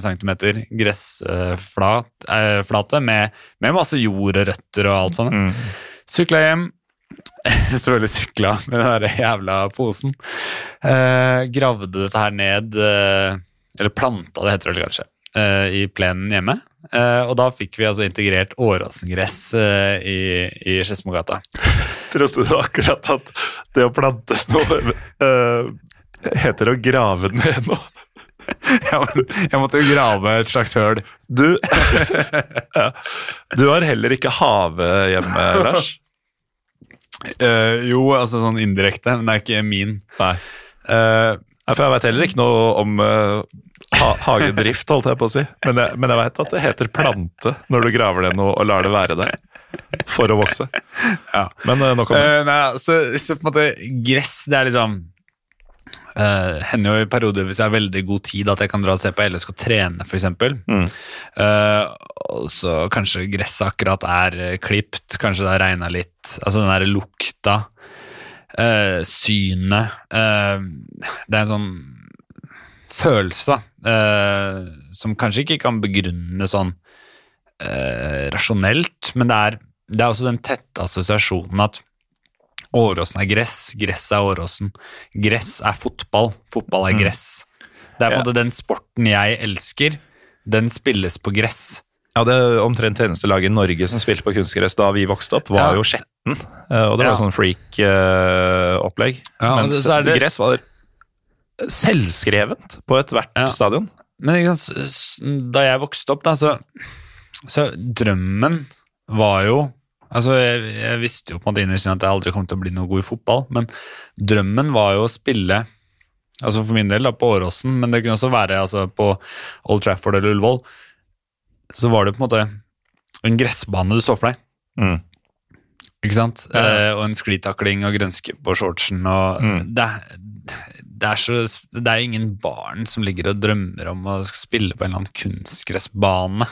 centimeter gressflate eh, med, med masse jord og røtter og alt sånt. Mm. Sykla hjem. [laughs] Selvfølgelig sykla med den der jævla posen. Eh, gravde dette her ned, eh, eller planta det heter det kanskje, eh, i plenen hjemme. eh, og da fikk vi altså integrert Åråsengress eh, i, i Skedsmogata. [laughs] Trodde du akkurat at det å plante noe eh, heter å grave ned noe? [laughs] Jeg måtte jo grave et slags høl. Du, du har heller ikke hage hjemme, Lars? Eh, jo, altså sånn indirekte, men det er ikke min. Nei. Uh, For jeg vet heller ikke noe om uh, ha hagedrift, holdt jeg på å si. Men jeg, men jeg vet at det heter plante når du graver ned noe og lar det være der. For å vokse. ja. Men nok om det. Nei, så, så på en måte gress, det er liksom uh, Hender jo i perioder hvis jeg har veldig god tid at jeg kan dra og se på LSK trene, f.eks. Mm. Uh, og så kanskje gresset akkurat er uh, klipt, kanskje det har regna litt. Altså den derre lukta, uh, synet Det er en sånn følelse som kanskje ikke kan begrunne sånn rasjonelt, men det er, det er også den tette assosiasjonen at Åråsen er gress, gress er Åråsen. Gress er fotball, fotball er Mm. gress. Det er på en Ja. måte den sporten jeg elsker, den spilles på gress. Ja, det omtrent eneste laget i Norge som spilte på kunstgress da vi vokste opp, var Ja. jo Skjetten. Eh, Og det var Ja. sånn freak-opplegg. Ja, og Mens så er det- gress var selvskrevent på ethvert Ja. stadion. Men da jeg vokste opp, da, så, så drømmen var jo Altså, jeg, jeg visste jo på en måte innerst at jeg aldri kom til å bli noe god i fotball, men drømmen var jo å spille Altså for min del da, på Åråsen, men det kunne også være altså, på Old Trafford eller Ullevål. Så var det på en måte en gressbane du så for deg. Mm. Ikke sant? Ja. Eh, og en sklitakling og grønske på shortsen. Og Mm. det, det, er så, det er ingen barn som ligger og drømmer om å spille på en eller annen kunstgressbane.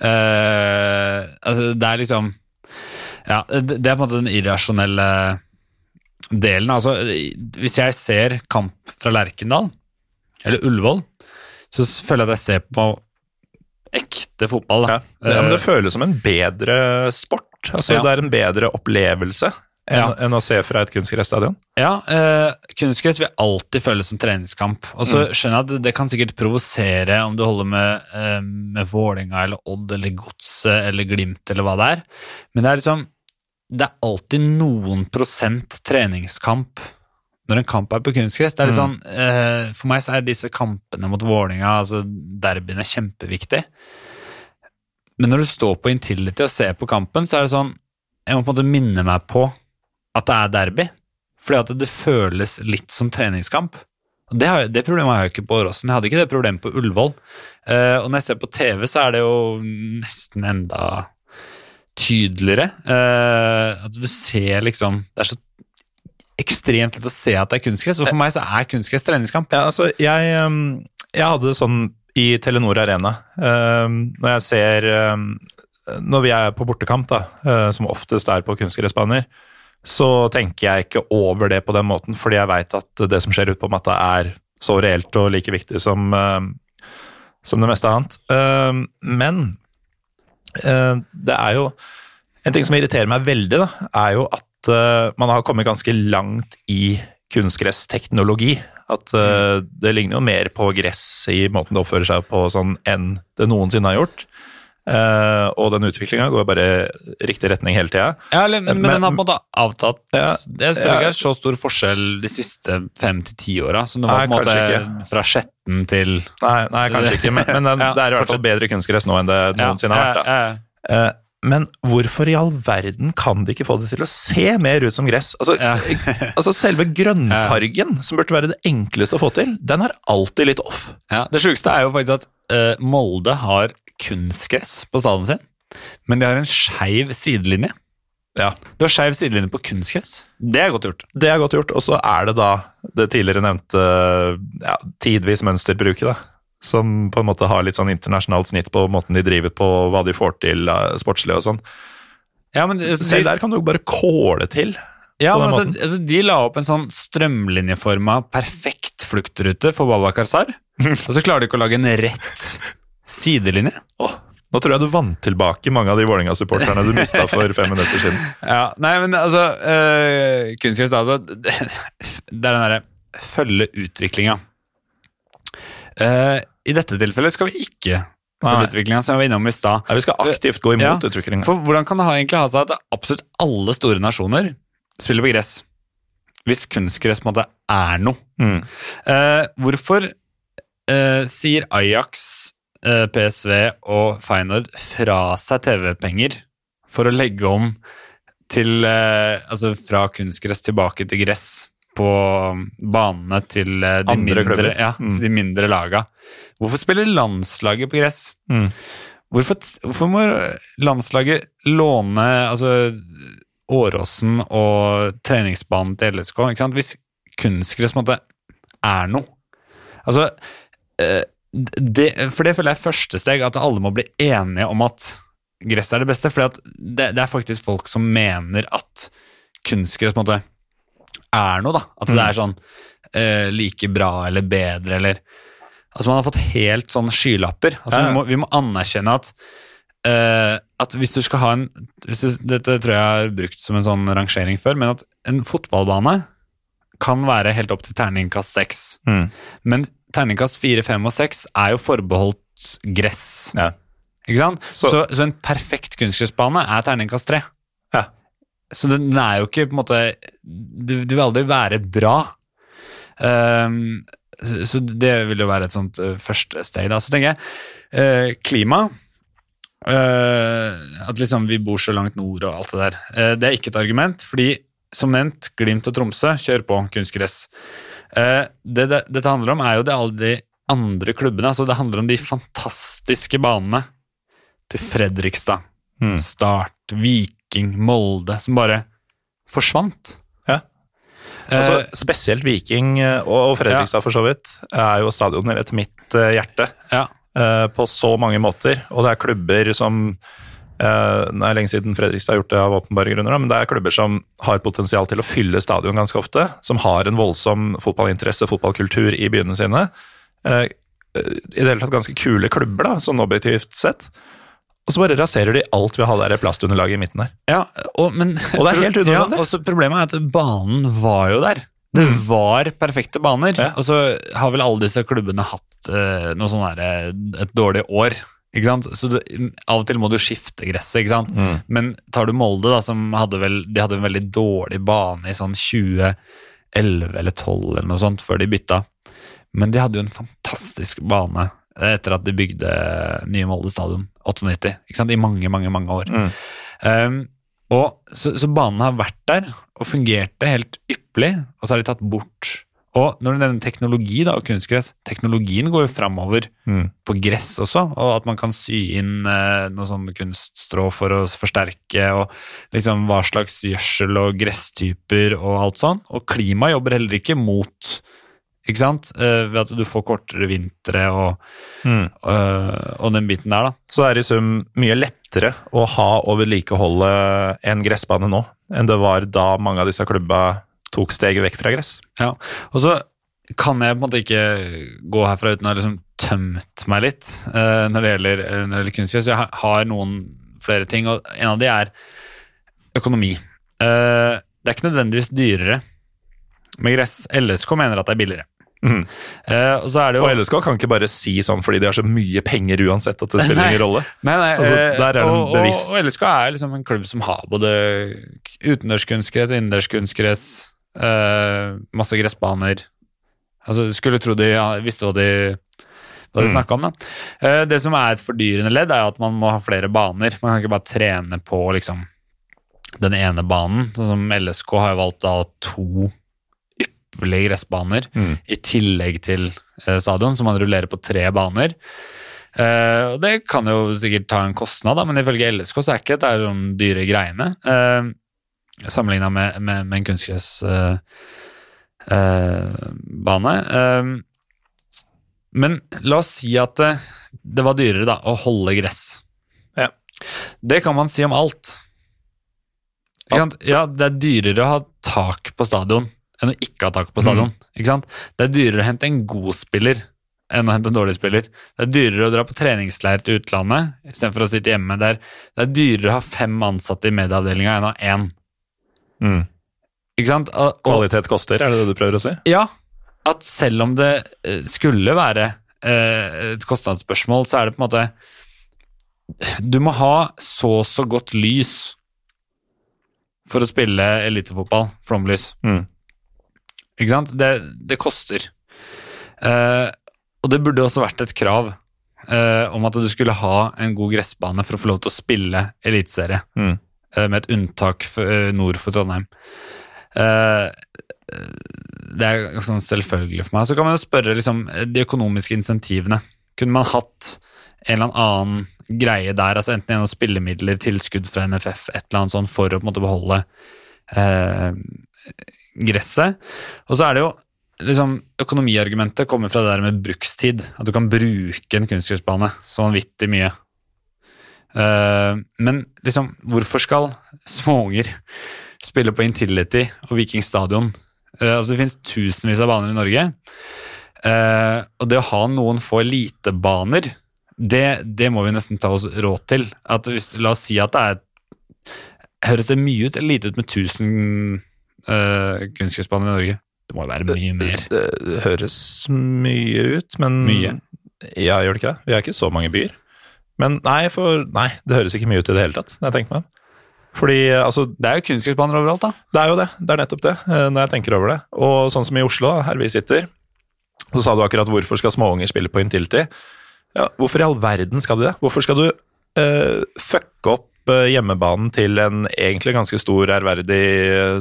Eh, altså, det er liksom Ja, det, er på en måte den irrasjonelle delen. Altså, hvis jeg ser kamp fra Lerkendal, eller Ullevål, så føler jeg at jeg ser på ekte fotball. Ja. Det, men det føles som en bedre sport. Altså, Ja. Det er en bedre opplevelse enn, Ja. enn å se fra et kunstgressstadion. Ja, eh, kunstgress vil alltid føles som treningskamp. Og så skjønner jeg at det, det kan sikkert provosere om du holder med, eh, med Vålinga eller Odd eller Godset eller Glimt eller hva det er, men det er liksom Det er alltid noen prosent treningskamp når en kamp er på kunstgress. Det er litt sånn, eh, For meg så er disse kampene mot Vålinga, altså derbyene, kjempeviktig. Men når du står på Intility og ser på kampen, så er det sånn Jeg må på en måte minne meg på at det er derby. Fordi at det føles litt som treningskamp. Det, har, det problemet har jeg ikke på Åråsen. Jeg hadde ikke det problemet på Ullevål. Eh, og når jeg ser på TV, så er det jo nesten enda tydeligere. Uh, at du ser liksom Det er så ekstremt lett å se at det er kunstgress. Og for meg så er kunstgress treningskamp. Ja, altså, jeg, ehm, jeg hadde det sånn i Telenor Arena. ehm, når jeg ser ehm, Når vi er på bortekamp, da, eh, som oftest er på kunstgressbaner, så tenker jeg ikke over det på den måten, fordi jeg veit at det som skjer ute på matta, er så reelt og like viktig som, som det meste annet. Men det er jo En ting som irriterer meg veldig, da, er jo at eh, man har kommet ganske langt i kunstgressteknologi. At eh, det ligner jo mer på gress i måten det oppfører seg på sånn enn det noensinne har gjort. Eh, og den utviklinga går bare i riktig retning hele tida. Ja, men, men, Men- den har på en måte avtatt. Ja, det er ja. ikke så stor forskjell de siste fem til ti åra. Så det var Nei, på en måte fra Skjetten til Nei, nei, kanskje ikke, men, men den, [laughs] Ja, det er i hvert fall bedre kunstgress nå enn det noensinne har vært. Eh, men hvorfor i all verden kan de ikke få det til å se mer ut som gress? Altså, [laughs] altså Selve grønnfargen, som burde være det enkleste å få til, den er alltid litt off. ja. Det sjukeste er jo faktisk at uh, Molde har kunstgress på stadion sin, men de har en skeiv sidelinje. Ja, Du har skeiv sidelinje på kunstgress. Det er godt gjort. Det er godt gjort. Og så er det da det tidligere nevnte ja, tidvis mønsterbruket, da. Som på en måte har litt sånn internasjonalt snitt på måten de driver på, hva de får til sportslig og sånn. Ja, men, så, Selv der kan du jo bare kåle til. Ja, men altså, altså, De la opp en sånn strømlinjeforma perfekt fluktrute for Babakar Sar, [laughs] og så klarer de ikke å lage en rett sidelinje. Oh, nå tror jeg du vant tilbake mange av de Vålerenga-supporterne du mista for fem minutter siden. [laughs] Ja, nei, men altså øh, Kunstgress, altså [laughs] Det er den derre følge utviklinga. Uh, I dette tilfellet skal vi ikke følge utviklinga, som vi var innom i stad. Vi skal aktivt gå imot Ja, utviklingen. For hvordan kan det ha, egentlig ha seg at absolutt alle store nasjoner spiller på gress? Hvis kunstgress på en måte er noe. Mm. Uh, hvorfor uh, sier Ajax, eh, PSV og Feyenoord fra seg TV-penger for å legge om til eh, Altså fra kunstgress tilbake til gress på banene til eh, de, Andre mindre, ja, Mm. til de mindre laga? Hvorfor spiller landslaget på gress? Mm. Hvorfor, hvorfor må landslaget låne altså, Åråsen og treningsbanen til LSK? Ikke sant? Hvis kunstgress måte er noe. Altså, eh, det, for det føler jeg er første steg, at alle må bli enige om at gress er det beste. For det, det er faktisk folk som mener at kunstgress på en måte er noe, da. At det er sånn uh, like bra eller bedre eller Altså Man har fått helt sånn skylapper. Altså Ja, vi, må, vi må anerkjenne at uh, at hvis du skal ha en du, Dette tror jeg jeg har brukt som en sånn rangering før, men at en fotballbane kan være helt opp til terningkast seks. Mm. Men terningkast fire, fem og seks er jo forbeholdt gress. Ja. Ikke sant? Så, Så- så, en perfekt kunstgressbane er terningkast tre. Ja. Så den den er jo ikke på en måte Det, det vil aldri være bra. Um, så, så det vil jo være et sånt uh, første steg. Da. Så tenker jeg uh, klima Uh, At liksom vi bor så langt nord og alt det der. eh, det er ikke et argument, fordi som nevnt, Glimt og Tromsø kjør på kunstgress. Eh, det, det dette handler om, er jo det alle de andre klubbene. altså Det handler om de fantastiske banene til Fredrikstad, Mm. Start, Viking, Molde, som bare forsvant. Ja. Eh, Altså, spesielt Viking eh, og Fredrikstad for så vidt er jo stadioner etter mitt hjerte ja. eh, på så mange måter. Og det er klubber som Det er lenge siden Fredrikstad har gjort det av åpenbare grunner, men det er klubber som har potensial til å fylle stadion ganske ofte. Som har en voldsom fotballinteresse, fotballkultur i byene sine. Eh, I det hele tatt ganske kule klubber, da, sånn objektivt sett. Og så bare raserer de alt ved å ha det plastunderlaget i midten der. Ja, og, men, Og det er helt unødvendig. Ja, og så problemet er at banen var jo der. Det var perfekte baner. Ja. Og så har vel alle disse klubbene hatt eh, noe sånn et dårlig år. Ikke sant? Så du, av og til må du skifte gresset, ikke sant. Mm. Men tar du Molde, da, som hadde vel De hadde en veldig dårlig bane i sånn 2011 eller 12 eller noe sånt før de bytta. Men de hadde jo en fantastisk bane etter at de bygde nye Molde stadion, 98, ikke sant? i mange, mange, mange år. Mm. Um, og, så, så banen har vært der og fungerte helt ypperlig, og så har de tatt bort. Og når du nevner teknologi da, og kunstgress, teknologien går jo framover Mm. på gress også, og at man kan sy inn eh, noe sånn kunststrå for å forsterke, og liksom hva slags gjødsel og gresstyper og alt sånn. Og klima jobber heller ikke mot, ikke sant, eh, ved at du får kortere vintre og, Mm. og, og den biten der, da. Så det er i sum mye lettere å ha og vedlikeholde en gressbane nå enn det var da mange av disse klubba tok steget vekk fra gress. Ja, og så kan jeg på en måte ikke gå herfra uten å ha liksom tømt meg litt uh, når det gjelder, eh, når det kunstgress. Jeg har, har noen flere ting, og en av de er økonomi. Uh, det er ikke nødvendigvis dyrere med gress. LSK mener at det er billigere. Mm. Uh, og så er det jo Og LSK kan ikke bare si sånn fordi de har så mye penger uansett at det spiller Nei. ingen rolle. Nei, nei, Altså, og. Og, og LSK er liksom en klubb som har både utendørskunstgress, innendørskunstgress, eh, masse gressbaner. Altså, skulle tro de ja, visste hva de, hva de Mm. snakka om. da. Uh, det som er et fordyrende ledd, er at man må ha flere baner. Man kan ikke bare trene på liksom den ene banen. Sånn som LSK har jo valgt da to ypperlige gressbaner Mm. i tillegg til uh, stadion, så man rullerer på tre baner. Og Det kan jo sikkert ta en kostnad, da, men ifølge LSK så er ikke dette sånn dyre greiene. Uh, Sammenligna med, med, med en kunstgressbane. men la oss si at det, det var dyrere da, å holde gress. Ja. Det kan man si om alt. Ikke? Ja, det er dyrere å ha tak på stadion enn å ikke ha tak på stadion. Ikke sant? Det er dyrere å hente en god spiller enn å hente en dårlig spiller. Det er dyrere å dra på treningsleir til utlandet istedenfor å sitte hjemme der. Det er dyrere å ha fem ansatte i medieavdelinga enn å ha én. Mm. Ikke sant? Og, Kvalitet koster, er det det du prøver å si? ja, at selv om det eh, skulle være eh, et kostnadsspørsmål, så er det på en måte Du må ha så så godt lys for å spille elitefotball, flomlys. Mm. Ikke sant? Det, det koster. Eh, og det burde også vært et krav eh, om at du skulle ha en god gressbane for å få lov til å spille eliteserie, Mm. Eh, med et unntak eh, nord for Trondheim. Eh, det er sånn selvfølgelig for meg. Så kan man jo spørre liksom, de økonomiske insentivene. Kunne man hatt en eller annen greie der, altså enten gjennom spillemidler, tilskudd fra NFF, et eller annet sånt, for å på en måte beholde eh, gresset. Og så er det jo liksom, Økonomiargumentet kommer fra det der med brukstid. At du kan bruke en kunstgressbane så vanvittig mye. Eh, men liksom, hvorfor skal småunger spille på Intility og Viking stadion? Eh, altså, det finnes tusenvis av baner i Norge. Eh, og det å ha noen få elitebaner, det, det må vi nesten ta oss råd til. At hvis, la oss si at det er Høres det mye ut eller lite ut med 1000 uh, kunstgressbaner i Norge? Det må jo være mye mer. Det, det høres mye ut, men Mye? Ja, gjør det ikke det? Vi har ikke så mange byer. Men nei, for Nei, det høres ikke mye ut i det hele tatt, når jeg tenker meg. Fordi altså, Det er jo kunstgressbaner overalt, da. det er jo det. Det er nettopp det, eh, når jeg tenker over det. Og sånn som i Oslo, her vi sitter, så sa du akkurat hvorfor skal småunger spille på Intility. Ja, hvorfor i all verden skal de det? Hvorfor skal du uh, fucke opp eh, hjemmebanen til en egentlig ganske stor, ærverdig,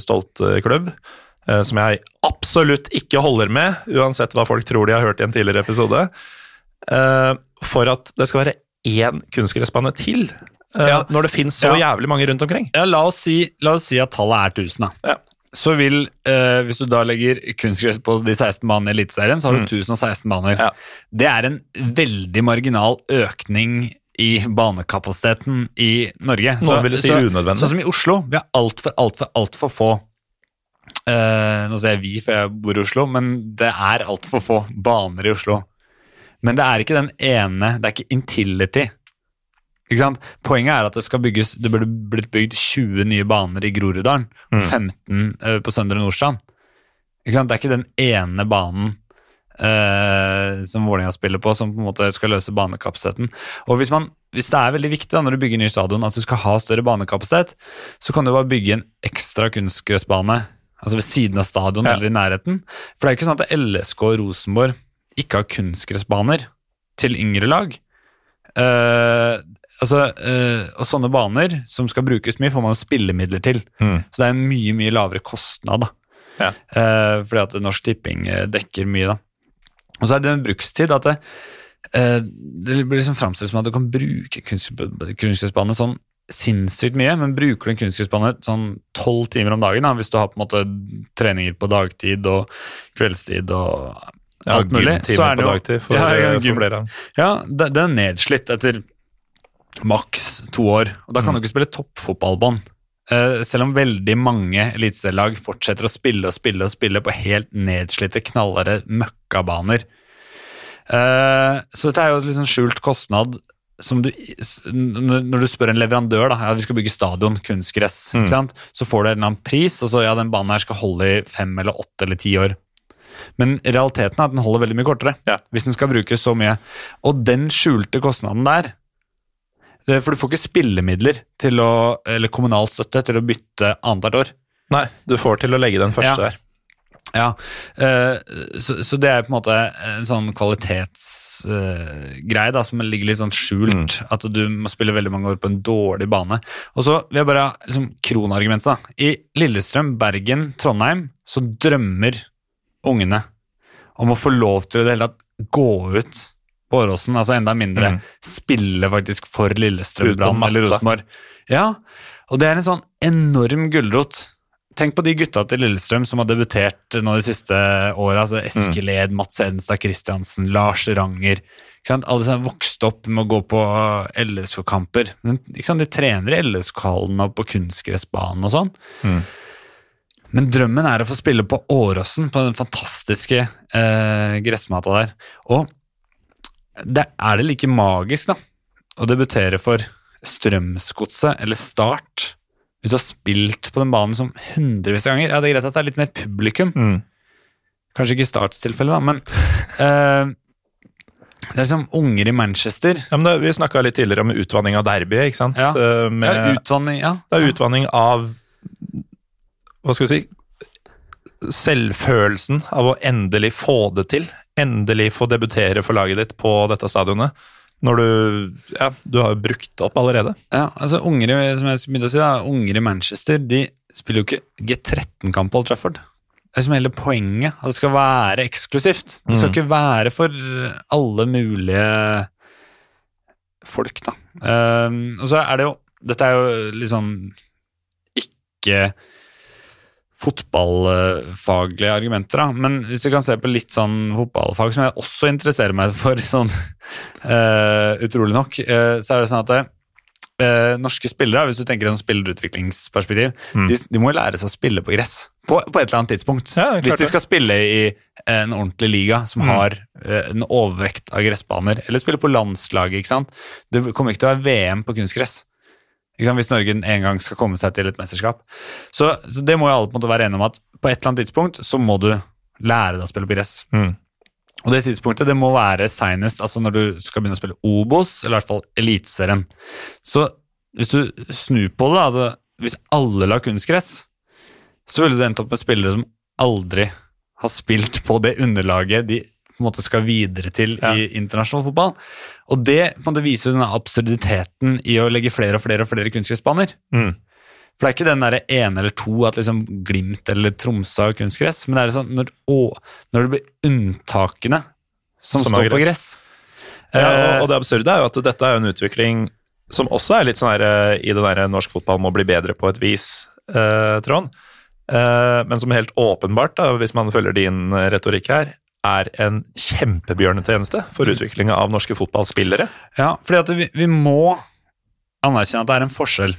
stolt klubb? som jeg absolutt ikke holder med, uansett hva folk tror de har hørt i en tidligere episode. for at det skal være én kunstgressbane til, eh, Ja. når det finnes så Ja. jævlig mange rundt omkring. Ja, la oss si, la oss si at tallet er 1000, da. Ja. Så vil, eh, hvis du da legger kunstgress på de 16 banene i Eliteserien, så har du Mm. 1016 baner. Ja. Det er en veldig marginal økning i banekapasiteten i Norge. Noen vil si unødvendig. Sånn som i Oslo. Vi har altfor, altfor, altfor få eh, Nå sier jeg vi, for jeg bor i Oslo, men det er altfor få baner i Oslo. Men det er ikke den ene Det er ikke Intility. Ikke sant? Poenget er at det skal bygges Det burde blitt bygd 20 nye baner i Groruddalen. og 15 eh, på Søndre Nordstrand. Ikke sant? Det er ikke den ene banen Uh, som Vålerenga spiller på, som på en måte skal løse banekapasiteten. Og hvis, man, hvis det er veldig viktig da, når du bygger ny stadion at du skal ha større banekapasitet, så kan du bare bygge en ekstra kunstgressbane altså ved siden av stadion Ja. eller i nærheten. For det er ikke sånn at LSK og Rosenborg ikke har kunstgressbaner til yngre lag. Uh, altså, uh, og sånne baner som skal brukes mye, får man spillemidler til. Mm. Så det er en mye, mye lavere kostnad, da. Ja. Uh, fordi at Norsk Tipping dekker mye, da. Og så er det en brukstid at det, det blir liksom framstilt som at du kan bruke kunst- kunstgressbane sånn sinnssykt mye, men bruker du en kunstgressbane sånn tolv timer om dagen, da, hvis du har på en måte treninger på dagtid og kveldstid og Ja, alt mulig, så er det jo for, Ja, ja, gym. for flere. ja, den er nedslitt etter maks to år. Og da kan du ikke spille toppfotballbånd. Uh, selv om veldig mange eliteserielag fortsetter å spille og spille og spille på helt nedslitte, knallharde møkkabaner. Uh, så dette er jo et sånn skjult kostnad som du, når du spør en leverandør da, ja, vi skal bygge stadion, kunstgress, Mm. så får du en eller annen pris, og så ja, den banen her skal holde i fem eller åtte eller ti år. Men realiteten er at den holder veldig mye kortere, Ja. hvis den skal brukes så mye. Og den skjulte kostnaden der, for du får ikke spillemidler til å, eller kommunal støtte til å bytte annethvert år. Nei, du får til å legge den første Ja. her. Ja, eh, så, så det er på en måte en sånn kvalitetsgreie da, som ligger litt sånn skjult. At du må spille veldig mange år på en dårlig bane. Og så vil jeg bare liksom, kronargumentet. da. I Lillestrøm, Bergen, Trondheim så drømmer ungene om å få lov til å det hele tatt gå ut på Åråsen, altså enda mindre. Mm. Spille faktisk for Lillestrøm, Brann eller. Rosenborg. Ja, og det er en sånn enorm gulrot. Tenk på de gutta til Lillestrøm som har debutert nå de siste åra. Altså Eskil Ed, Mats Edenstad Christiansen, Lars Ranger. Ikke sant? Alle som har vokst opp med å gå på LSK-kamper. Ikke sant? De trener i LSK-hallen og på kunstgressbanen og sånn. Mm. Men drømmen er å få spille på Åråsen, på den fantastiske eh, gressmata der. Og det, er det like magisk, da, å debutere for Strømsgodset eller Start du har spilt på den banen som hundrevis av ganger? Ja, det er greit at det er litt mer publikum. Mm. Kanskje ikke i Starts tilfelle, da, men eh, Det er liksom unger i Manchester. Ja, men det, vi snakka litt tidligere om utvanning av derby. ikke sant? Ja. Eh, Med, Ja, utvanning, ja. det er utvanning av Hva skal vi si Selvfølelsen av å endelig få det til. Endelig få debutere for laget ditt på dette stadionet. Når du Ja, du har jo brukt opp allerede. Ja, altså unger i, som jeg begynte å si da, unger i Manchester de spiller jo ikke G13-kamp på Old Trafford. Det er som hele poenget. At det skal være eksklusivt. Det skal Mm. ikke være for alle mulige folk, da. Um, og så er det jo Dette er jo litt sånn ikke fotballfaglige argumenter, da. Men hvis vi kan se på litt sånn fotballfag som jeg også interesserer meg for, sånn uh, utrolig nok, uh, så er det sånn at uh, norske spillere, hvis du tenker en spillerutviklingsperspektiv, Mm. de, de må lære seg å spille på gress. På, på et eller annet tidspunkt. Ja, hvis de skal spille i en ordentlig liga som Mm. har en overvekt av gressbaner, eller spille på landslaget, ikke sant. Det kommer ikke til å være VM på kunstgress. Sant? Hvis Norge en gang skal komme seg til et mesterskap. Så, så det må jo alle på en måte være enige om at på et eller annet tidspunkt så må du lære deg å spille på gress. Mm. Og det tidspunktet det må være seinest altså når du skal begynne å spille Obos, eller i hvert fall Eliteserien. Så hvis du snur på det, altså hvis alle la kunstgress, så ville du endt opp med spillere som aldri har spilt på det underlaget de på en måte skal videre til Ja. i internasjonal fotball. Og det på en måte viser denne absurditeten i å legge flere og flere og flere kunstgressbaner. Mm. For det er ikke den der ene eller to at liksom Glimt eller Tromsø har kunstgress, men det er sånn når, å, når det blir unntakene som, Som står står på gress. gress. Ja, Eh, og, og det absurde er jo at dette er en utvikling som også er litt sånn her eh, i det derre norsk fotball må bli bedre på et vis, eh, Trond. Eh, men som helt åpenbart, da, hvis man følger din eh, retorikk her, er en kjempebjørnetjeneste for utviklinga av norske fotballspillere. Ja, fordi at vi, vi må anerkjenne at det er en forskjell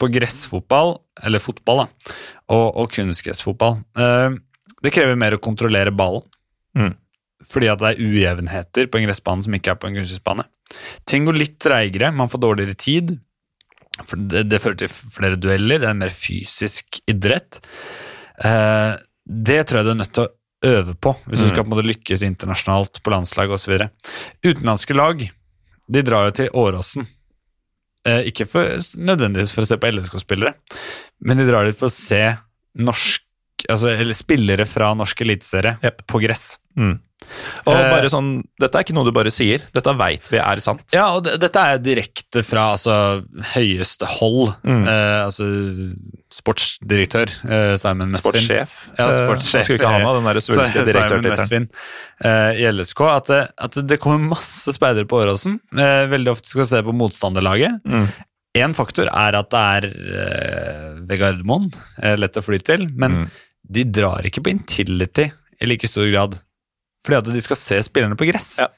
på gressfotball, eller fotball, da, og, og kunstgressfotball. Eh, det krever mer å kontrollere ballen, Mm. fordi at det er ujevnheter på en gressbane som ikke er på en kunstgressbane. Ting går litt treigere, man får dårligere tid. Det, det fører til flere dueller, det er en mer fysisk idrett. Eh, det tror jeg du er nødt til å øve på hvis du Mm. skal på en måte lykkes internasjonalt på landslag osv. Utenlandske lag de drar jo til Åråsen. Eh, ikke for, nødvendigvis for å se på LSK-spillere, men de drar dit for å se norsk, altså, eller spillere fra norsk eliteserie yep. på gress. Mm. Og Eh, bare sånn, Dette er ikke noe du bare sier, dette veit vi er sant. Ja, og dette er direkte fra altså, høyeste hold. Mm. Eh, altså sportsdirektør eh, Simon Mesfin. Sportssjef. Ja, Eh, sportssjef. Eh, skulle ikke ha med den der [laughs] svulstige direktørtittelen. Eh, i LSK. At at det kommer masse speidere på Åråsen. Eh, veldig ofte skal se på motstanderlaget. Mm. Én faktor er at det er ved Gardermoen, lett å fly til, men Mm. De drar ikke på Intility i like stor grad. Fordi at de skal se spillerne på gress. Ja.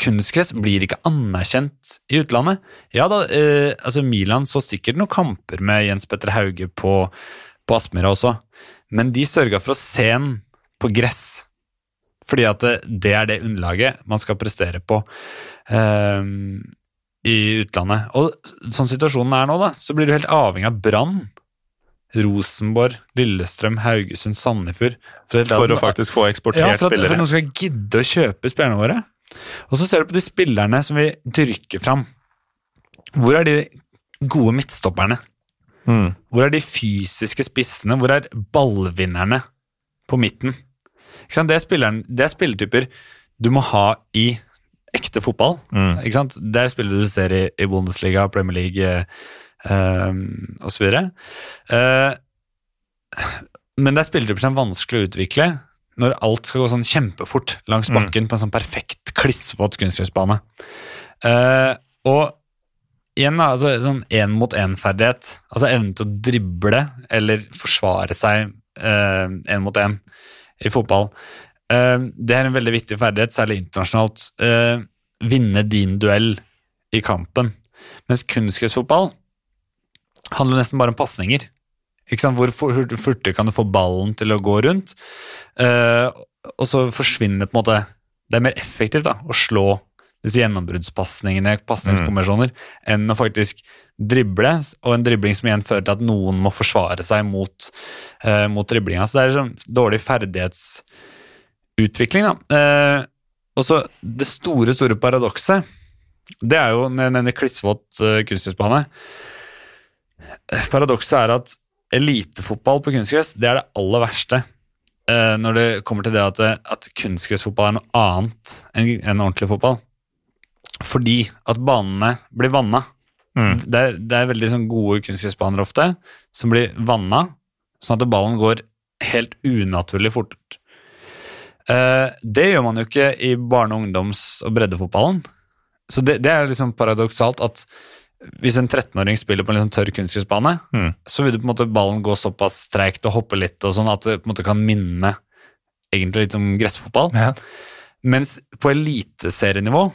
Kunstgress blir ikke anerkjent i utlandet. Ja da, eh, altså Milan så sikkert noen kamper med Jens Petter Hauge på, på Aspmyra også, men de sørga for å se den på gress. Fordi at det, det er det underlaget man skal prestere på eh, i utlandet. Og sånn situasjonen er nå, da, så blir du helt avhengig av Brann. Rosenborg, Lillestrøm, Haugesund, Sandefjord. For, For å faktisk få eksportert ja, for at, for at noen skal gidde å kjøpe spillerne våre. Og så ser du på de spillerne som vi dyrker fram. Hvor er de gode midtstopperne? Mm. Hvor er de fysiske spissene? Hvor er ballvinnerne på midten? Det, er spilleren, det er spilletyper du må ha i ekte fotball. Mm. Det er spillere du ser i, i Bundesliga, Premier League eh, osv. Eh, men det er spilletyper er vanskelig å utvikle når alt skal gå sånn kjempefort langs Mm. bakken på en sånn perfekt klissvåt kunstgressbane. Eh, og igjen, da, altså sånn én-mot-én-ferdighet, altså evnen til å drible eller forsvare seg én mot én i fotball, eh, det er en veldig viktig ferdighet, særlig internasjonalt. Eh, vinne din duell i kampen. Mens kunstgressfotball handler nesten bare om pasninger. Hvor fort kan du få ballen til å gå rundt? Uh, og så forsvinner på en måte Det er mer effektivt da, å slå disse gjennombruddspasningene, pasningskombinasjoner, enn å faktisk drible, og en dribling som igjen fører til at noen må forsvare seg mot, uh, mot driblinga. Så det er sånn dårlig ferdighetsutvikling, da. Uh, og så det store, store paradokset, det er jo når jeg nevner klissvåt uh, kunstgressbane Paradokset er at elitefotball på kunstgress, det er det aller verste. Uh, når det kommer til det at, at kunstgressfotball er noe annet enn en ordentlig fotball. Fordi at banene blir vanna. Mm. Det, er, det er veldig sånn gode kunstgressbaner ofte, som blir vanna, sånn at ballen går helt unaturlig fort. Uh, det gjør man jo ikke i barne-, ungdoms- og breddefotballen. Så det, det er liksom paradoksalt at hvis en 13-åring spiller på en liksom tørr kunstgressbane, Mm. så vil det på en måte ballen gå såpass streikt og hoppe litt, og sånn at det på en måte kan minne egentlig litt om gressfotball. Ja. Mens på eliteserienivå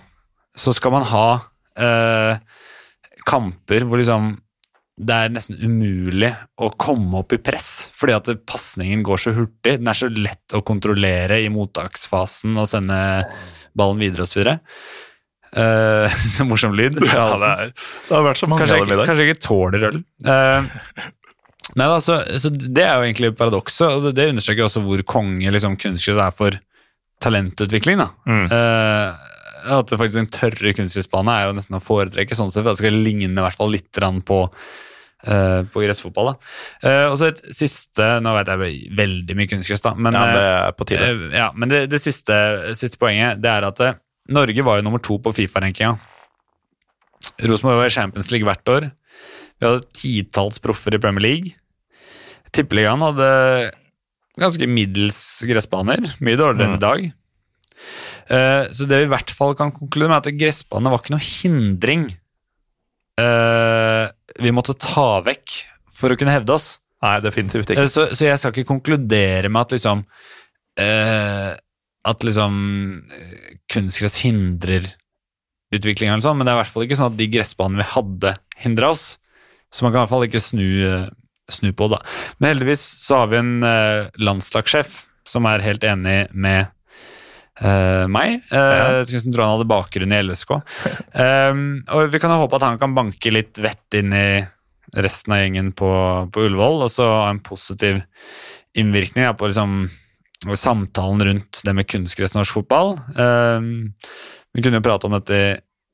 så skal man ha eh, kamper hvor liksom det er nesten umulig å komme opp i press, fordi at pasningen går så hurtig. Den er så lett å kontrollere i mottaksfasen og sende ballen videre osv. [laughs] Uh, morsom lyd. Ja, det, er, det har vært så mange Kanskje av dem i dag. kanskje jeg ikke tåler øl. Uh, nei, altså, så, så Det er jo egentlig paradokset, og det, understreker også hvor konge liksom, kunstgress er for talentutvikling. da. Mm. Uh, at det faktisk en tørre kunstgressbane er jo nesten å foretrekke, sånn sett, for det skal ligne i hvert fall litt på, Uh, på gressfotball. Eh, og så et siste Nå vet jeg veldig mye kunstgress, da, men, Ja, det er på tide. Uh, ja, men det, det siste, siste poenget det er at Norge var jo nummer to på Fifa-rankinga. Rosenborg var i Champions League hvert år. Vi hadde titalls proffer i Premier League. Tippeligaen hadde ganske middels gressbaner. Mye dårligere enn i dag. Eh, så det vi i hvert fall kan konkludere med, er at gressbane var ikke noe hindring eh, vi måtte ta vekk for å kunne hevde oss. Nei, definitivt Eh, ikke. Så, så jeg skal ikke konkludere med at liksom eh, At liksom eh, kunstgress hindrer utviklinga, eller sånn, men det er i hvert fall ikke sånn at de gressbanene vi hadde, hindra oss. Så man kan i hvert fall ikke snu, eh, snu på det. Men heldigvis så har vi en eh, landslagssjef som er helt enig med eh, meg. Uh, Jeg tror han hadde bakgrunn i LSK. Um, [laughs] og vi kan håpe at han kan banke litt vett inn i resten av gjengen på, på Ullevål, og så ha en positiv innvirkning ja, på liksom, samtalen rundt det med kunstgress norsk fotball. Um, vi kunne jo prate om dette i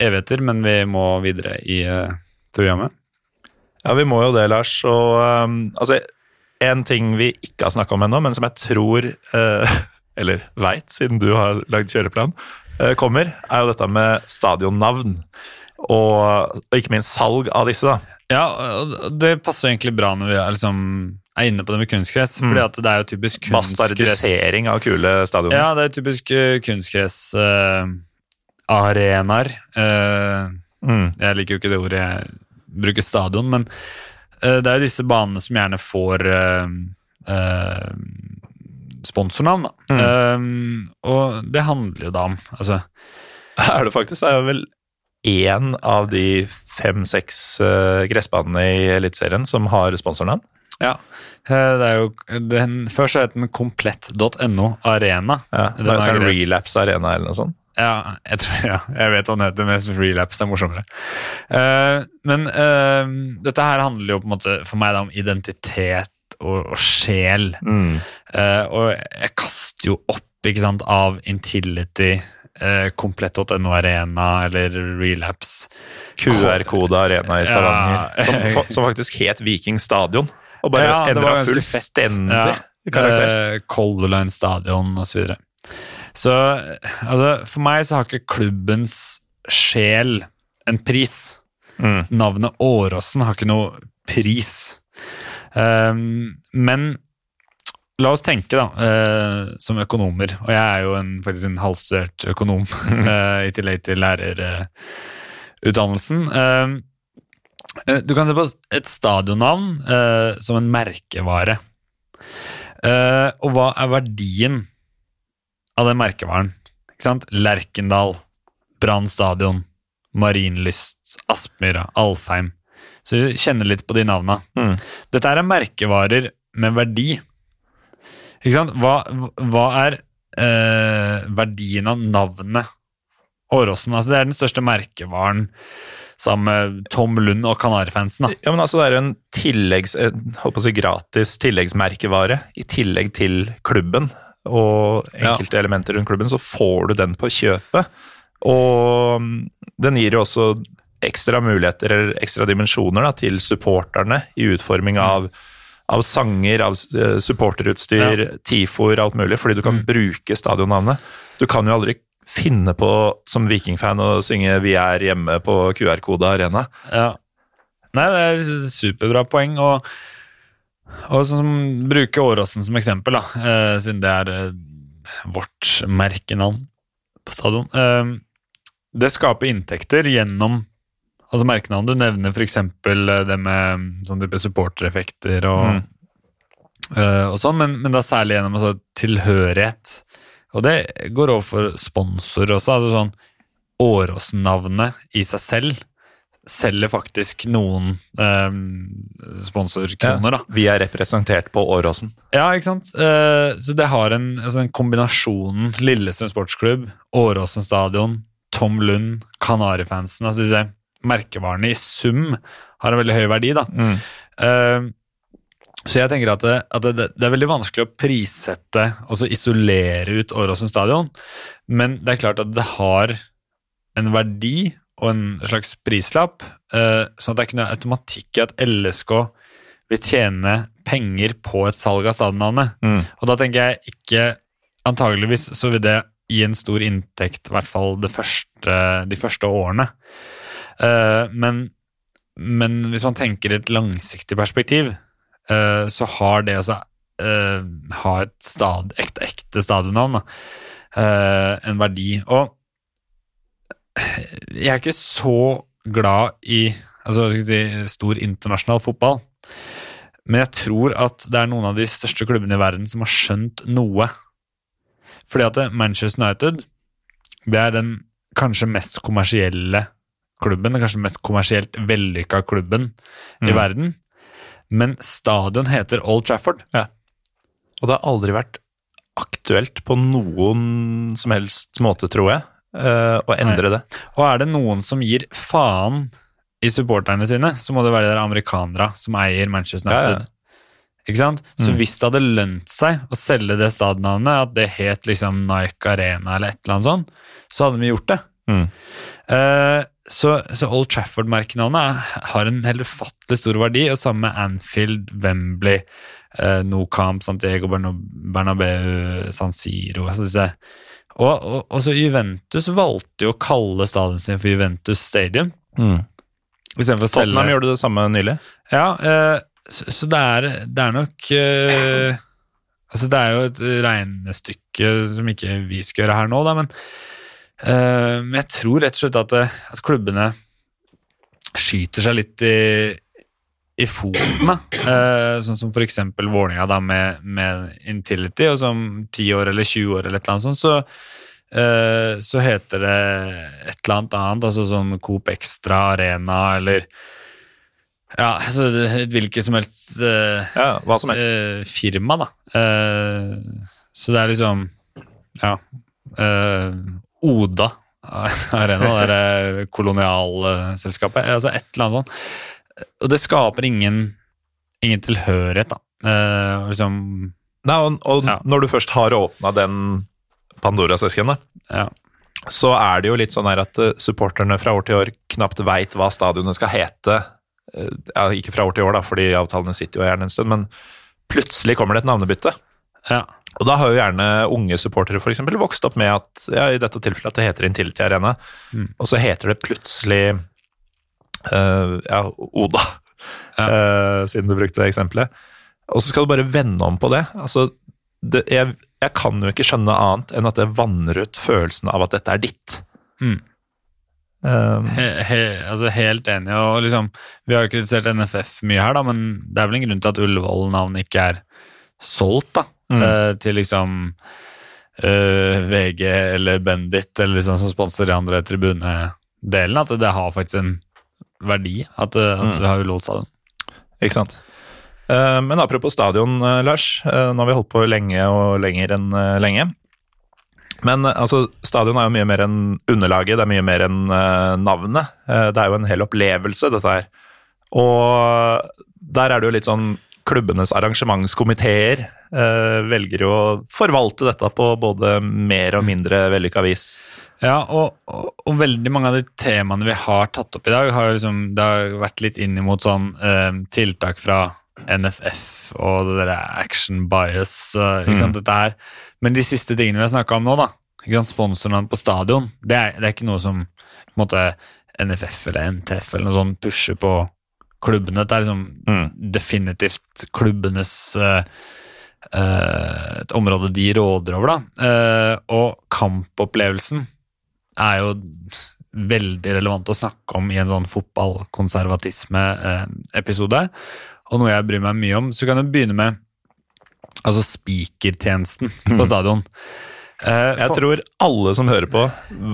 evigheter, men vi må videre i eh, programmet. Ja, vi må jo det, Lars. Og um, altså, en ting vi ikke har snakka om ennå, men som jeg tror eh, [laughs] Eller veit, siden du har lagd kjøreplan, eh, kommer, er jo dette med stadionnavn. Og, og ikke minst salg av disse, da. Ja, og det passer egentlig bra når vi er, liksom, er inne på det med kunstgress, fordi at det er jo typisk kunstgress Bastardisering av kule stadioner. Ja, det er typisk uh, kunstgressarenaer. Uh, Mm. jeg liker jo ikke det ordet jeg bruker stadion, men eh, det er jo disse banene som gjerne får eh, eh, sponsornavn, da. Eh, og det handler jo da om altså, Er det faktisk? Det er vel én av de fem-seks uh, gressbanene i Eliteserien som har sponsornavn. Ja. eh, Det er jo den, Før så het den komplett.no Arena. Ja, Den det er er en. Relapse Arena eller noe sånt. Ja, jeg, tror, ja, jeg vet han heter, mest relapse er morsommere. Uh, men uh, dette her handler jo på en måte for meg da om identitet og, og sjel. Mm. Uh, og jeg kaster jo opp ikke sant, av Intility, komplett.no Arena eller Relapse. QR-kode Arena i Stavanger, Ja. som, [laughs] som faktisk het Viking Stadion. Og bare Ja, endra fullstendig Ja. karakter. Eh, Color Line Stadion osv. Så, videre. så altså, for meg så har ikke klubbens sjel en pris. Mm. Navnet Åråsen har ikke noe pris. Um, men la oss tenke, da, eh, som økonomer, og jeg er jo en, faktisk en halvstudert økonom [laughs] eh, i tillegg til lærerutdannelsen. Um, eh, du kan se på et stadionnavn eh, som en merkevare. Eh, og hva er verdien av den merkevaren? Ikke sant? Lerkendal, Brann stadion, Marienlyst, Aspmyra, Alfheim. Så kjenne litt på de navna. Mm. Dette er merkevarer med verdi. Ikke sant? Hva, hva er eh, verdien av navnet Åråsen? Altså, det er den største merkevaren sammen med Tom Lund og Kanarifansen. Ja, men altså Det er jo en tilleggs, å si gratis tilleggsmerkevare i tillegg til klubben. og enkelte elementer rundt klubben, så får du den på kjøpet. Og mm, den gir jo også ekstra muligheter eller ekstra dimensjoner da, til supporterne i utforming av, av sanger, av eh, supporterutstyr, Ja. TIFO-er, alt mulig, fordi du kan Mm. bruke stadionnavnet. Du kan jo aldri finne på som vikingfan å synge 'Vi er hjemme' på QR-kode arena. Ja. Nei, det er superbra poeng. Og, og sånn som bruke Åråsen som eksempel, da, eh, siden det er eh, vårt merkenavn på stadion. Eh, det skaper inntekter gjennom altså merkenavn. Du nevner f.eks. det med sånn type supportereffekter og, Mm. uh, og sånn, men, men da særlig gjennom altså, tilhørighet. Og det går over for sponsor også. altså sånn Åråsen-navnet i seg selv selger faktisk noen eh, sponsorkroner, da. Vi er representert på Åråsen. Ja, ikke sant? Eh, så det har en, altså en kombinasjonen Lillestrøm sportsklubb, Åråsen stadion, Tom Lund, Kanarifansen altså disse merkevarene i sum har en veldig høy verdi, da. Mm. Uh, så jeg tenker at, det, at det, det er veldig vanskelig å prissette og så isolere ut Åråsen stadion, men det er klart at det har en verdi og en slags prislapp, Uh, sånn at det er ikke noe automatikk i at LSK vil tjene penger på et salg av stadionnavnet. Mm. Og da tenker jeg ikke Antageligvis så vil det gi en stor inntekt, i hvert fall første, de første årene. Eh, men, men hvis man tenker et langsiktig perspektiv, eh, så har det å eh, ha et stad, ekte, ekte stadionnavn en verdi. Og jeg er ikke så glad i altså, si, stor internasjonal fotball. Men jeg tror at det er noen av de største klubbene i verden som har skjønt noe. Fordi at Manchester United det er den kanskje mest kommersielle klubben, den kanskje mest kommersielt vellykka klubben i Mm. verden. Men stadion heter Old Trafford. Og det har aldri vært aktuelt på noen som helst måte, tror jeg, eh, å endre det. Og er det noen som gir faen i supporterne sine, så må det være de der amerikanere som eier Manchester Ja, ja. United. Ikke sant? Så Mm. hvis det hadde lønt seg å selge det stadionavnet, at det het liksom Nike Arena eller et eller annet sånt, så hadde vi gjort det. Mm. Eh, så, så Old Trafford-merkenavnet er- har en helt ufattelig stor verdi, og sammen med Anfield, Wembley, eh, Nocamp, Santiago Bernabeu, San Siro altså disse. Og, og, og så Juventus valgte jo å kalle stadion sin for Juventus Stadium. Mm. Istedenfor å selge Tottenham gjorde det samme nylig. Ja, eh, så, så det, er, det er nok eh, Altså, det er jo et regnestykke som ikke vi skal gjøre her nå, da, men, men jeg tror rett og slett at, at klubbene skyter seg litt i, i foten. Eh, sånn som eksempel Vålerenga da med, med Intility, og som 10 år eller 20 år eller et eller annet sånt, så eh, så heter det et eller annet annet, altså sånn Coop Extra Arena eller ja, altså et hvilket som helst eh, Ja, hva som helst. eh, firma, da. Eh, så det er liksom Ja. Eh, Oda Arena, det der kolonialselskapet. altså et eller annet sånt. Og det skaper ingen, ingen tilhørighet, da. Eh, liksom Nei, og, og Ja. når du først har åpna den Pandoras esken, da, Ja. så er det jo litt sånn her at eh, supporterne fra år til år knapt veit hva stadionet skal hete. Eh, Ja, ikke fra år til år, da, fordi avtalene sitter jo gjerne en stund, men plutselig kommer det et navnebytte. ja. Og da har jo gjerne unge supportere for eksempel vokst opp med at ja, i dette tilfellet at det heter Intility Arena, Mm. og så heter det plutselig uh, ja, Oda, Ja. Uh, [laughs] siden du brukte det eksempelet. Og så skal du bare vende om på det. Altså, det jeg, jeg kan jo ikke skjønne annet enn at det vanner ut følelsen av at dette er ditt. Mm. Um, He, he, altså helt enig. og liksom, Vi har jo kritisert NFF mye her, da, men det er vel en grunn til at Ullevål-navnet ikke er solgt da, Mm. uh, til liksom uh, VG eller Bendit eller liksom som sponser de andre tribunedelen. At det har faktisk en verdi at, eh, at Mm. vi har ulovlig stadion. Ikke sant. Eh, Men apropos stadion, eh, Lars. eh, Nå har vi holdt på lenge og lenger enn eh, lenge. Men eh, altså, stadion er jo mye mer enn underlaget, det er mye mer enn uh, navnet. Uh, Det er jo en hel opplevelse, dette her. Og der er det jo litt sånn klubbenes arrangementskomiteer eh, velger jo å forvalte dette på både mer og mindre vellykka vis. Ja, og, og, og, veldig mange av de temaene vi har tatt opp i dag, har liksom, det har vært litt inn mot sånn eh, tiltak fra NFF og det der action bias. Uh, ikke sant, mm. dette her. Men de siste tingene vi har snakka om nå, da, ikke sant, sponsornavn på stadion, det er, det er, ikke noe som på en måte, NFF eller NTF eller noe sånt pusher på klubbene. Det er liksom mm. definitivt klubbenes uh, uh, et område de råder over, da. og kampopplevelsen er jo veldig relevant å snakke om i en sånn fotballkonservatisme-episode. Og noe jeg bryr meg mye om. Så kan du begynne med altså spikertjenesten på mm. stadion. Uh, jeg for, tror alle som hører på,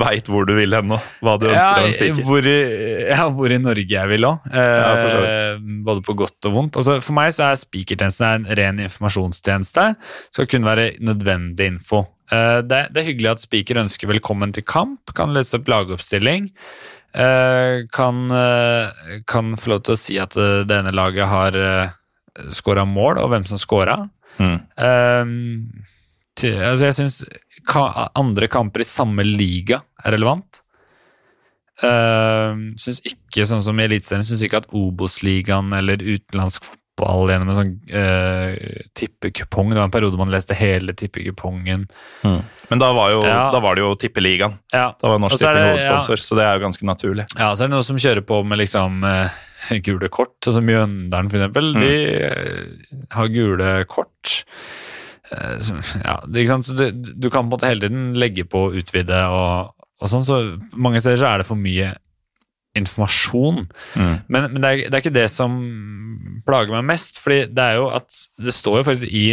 veit hvor du vil hen nå. Hva du ønsker av en spiker. Hvor, ja, hvor i Norge jeg vil òg. Ja, både på godt og vondt. Altså, for meg så er spikertjenesten en ren informasjonstjeneste. Skal kun være nødvendig info. Uh, det, det, er hyggelig at spiker ønsker velkommen til kamp, kan lese opp lagoppstilling. Kan, kan, få lov til å si at det ene laget har scora mål, og hvem som scora. Mm. Altså jeg syns ka andre kamper i samme liga er relevant. Uh, syns ikke sånn som i Eliteserien, syns ikke at Obos-ligaen eller utenlandsk fotball gjennom en sånn uh, tippekupong. Det var en periode man leste hele tippekupongen. Mm. Men da var, jo, ja. da var, det jo Tippeligaen. Ja. Da var Norsk Tipping hovedsponsor, ja. så det er jo ganske naturlig. Ja, så er det noen som kjører på med liksom uh, gule kort, sånn som Mjøndalen f.eks. Mm. De uh, har gule kort. Så, ja, du, du, kan på en måte hele tiden legge på og utvide og, og sånn, så mange steder så er det for mye informasjon. Mm. Men, men det, er, det, er, ikke det som plager meg mest. fordi det er jo at det står jo faktisk i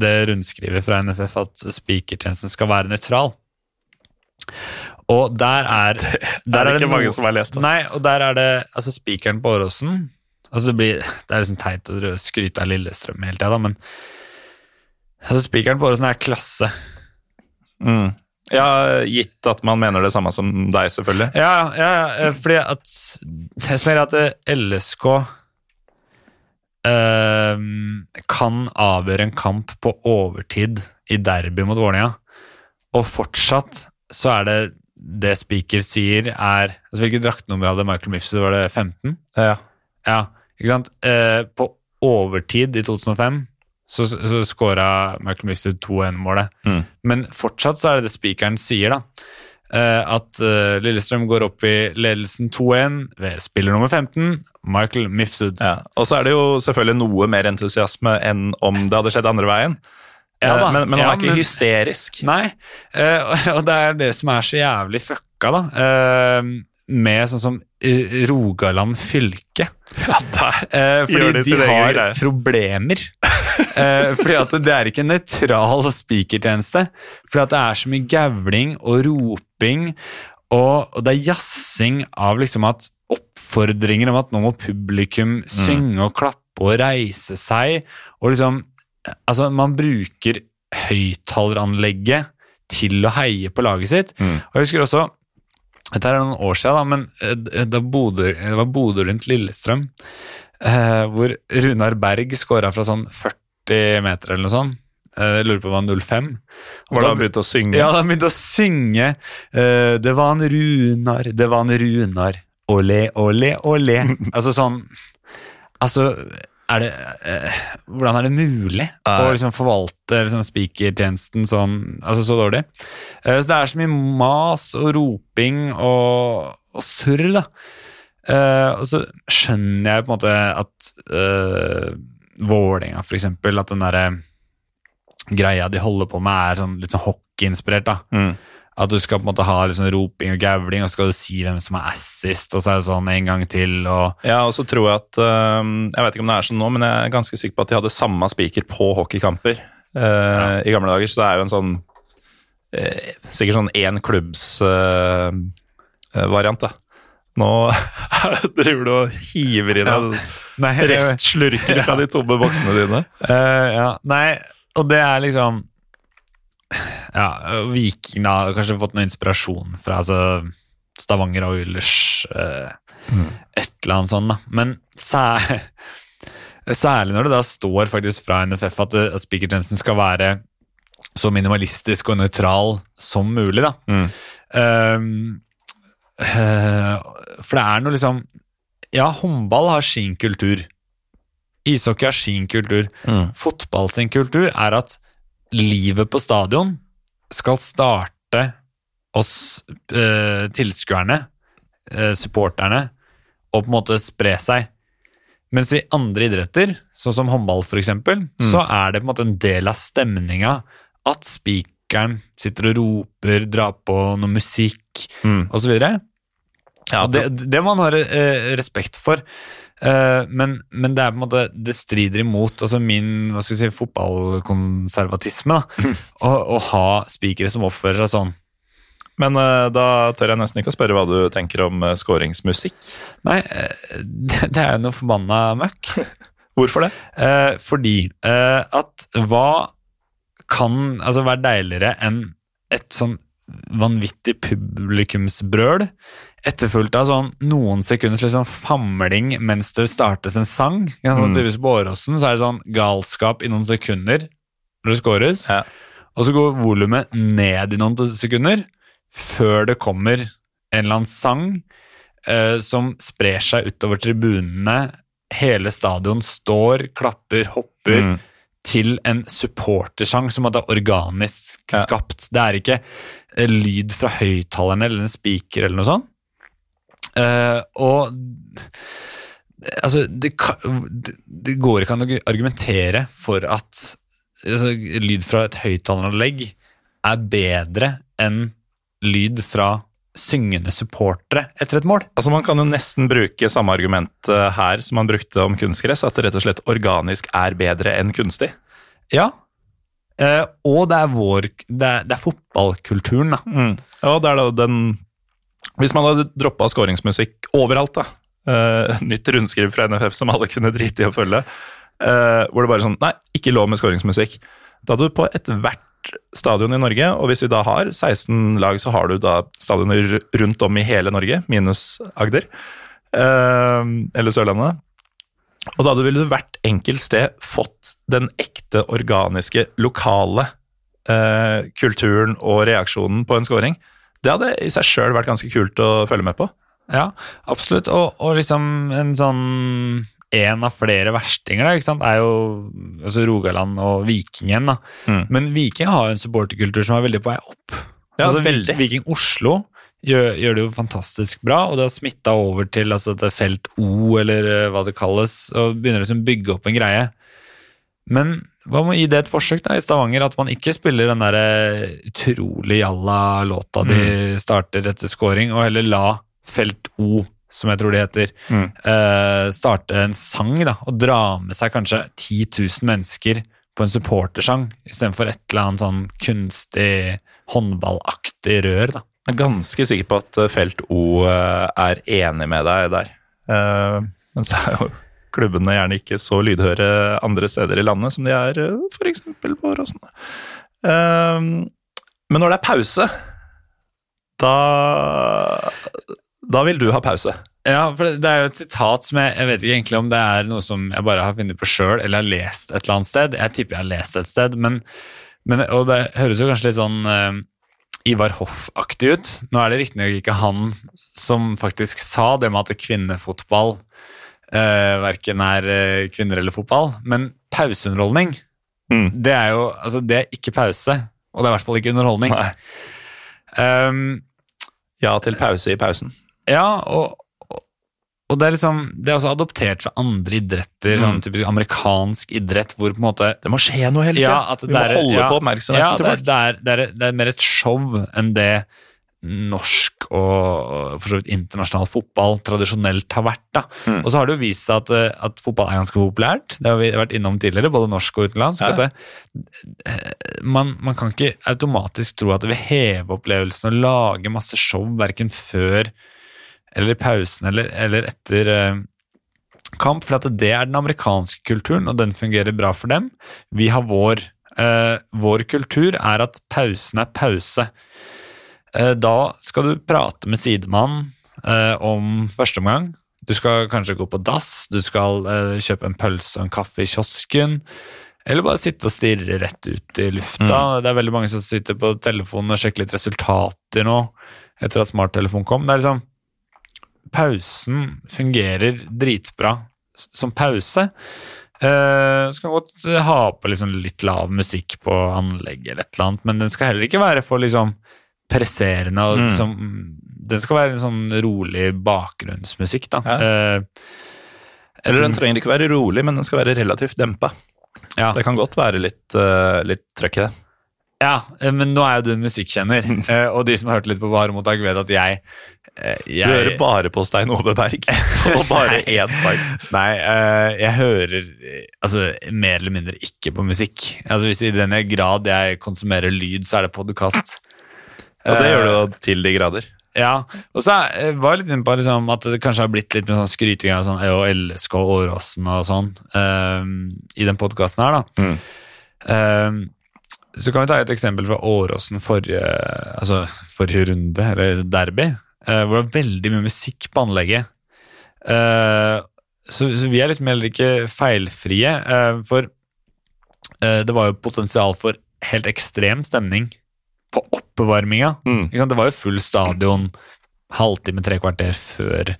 det rundskrivet fra NFF at spikertjenesten skal være nøytral. Og der er [laughs] Det er, det ikke noe, mange som har lest. Altså. Nei, og der er det altså spikeren på Åråsen altså det, blir, det er liksom teit å skryte av Lillestrøm hele tida, men altså spikeren på Åråsen er klasse. Mm. Ja, gitt at man mener det samme som deg, selvfølgelig. Ja, ja, ja fordi at det som er at LSK eh, kan avgjøre en kamp på overtid i derby mot Vålerenga, og fortsatt så er det det Spiker sier, er altså Hvilket draktnummer hadde Michael Mifsud? Var det 15? Ja. ja ikke sant? Eh, på overtid i 2005 så, så scora Michael 2-1-målet. Mm. Men fortsatt så er det det spikeren sier, da. Uh, at uh, Lillestrøm går opp i ledelsen 2-1 ved spiller nummer 15, Michael Mifsud. Ja, og så er det jo selvfølgelig noe mer entusiasme enn om det hadde skjedd andre veien. Ja, da. men, men, han ja, er ikke men, hysterisk. Nei, [laughs] og det er det som er så jævlig fucka, da. med sånn som Rogaland fylke. Ja, er, fordi de, de har problemer [laughs] Eh, fordi at det er ikke en nøytral spikertjeneste. Fordi at det er så mye gavling og roping, og, og det er jazzing av liksom at oppfordringer om at nå må publikum mm. synge og klappe og reise seg. Og liksom Altså, man bruker høyttaleranlegget til å heie på laget sitt. Mm. Og jeg husker også dette er noen år siden, da, men eh, da Bodø, det var Bodø rundt Lillestrøm, eh, hvor Runar Berg skåra fra sånn 40 40 meter eller noe sånt. Eh, jeg lurer på om det var 05. Var da han begynte å synge? Ja, da begynte å synge. Eh, det var en Runar, det var en Runar. Olé, olé, olé. [laughs] altså sånn Altså, er det eh, Hvordan er det mulig å liksom forvalte liksom, spikertjenesten sånn, altså så dårlig? så det er så mye mas og roping og, og surr, da. og så skjønner jeg på en måte at Vålerenga, eksempel At den derre greia de holder på med, er sånn, litt sånn hockeyinspirert. da. Mm. At du skal på en måte ha sånn roping og gavling, og så skal du si hvem som er assist, og så er det sånn en gang til. og... Ja, og så tror jeg at uh, Jeg vet ikke om det er sånn nå, men jeg er ganske sikker på at de hadde samme spiker på hockeykamper uh, ja. i gamle dager. Så det er jo en sånn uh, Sikkert sånn én klubbs variant, da. Nå [laughs] driver du og hiver i deg ja. restslurker fra de tomme boksene dine. Uh, ja, nei, og det er liksom Ja, Viking har kanskje fått noe inspirasjon fra altså, Stavanger og Ullers eh, mm. et eller annet sånt, da. Men sær, Særlig når det da står faktisk fra NFF at, at spikertjenesten skal være så minimalistisk og nøytral som mulig. da. Um, uh, for det er noe liksom Ja, håndball har sin kultur. Ishockey har sin kultur. Mm. Fotball sin kultur er at livet på stadion skal starte oss eh, tilskuerne, eh, supporterne, og på en måte spre seg. Mens i andre idretter, sånn som håndball f.eks., mm. så er det på en måte en del av stemninga at spikeren sitter og roper, drar på noe musikk mm. osv. Ja, det, det man ha eh, respekt for. Uh, men, men, det er på en måte Det strider imot altså min hva skal jeg si, fotballkonservatisme [laughs] å, å, ha spikere som oppfører seg sånn. Men uh, da tør jeg nesten ikke å spørre hva du tenker om uh, skåringsmusikk. Nei, [laughs] det, det, er jo noe forbanna møkk. [laughs] Hvorfor det? fordi at hva kan altså være deiligere enn et sånn vanvittig publikumsbrøl, etterfulgt av sånn noen sekunders liksom famling mens det startes en sang. Ja, sånn, mm. På Åråsen så er det sånn galskap i noen sekunder når det scores, ja. og så går volumet ned i noen sekunder før det kommer en eller annen sang eh, som sprer seg utover tribunene. Hele stadion står, klapper, hopper. Mm til en supportersang som er organisk skapt. Ja. Det er ikke eh, lyd fra høyttalerne eller en spiker eller noe sånt. Uh, og altså det, det, går ikke an å argumentere for at altså, lyd fra et høyttaleranlegg er bedre enn lyd fra syngende supportere etter et mål. Altså Man kan jo nesten bruke samme argument her som man brukte om kunstgress, at det rett og slett organisk er bedre enn kunstig. Ja, Uh, og det er vår Det er, det er fotballkulturen, da. Mm. Ja, det er da den Hvis man hadde droppa skåringsmusikk overalt, da. Uh, [laughs] nytt rundskriv fra NFF som alle kunne drite i å følge, uh, hvor det bare sånn Nei, ikke lov med skåringsmusikk. Da hadde du på ethvert stadion i Norge, og hvis vi da har 16 lag, så har du da stadioner rundt om i hele Norge, minus Agder. eller Sørlandet. Og da ville du hvert enkelt sted fått den ekte, organiske, lokale kulturen og reaksjonen på en scoring. Det hadde i seg sjøl vært ganske kult å følge med på. Ja, absolutt. Og, og liksom en sånn en av flere verstinger da, ikke sant? er jo altså Rogaland og Vikingen. da. Mm. Men Viking har jo en supporterkultur som er veldig på vei opp. Ja, altså, veldig. Viking Oslo gjør, gjør, det jo fantastisk bra, og det har smitta over til altså, det felt O, eller uh, hva det kalles, og begynner liksom å bygge opp en greie. Men hva med å gi det et forsøk da, i Stavanger, at man ikke spiller den der eh, utrolig jalla låta de mm. starter etter scoring, og heller la felt O, som jeg tror det heter, mm. uh, starte en sang, da, og dra med seg kanskje 10 000 mennesker på en supportersang, istedenfor et eller annet sånn kunstig, håndballaktig rør. da. Jeg er ganske sikker på at eh, Felt O er enig med deg der. uh, men så er jo klubbene gjerne ikke så lydhøre andre steder i landet som de er f.eks. på Åråsen. Men når det er pause, da Da vil du ha pause. Ja, for det er jo et sitat som jeg, jeg vet ikke egentlig om det er noe som jeg bare har funnet på sjøl eller har lest et eller annet sted. Jeg tipper jeg har lest et sted, men, men og det høres jo kanskje litt sånn Ivar Hoff-aktig ut. Nå er det riktignok ikke han som faktisk sa det med at kvinnefotball eh, verken er uh, kvinner eller fotball, men pauseunderholdning, mm. det er jo altså, det er ikke pause, og det er i hvert fall ikke underholdning. Um, ja til pause i pausen. Ja, og, og det er liksom, det er også adoptert fra andre idretter, sånn mm. sånn typisk amerikansk idrett, hvor på en måte Det må skje noe hele tiden! Ja, Vi må holde ja, på oppmerksomheten ja, til folk. Det er, det, er, det er, mer et show enn det norsk og for så vidt internasjonal fotball tradisjonelt har vært. da. Mm. Og så har det jo vist seg at, at, fotball er ganske populært. Det har vi vært innom tidligere, både norsk og utenlandsk. Ja. Det, man, man, kan ikke automatisk tro at det vil heve opplevelsen og lage masse show verken før eller i pausen eller, eller etter eh, kamp, for at det er den amerikanske kulturen, og den fungerer bra for dem. Vi har vår. Eh, vår kultur er at pausen er pause. Eh, da skal du prate med sidemannen eh, om første omgang. Du skal kanskje gå på dass, du skal eh, kjøpe en pølse og en kaffe i kiosken. Eller bare sitte og stirre rett ut i lufta. Det er veldig mange som sitter på telefonen og sjekker litt resultater nå, etter at smarttelefonen kom. Det er liksom Pausen fungerer dritbra som pause. Uh, så kan godt ha på liksom litt lav musikk på anlegget, eller et eller annet, men den skal heller ikke være for liksom presserende. Og, Mm. som, den skal være en sånn rolig bakgrunnsmusikk. da. Ja. Uh, Eller den trenger ikke være rolig, men den skal være relativt dempa. ja. Det kan godt være litt, uh, litt trøkk i det. Ja, eh, men nå er jo du en musikkjenner, eh, og de som har hørt litt på Bare mottak, vet at jeg, jeg Du hører bare på Stein Ove Berg, [laughs] og bare én sang. Nei, jeg hører altså, mer eller mindre ikke på musikk. Altså, hvis I den grad jeg konsumerer lyd, så er det podkast. Og det gjør du da til de grader. Ja, og så eh, var jeg litt inne på liksom, at det kanskje har blitt litt med sånn skryting av sånn EO, LSK Åråsen og sånn um, i den podkasten her, da. Mm. Um, så kan vi ta et eksempel fra Åråsen forrige, altså forrige runde, eller derby, uh, hvor det var veldig mye musikk på anlegget. Uh, så, så vi er liksom heller ikke feilfrie, uh, for eh, det var jo potensial for helt ekstrem stemning på oppvarminga. Mm. Det var jo full stadion halvtime, tre kvarter før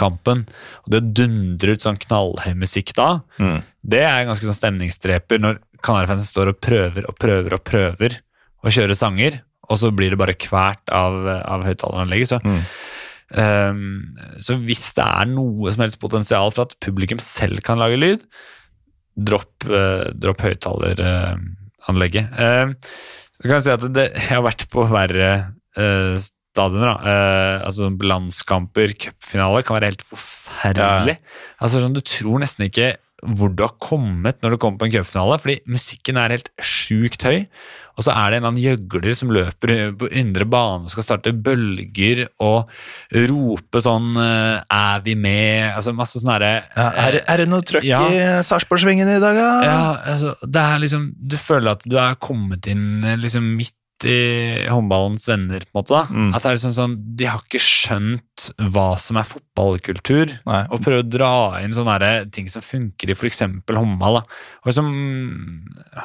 kampen. Og det å dundre ut sånn knallhøy musikk da, Mm. det er ganske sånn stemningsdreper når Kanarifansen står og prøver og prøver og prøver å kjøre sanger, og så blir det bare kvært av, av høyttaleranlegget. Så, Mm. um, så hvis det er noe som helst potensial for at publikum selv kan lage lyd, dropp, uh, dropp høyttaleranlegget. Ehm, så kan jeg si at det, jeg har vært på verre uh, stadioner. da. Eh, altså Landskamper, cupfinale, kan være helt forferdelig. Altså sånn, Du tror nesten ikke hvor du har kommet når du kommer på en cupfinale, fordi musikken er helt sjukt høy. Og så er det en eller annen gjøgler som løper på indre bane og skal starte bølger og rope sånn eh, 'Er vi med?' Altså masse sånn herre Ja, er, er det noe trøkk Ja. i Sarpsborgsvingen i dag, da? ja, altså, det er liksom Du føler at du er kommet inn eh, liksom midt i håndballens venner, på en måte. da. Mm. At det er liksom sånn, De har ikke skjønt hva som er fotballkultur, Nei. og prøve å dra inn sånne her ting som funker i f.eks. håndball. Og som,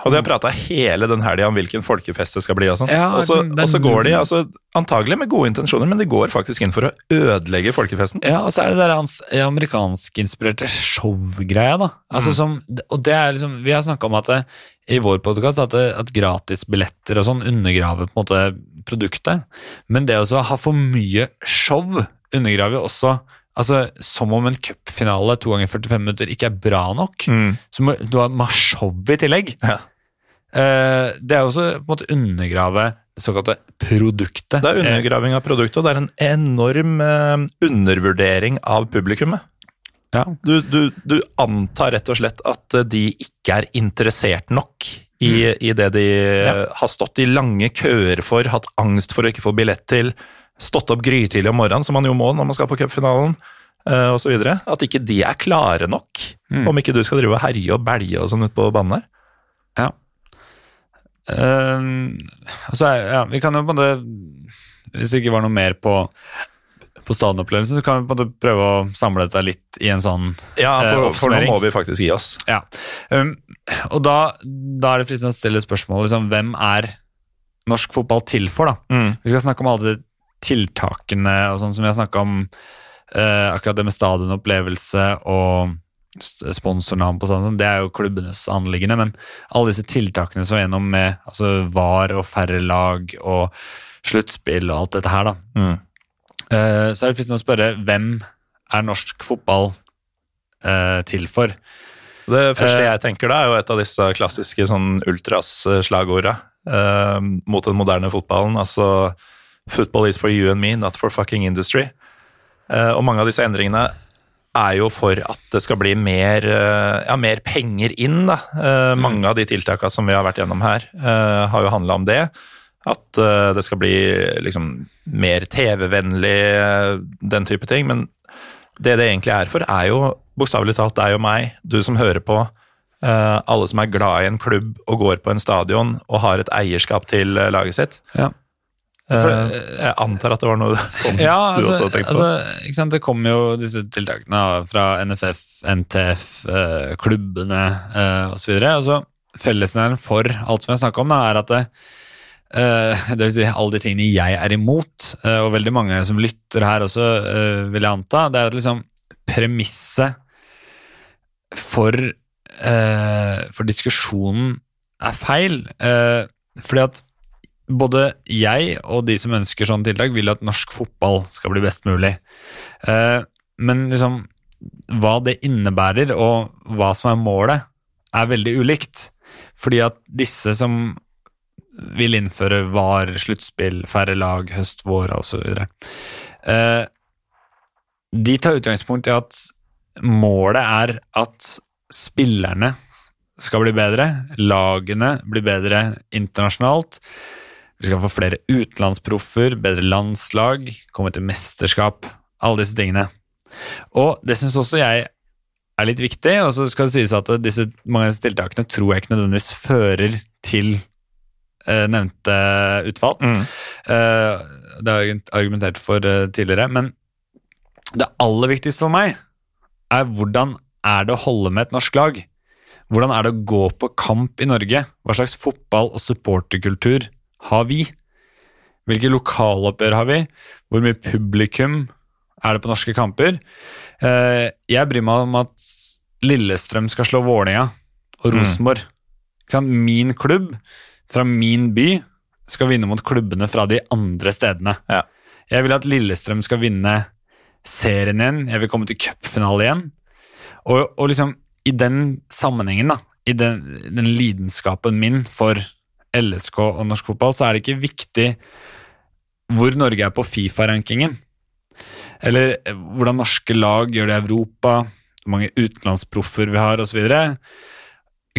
Og de har prata hele den helga om hvilken folkefest det skal bli. Og sånn. Ja, og, så, den- og så går de altså, antagelig med gode intensjoner, men de går faktisk inn for å ødelegge folkefesten. Ja, og så er det der hans amerikanskinspirerte showgreia, da. Altså Mm. som, og det er liksom, Vi har snakka om at det, i vår podkast at, det- at gratisbilletter og sånn undergraver på en måte produktet. Men det å ha for mye show undergraver jo også altså Som om en cupfinale to ganger 45 minutter ikke er bra nok. Mm. Så må du har show i tillegg. Ja. Uh, det er jo også på en måte undergrave det såkalte produktet. Det er undergraving av produktet, og det er en enorm uh, undervurdering av publikummet. Ja. Du, du, du antar rett og slett at eh, de ikke er interessert nok i, i det de ja. har stått i lange køer for, hatt angst for å ikke få billett til, stått opp grytidlig om morgenen, som man jo må når man skal på cupfinalen, eh, og. At ikke de er klare nok, Mm. om ikke du skal drive og herje og belge og sånn ute på banen der. Ja. Uh, så er, ja, vi kan jo på en måte Hvis det ikke var noe mer på, på stadionopplevelsen, så kan vi på en måte prøve å samle dette litt i en sånn Ja, for, for, for nå må vi faktisk gi oss. Ja. Um, og da, da er det fristende å stille spørsmål liksom, hvem er norsk fotball til for, da? Mm. Vi skal snakke om alle disse tiltakene og sånn som vi har snakka om. eh, akkurat det med stadionopplevelse og sponsornavn på stadion, det er jo klubbenes anliggende. Men alle disse tiltakene som er gjennom med altså VAR og færre lag og sluttspill og alt dette her, da. Mm. Eh, så er det fristende å spørre hvem er norsk fotball eh, til for? Det første Eh. jeg tenker da, er jo et av disse klassiske sånn ultras-slagorda eh, mot den moderne fotballen. Altså 'Football is for you and me, not for fucking industry'. Eh, og mange av disse endringene er jo for at det skal bli mer, eh, ja, mer penger inn. Da. Eh, mange av de tiltakene som vi har vært gjennom her, har jo handla om det. At det skal bli liksom mer TV-vennlig, den type ting. Men det det egentlig er for, er jo bokstavelig talt deg og meg, du som hører på. alle som er glad i en klubb og går på en stadion og har et eierskap til laget sitt. Ja. For, Eh, jeg antar at det var noe [laughs] sånn Ja, du altså, også tenkte på. altså? Det kommer jo disse tiltakene fra NFF, NTF, eh, klubbene eh, osv. Altså, Fellesnevneren for alt som jeg snakker om, er at det, eh, det vil si alle de tingene jeg er imot, eh, og veldig mange som lytter her også, eh, vil jeg anta, det er at liksom premisset for, eh, for diskusjonen er feil. Eh, fordi at både jeg og de som ønsker sånne tiltak, vil at norsk fotball skal bli best mulig. Eh, men liksom hva det innebærer, og hva som er målet, er veldig ulikt. Fordi at disse som vil innføre VAR, sluttspill, færre lag, høst, vår osv. Eh, de tar utgangspunkt i at målet er at spillerne skal bli bedre, lagene blir bedre internasjonalt. Vi skal få flere utenlandsproffer, bedre landslag, komme til mesterskap. Alle disse tingene. Og det syns også jeg er litt viktig, og så skal det sies at disse, mange av disse tiltakene tror jeg ikke nødvendigvis fører til eh, nevnte utfall. Mm. Eh, det har jeg argumentert for eh, tidligere, men det aller viktigste for meg er hvordan er det å holde med et norsk lag? Hvordan er det å gå på kamp i Norge? Hva slags fotball- og supporterkultur har vi? Hvilke lokaloppgjør har vi? Hvor mye publikum er det på norske kamper? Eh, jeg bryr meg om at Lillestrøm skal slå Vålerenga og Rosenborg. Ikke sant? Min klubb fra min by skal vinne mot klubbene fra de andre stedene. Ja. Jeg vil at Lillestrøm skal vinne serien igjen. Jeg vil komme til cupfinale igjen. Og, og liksom i den sammenhengen, da, i den, den lidenskapen min for LSK og norsk fotball, så er det ikke viktig hvor Norge er på Fifa-rankingen. Eller eh, hvordan norske lag gjør det i Europa, hvor mange utenlandsproffer vi har osv.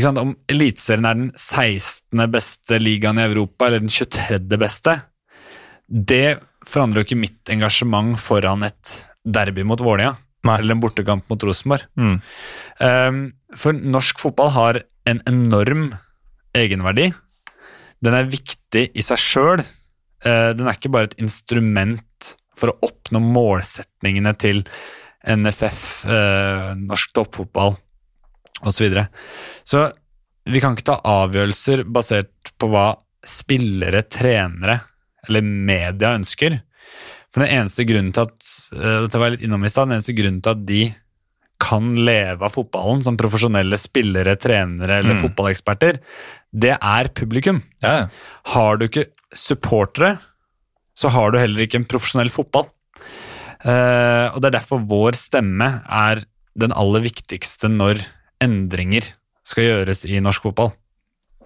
Om Eliteserien er den 16. beste ligaen i Europa, eller den 23. beste, det forandrer jo ikke mitt engasjement foran et derby mot Vålerenga. Eller en bortekamp mot Rosenborg. Mm. Um, for norsk fotball har en enorm egenverdi. Den er viktig i seg sjøl. den er ikke bare et instrument for å oppnå målsetningene til NFF, eh, norsk toppfotball osv. Så, videre. så vi kan ikke ta avgjørelser basert på hva spillere, trenere eller media ønsker. For den eneste grunnen til at eh, dette var litt innom i sted, den eneste grunnen til at de kan leve av fotballen som profesjonelle spillere, trenere eller Mm. fotballeksperter, det er publikum. Ja. Har du ikke supportere, så har du heller ikke en profesjonell fotball. Uh, og det er derfor vår stemme er den aller viktigste når endringer skal gjøres i norsk fotball.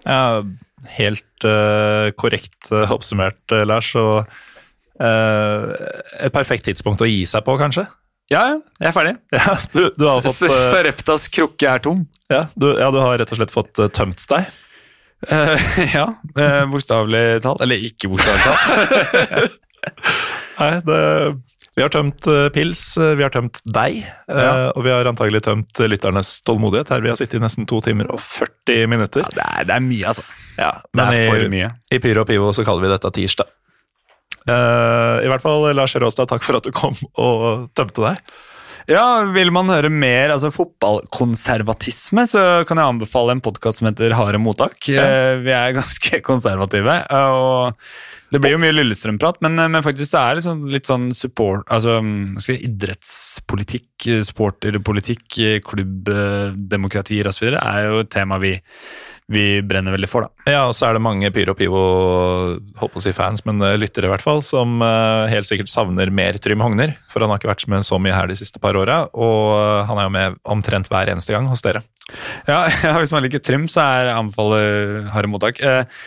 Ja, helt uh, korrekt uh, oppsummert, Lars. Og et perfekt tidspunkt å gi seg på, kanskje? Ja, jeg er ferdig. Ja, du, du har fått eh, Sareptas krukke er tom. ja, du, ja, du har rett og slett fått eh, tømt deg. Uh, [laughs] ja, uh, bokstavelig talt. Eller ikke bokstavelig talt. [laughs] Nei, det, vi har tømt pils, vi har tømt deg, Ja. og vi har antagelig tømt lytternes tålmodighet. Her vi har sittet i nesten to timer og 40 minutter. Ja, det, er, det er mye, altså. Ja, Det men er for i, mye. i Pyro og Pivo så kaller vi dette tirsdag. Eh, I hvert fall, Lars Råstad, takk for at du kom og tømte deg. Ja, Vil man høre mer altså fotballkonservatisme, så kan jeg anbefale en podkast som heter Harde mottak. Ja. Vi er ganske [laughs] konservative. eh, og Det blir jo mye Lillestrøm-prat, men, eh, men faktisk så er det sånn, litt sånn support, altså jeg, idrettspolitikk, eh, supporterpolitikk, eh, klubbdemokratier osv. er jo et tema vi, vi brenner veldig for. da. Ja, og så er det mange Pyro Pivo holdt på å si fans, men eh, lyttere i hvert fall, som eh, helt sikkert savner mer Trym Hogner. For han har ikke vært med så mye her de siste par åra, og eh, han er jo med omtrent hver eneste gang hos dere. Ja, [laughs] ja, Hvis man liker Trym, så er anbefaler harde mottak. Eh,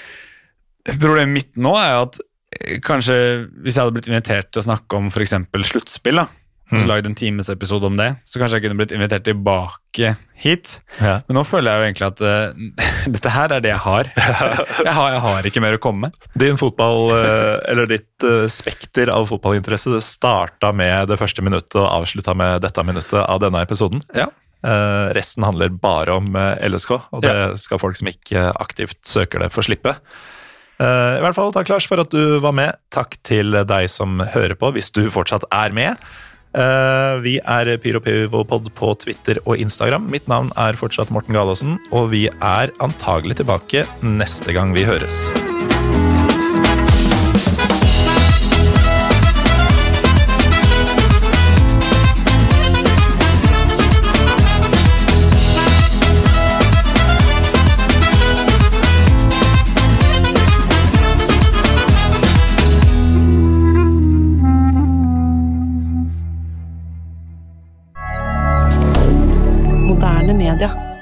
problemet mitt nå er jo at kanskje hvis jeg hadde blitt invitert til å snakke om f.eks. sluttspill, da, og så Mm. lagd en timesepisode om det, så kanskje jeg kunne blitt invitert tilbake hit. Ja. Men nå føler jeg jo egentlig at uh, [laughs] dette her er det jeg har. [laughs] Jeg har, jeg har ikke mer å komme med. Din fotball, eh, eller ditt eh, spekter av fotballinteresse, det starta med det første minuttet og avslutta med dette minuttet av denne episoden. Ja. Uh, resten handler bare om LSK, og det skal folk som ikke aktivt søker det, få slippe. I hvert fall takk, Lars, for at du var med. Takk til deg som hører på, hvis du fortsatt er med. Vi er PyroPivopod på Twitter og Instagram. Mitt navn er fortsatt Morten Galaasen, og vi er antagelig tilbake neste gang vi høres. Canada.